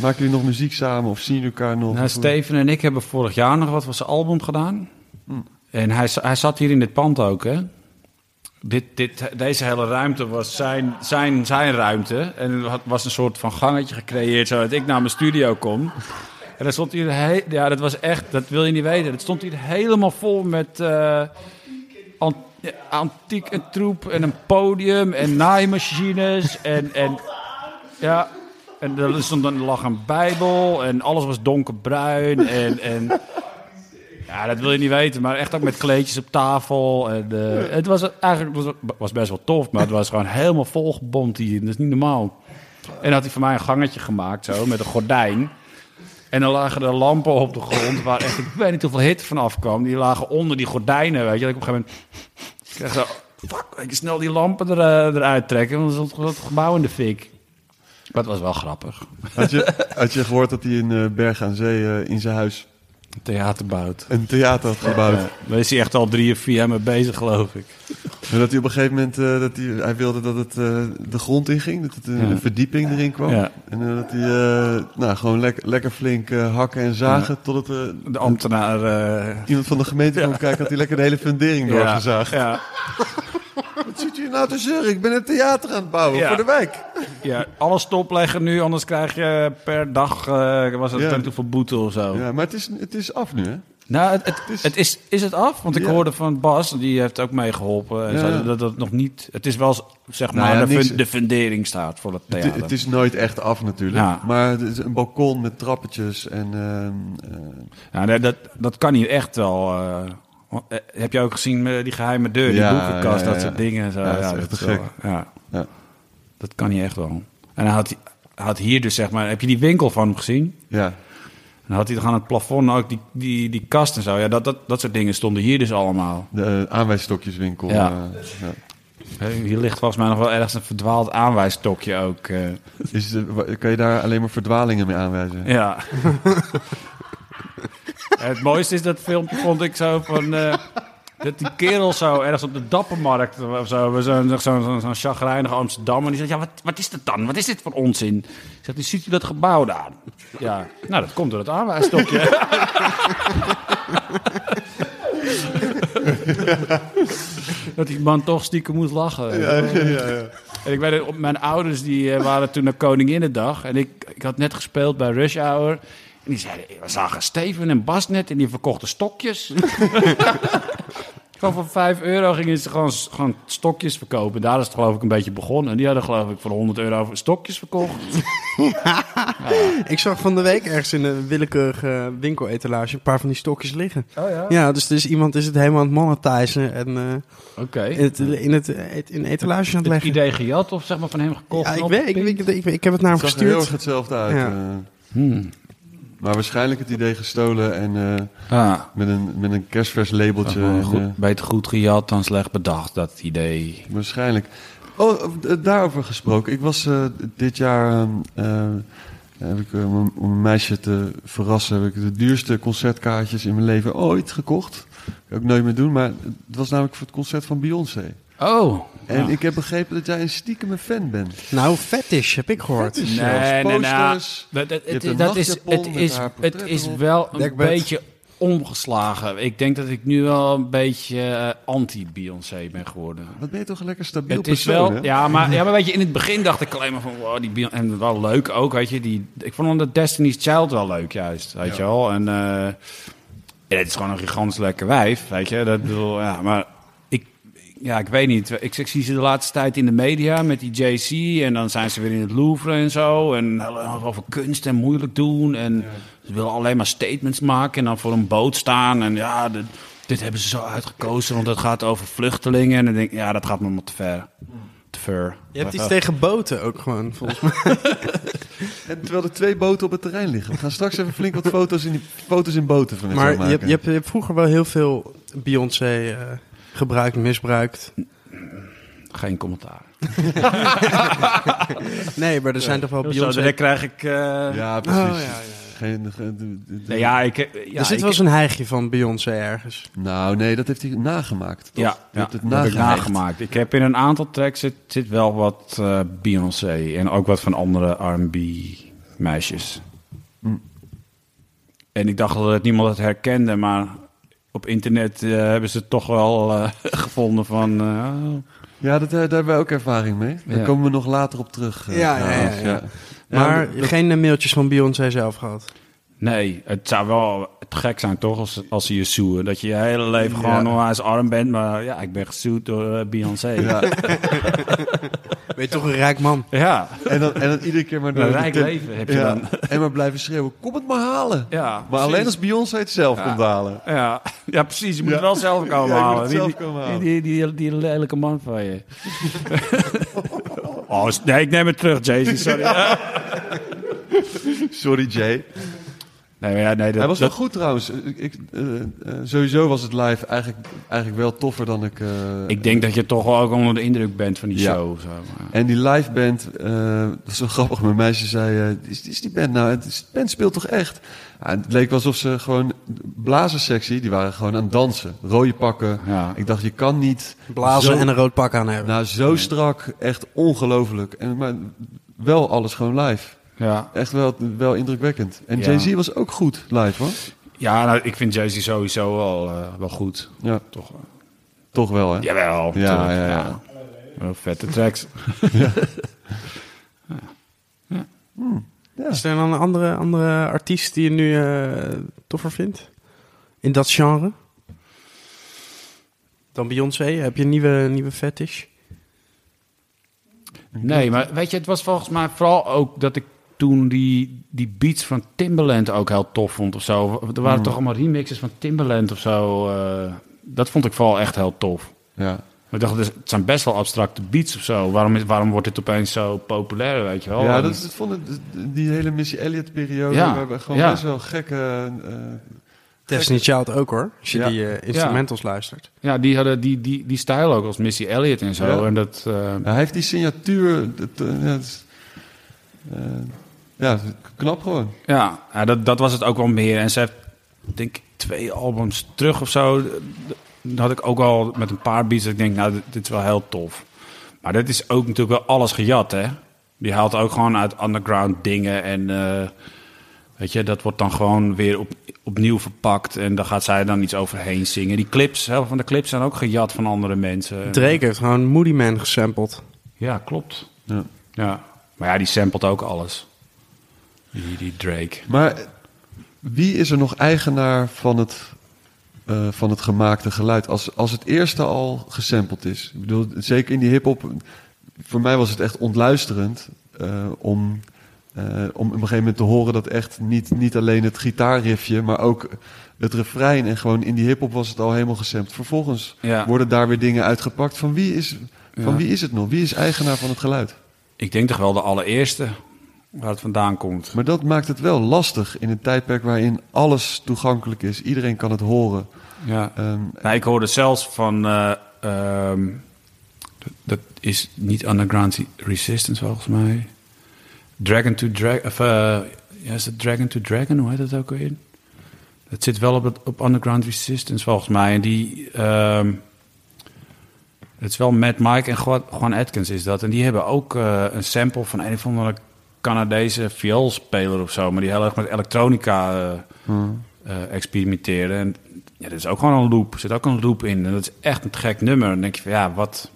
Maken jullie nog muziek samen of zien jullie elkaar nog? Nou, Steven en ik hebben vorig jaar nog wat van zijn album gedaan. En hij, hij zat hier in dit pand ook, hè? Dit, deze hele ruimte was zijn, zijn, zijn ruimte. En er was een soort van gangetje gecreëerd zodat ik naar mijn studio kom. En dat stond hier, ja, dat was echt, dat wil je niet weten. Het stond hier helemaal vol met eh, an- ja, antiek troep en een podium en naaimachines en, en ja, en er stond een, lag een bijbel en alles was donkerbruin en, en ja, dat wil je niet weten, maar echt ook met kleedjes op tafel. En, eh, het was eigenlijk was, was best wel tof, maar het was gewoon helemaal volgebomd hier. Dat is niet normaal. En dan had hij voor mij een gangetje gemaakt, zo, met een gordijn. En dan lagen er lampen op de grond, waar echt, ik weet niet hoeveel hitte van afkwam. Die lagen onder die gordijnen, weet je. Dat ik op een gegeven moment, kreeg zo, fuck, snel die lampen er, eh, eruit trekken, want dan stond het gebouw in de fik. Maar het was wel grappig. Had je, had je gehoord dat hij in eh, Berg aan Zee in zijn huis Theater bouwt. een theater had gebouwd. Ja, daar is hij echt al drie of vier jaar mee bezig, geloof ik. En dat hij op een gegeven moment, eh, dat hij, hij wilde dat het eh, de grond inging, dat het een Ja. verdieping erin kwam. Ja. En eh, dat hij nou, gewoon lekker, lekker flink hakken en zagen, tot het eh, De ambtenaar... iemand van de gemeente kwam kijken, had hij lekker de hele fundering doorgezaagd. Ja, Wat zit je nou te zeuren? Ik ben een theater aan het bouwen Ja. voor de wijk. ja, alles stopleggen nu, anders krijg je per dag... eh was het Ja. ja. hoeveel boete of zo. Ja, maar het is, het is af nu, hè? Nou, het, het, is- het is, is het af? Want ik Ja. hoorde van Bas, die heeft ook meegeholpen. En Ja. zei dat het nog niet... Het is wel, zeg Nou maar, ja, de, niks- fun- de fundering staat voor het Het, theater. het is nooit echt af natuurlijk. Ja. Maar het is een balkon met trappetjes en... ehm, eh, Ja, dat, dat, dat kan hier echt wel. eh, heb je ook gezien eh, die geheime deur, die Ja, boekenkast, dat soort dingen. en Zo. Ja, dat is echt dat wel- ja, ja. dat kan hij echt wel. En hij had, hij had hier dus, zeg maar, heb je die winkel van hem gezien? ja. En dan had hij toch aan het plafond ook die, die, die kast en zo. Ja, dat, dat, dat soort dingen stonden hier dus allemaal. De eh, aanwijsstokjeswinkel. Ja. eh, ja. Hier ligt volgens mij nog wel ergens een verdwaald aanwijstokje ook. eh. Is, kan je daar alleen maar verdwalingen mee aanwijzen? Ja. Het mooiste is dat filmpje, vond ik zo van. eh, dat die kerel zo ergens op de Dappermarkt of zo. Zo'n zo'n zo'n zo'n chagrijnige Amsterdam. En die zegt: Ja, wat, wat is dat dan? Wat is dit voor onzin? Zegt hij: Ziet u dat gebouw daar? Ja, nou, dat komt door het aanwijstokje. dat die man toch stiekem moest lachen. Ja, ja, ja. En ik weet, mijn ouders die eh, waren toen naar Koninginnedag. En ik, ik had net gespeeld bij Rush Hour. En die zeiden, we zagen Steven en Bas net en die verkochten stokjes. gewoon voor 5 euro gingen ze gewoon, gewoon stokjes verkopen. Daar is het geloof ik een beetje begonnen. En die hadden geloof ik voor 100 euro stokjes verkocht. Ik zag van de week ergens in een willekeurige winkeletalage een paar van die stokjes liggen. Oh ja? Ja, dus, dus iemand is het helemaal aan het monetizen en eh, Oké. in, het, in, het, in etalage aan het Het leggen. idee gejat of zeg maar van hem gekocht? Ja, ik, weet, ik, ik, ik, ik heb het naar hem Het zag er heel erg gestuurd. hetzelfde uit. Ja. eh. Hmm. Maar waarschijnlijk het idee gestolen en eh, Ah, met, een, met een kerstvers labeltje. gewoon en, goed, eh, beter goed gejat dan slecht bedacht, dat idee. waarschijnlijk. Oh, eh, daarover gesproken. Ik was eh, dit jaar... eh, eh, heb ik, eh, om een meisje te verrassen, heb ik de duurste concertkaartjes in mijn leven ooit gekocht. Ga ik nooit meer doen, maar het was namelijk voor het concert van Beyoncé. Oh. En ja. ik heb begrepen dat jij een stiekeme fan bent. Nou, fetish heb ik gehoord. Fetish. Nee, zelfs nee, nou, posters. dat, dat, Je hebt het, een dat is, het, met is, haar het is wel een Dekbed. beetje omgeslagen. Ik denk dat ik nu wel een beetje eh, anti-Beyoncé ben geworden. Wat ben je toch een lekker stabiel Het is persoon, wel, ja maar, ja, maar weet je, in het begin dacht ik alleen maar van, wow, die Beyoncé, en wel leuk ook, weet je, die, ik vond de Destiny's Child wel leuk juist, weet je wel, en, eh, en het is gewoon een gigantisch lekker wijf, weet je, dat bedoel, ja, maar ja, ik weet niet, ik, ik zie ze de laatste tijd in de media met die JC en dan zijn ze weer in het Louvre en zo, en over kunst en moeilijk doen, en ze willen alleen maar statements maken en dan voor een boot staan, en ja, dit hebben ze zo uitgekozen, want het gaat over vluchtelingen. En dan denk ik, ja, dat gaat me maar te ver. Te ver. Je hebt iets tegen boten ook gewoon, volgens mij. En terwijl er twee boten op het terrein liggen. We gaan straks even flink wat foto's in, die, foto's in boten van Maar je maken. hebt, je, hebt, je hebt vroeger wel heel veel Beyoncé eh, gebruikt, misbruikt. Geen commentaar. Nee, maar er zijn toch wel Zo, Beyoncé... direct krijg ik... eh, Ja, Oh, precies. ja, ja. Geen, ge- de- de- de- nee, ja, ik... eh, Ja, er zit ik- wel eens een hijgje van Beyoncé ergens. Nou, nee, dat heeft hij nagemaakt. Toch? Ja, Je hebt het dat heb ik nagemaakt. Ik heb in een aantal tracks zit, zit wel wat eh, Beyoncé en ook wat van andere R&B meisjes. Hm. En ik dacht dat niemand het herkende, maar op internet eh, hebben ze het toch wel eh, gevonden van... eh, oh, Ja, dat, daar hebben wij ook ervaring mee. Daar Ja. komen we nog later op terug. Ja, ja, ja, trouwens, ja. Ja, Maar dat- geen mailtjes van Beyoncé zelf gehad. Nee, het zou wel te gek zijn toch als, als ze je zoeken. Dat je je hele leven Ja. gewoon onwijs arm bent. Maar ja, ik ben gezoet door eh, Beyoncé. Ja. Ben je toch een rijk man? Ja. En, dan, en dan iedere keer maar... Een rijk leven heb je ja. dan. En maar blijven schreeuwen, kom het maar halen. Ja, maar alleen als Beyoncé het zelf komt halen. Ja, ja, precies. Je moet het wel zelf komen Ja, je moet halen. het Die- zelf die, komen halen. Die, die, die, die lelijke man van je. oh, nee, ik neem het terug, Jason. Sorry. Sorry, Jay. Nee, maar ja, nee, dat, Hij was wel dat- goed trouwens. Ik, eh, eh, sowieso was het live eigenlijk, eigenlijk wel toffer dan ik... eh, ik denk dat je toch wel ook onder de indruk bent van die Ja. show. Zo. maar- En die live band, eh, dat is wel grappig. Mijn meisje zei, eh, is, is die band nou? Het is- De band speelt toch echt? Ja, het leek wel alsof ze gewoon, blazerssectie, die waren gewoon aan het dansen. Rode pakken. Ja. Ik dacht, je kan niet Blazen zo, en een rood pak aan hebben. nou, zo strak, echt ongelooflijk. En, maar wel alles gewoon live. Ja, Echt wel, wel indrukwekkend. En Ja. Jay-Z was ook goed live, hoor. ja nou, ik vind Jay-Z sowieso wel, eh, wel goed. Ja, Toch, wel. toch wel, hè? Jawel. Ja, ja, ja. Wel vette tracks. Is er dan een andere, andere artiest die je nu eh, toffer vindt? In dat genre? Dan Beyoncé? Heb je een nieuwe, nieuwe fetish? Nee, maar weet je, het was volgens mij vooral ook dat ik toen die, die beats van Timbaland ook heel tof vond of zo. Er waren Mm. toch allemaal remixes van Timbaland of zo. eh, dat vond ik vooral echt heel tof. Ja. Maar ik dacht, dus, het zijn best wel abstracte beats of zo. Waarom, is, waarom wordt dit opeens zo populair, weet je wel? Ja, En- dat, dat vond ik, die hele Missy Elliott-periode. Ja, We hebben gewoon ja. best wel gekke... eh, Destiny Child ook hoor, als je Ja. die eh, instrumentals luistert. ja, die hadden die, die, die stijl ook als Missy Elliott en zo. Ja. En dat, eh, Ja, hij heeft die signatuur. Dat, eh, ja, knap gewoon. Ja, ja dat, dat was het ook wel meer. En ze heeft, denk ik, twee albums terug of zo. Dat had ik ook al met een paar beats. Dat ik denk, nou, dit, dit is wel heel tof. Maar dat is ook natuurlijk wel alles gejat, hè? Die haalt ook gewoon uit underground dingen. En eh, weet je, dat wordt dan gewoon weer op, opnieuw verpakt. En daar gaat zij dan iets overheen zingen. Die clips, heel veel van de clips zijn ook gejat van andere mensen. Drake heeft gewoon Moody Man gesampled. Ja, klopt. Ja. Ja. Maar ja, die samplet ook alles. Die, die Drake. Maar wie is er nog eigenaar van het, eh, van het gemaakte geluid? Als, als het eerste al gesampled is. Ik bedoel, zeker in die hip-hop. Voor mij was het echt ontluisterend eh, om, eh, om op een gegeven moment te horen dat echt niet, niet alleen het gitaarriffje, maar ook het refrein. En gewoon in die hip-hop was het al helemaal gesampled. Vervolgens Ja. worden daar weer dingen uitgepakt. Van wie, is, van Ja. wie is het nog? Wie is eigenaar van het geluid? Ik denk toch wel de allereerste waar het vandaan komt. Maar dat maakt het wel lastig in een tijdperk waarin alles toegankelijk is. Iedereen kan het horen. Ja. Ehm, Nou, ik hoorde zelfs van. eh, ehm, dat, dat is niet Underground Resistance volgens mij. Dragon to Dragon. Of, eh, ja, is het Dragon to Dragon? Hoe heet dat ook alweer? Dat zit wel op, het, op Underground Resistance volgens mij. En die. ehm, het is wel Matt Mike en Juan Atkins is dat. En die hebben ook eh, een sample van een of andere Canadese vioolspeler of zo. Maar die heel erg met elektronica eh, experimenteren. En ja, er is ook gewoon een loop. Er zit ook een loop in. En dat is echt een gek nummer. Dan denk je van ja, wat.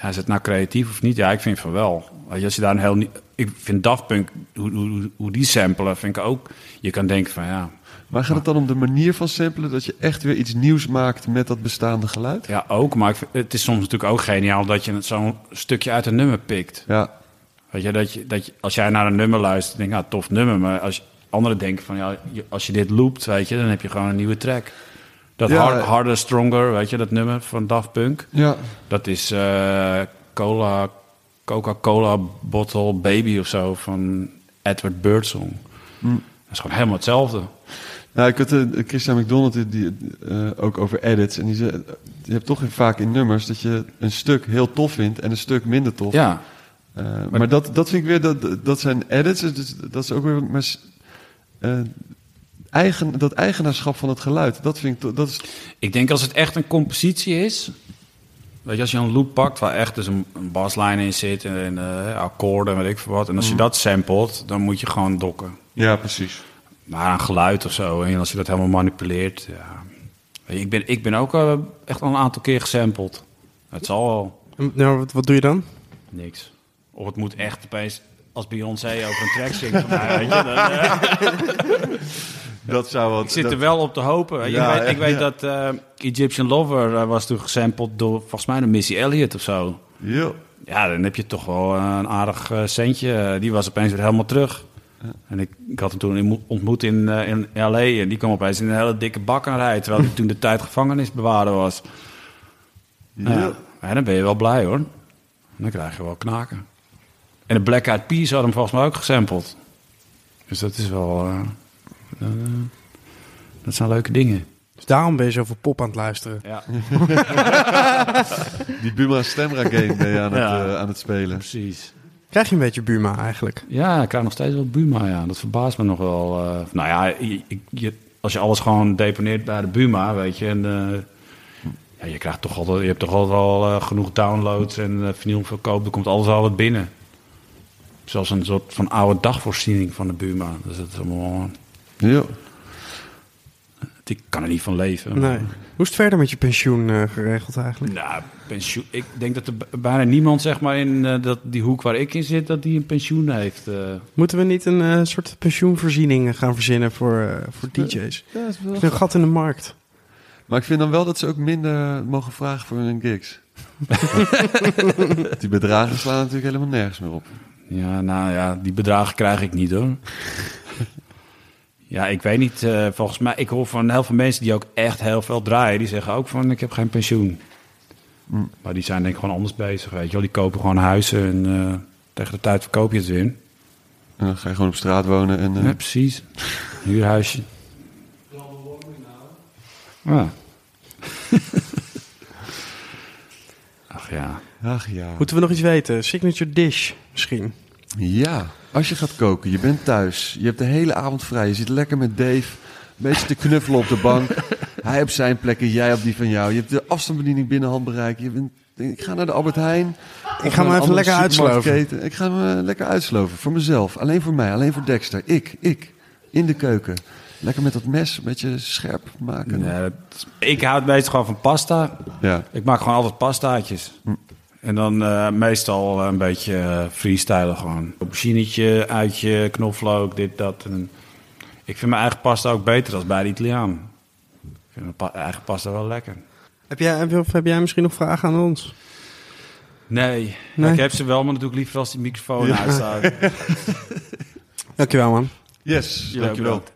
Ja, is het nou creatief of niet? Ja, ik vind van wel. Als je daar een heel. Ik vind Daft Punk, hoe, hoe, hoe die samplen, vind ik ook. Je kan denken van ja. maar gaat het dan om de manier van samplen? Dat je echt weer iets nieuws maakt met dat bestaande geluid? Ja, ook. Maar het is soms natuurlijk ook geniaal dat je het zo'n stukje uit een nummer pikt. Ja, Weet je, dat je, dat je, als jij naar een nummer luistert, denk je, nou, tof nummer. Maar als anderen denken van, ja, als je dit loopt, weet je, dan heb je gewoon een nieuwe track. Dat Ja. hard, Harder, Stronger, weet je, dat nummer van Daft Punk. ja. Dat is eh, cola, Coca-Cola Bottle Baby of zo van Edward Birdsong. Mm. Dat is gewoon helemaal hetzelfde. Nou, ik had uh, Christian McDonald die, die, eh, ook over edits. En die zei, je hebt toch vaak in nummers dat je een stuk heel tof vindt en een stuk minder tof. Ja, Eh, maar dat, dat vind ik weer, dat, dat zijn edits. Dus dat is ook weer, maar, eh, eigen, dat eigenaarschap van het geluid. Dat vind ik, dat is, ik denk als het echt een compositie is... Weet je, als je een loop pakt waar echt dus een, een baslijn in zit... en eh, akkoorden en weet ik veel wat... en als je dat samplet, dan moet je gewoon dokken. ja, precies. Maar een geluid of zo, en als je dat helemaal manipuleert... Ja. Weet je, Ik, ben, ik ben ook echt al een aantal keer gesampled. Het zal wel... Nou, wat, wat doe je dan? Niks. Of het moet echt opeens als Beyoncé over een track zingt van mij, weet je. Dan, eh, Dat zou wat. ik zit dat- er wel op te hopen. Ja, ik weet, ik weet ja. dat eh, Egyptian Lover eh, was toen gesampled door volgens mij de Missy Elliott of zo. Ja. Ja, dan heb je toch wel een aardig centje. Die was opeens weer helemaal terug. En ik, ik had hem toen ontmoet in, in L.A. En die kwam opeens in een hele dikke bak aan rijden. Terwijl hij toen de tijd gevangenisbewaarder was. Ja. Ja. ja, dan ben je wel blij hoor. Dan krijg je wel knaken. En de Black Eyed Peas had hem volgens mij ook gesampled. Dus dat is wel... eh, Eh, dat zijn leuke dingen. Dus daarom ben je zoveel pop aan het luisteren. Ja, Die Buma Stemra game ben je aan, Ja. het, eh, aan het spelen. precies. Krijg je een beetje Buma eigenlijk? Ja, ik krijg nog steeds wel Buma, ja. Dat verbaast me nog wel. eh. nou ja, je, je- je- als je alles gewoon deponeert bij de Buma, weet je... En, eh, ja, je, krijgt toch altijd, je hebt toch altijd wel eh, genoeg downloads en uh, vinylverkoop. Er komt alles al wat binnen. Zelfs een soort van oude dagvoorziening van de Buma. Dus dat is allemaal... Ja. Ik kan er niet van leven. Nee. Hoe is het verder met je pensioen eh, geregeld eigenlijk? Nou, pensioen. Ik denk dat er bijna niemand, zeg maar, in eh, dat, die hoek waar ik in zit, dat die een pensioen heeft. eh. Moeten we niet een eh, soort pensioenvoorziening gaan verzinnen voor, eh, voor DJ's? Ja, is wel Er is een gat in de markt. Maar ik vind dan wel dat ze ook minder mogen vragen voor hun gigs. die bedragen slaan natuurlijk helemaal nergens meer op. Ja, nou ja, die bedragen krijg ik niet hoor. ja, ik weet niet. eh, volgens mij, ik hoor van heel veel mensen die ook echt heel veel draaien. Die zeggen ook van, ik heb geen pensioen. Mm. Maar die zijn denk ik gewoon anders bezig, weet je wel. Die kopen gewoon huizen en eh, tegen de tijd verkoop je het weer. En dan ga je gewoon op straat wonen en... eh, Ja, precies. Huurhuisje. Ja. Ach ja. Ach ja. Moeten we nog iets weten? Signature dish misschien? Ja, als je gaat koken, je bent thuis, je hebt de hele avond vrij, je zit lekker met Dave, een beetje te knuffelen op de bank. Hij op zijn plekken, jij op die van jou. Je hebt de afstandsbediening binnen handbereik. Je bent, ik ga naar de Albert Heijn. Ik ga me even lekker uitsloven. Ik ga me lekker uitsloven. Voor mezelf. Alleen voor mij. Alleen voor Dexter. Ik. Ik. In de keuken. Lekker met dat mes. Een beetje scherp maken. Nee, dat ik hou het meestal gewoon van pasta. Ja. Ik maak gewoon altijd pastaatjes. En dan eh, meestal een beetje eh freestylen gewoon. Auberginetje, uitje, knoflook, dit, dat. En ik vind mijn eigen pasta ook beter dan bij de Italiaan. Ik vind mijn pa- eigen pasta wel lekker. Heb jij, heb, of heb jij misschien nog vragen aan ons? Nee, Nee? ik heb ze wel, maar natuurlijk liever als die microfoon uitstaat. Dankjewel man. Yes. Dankjewel. bedankt.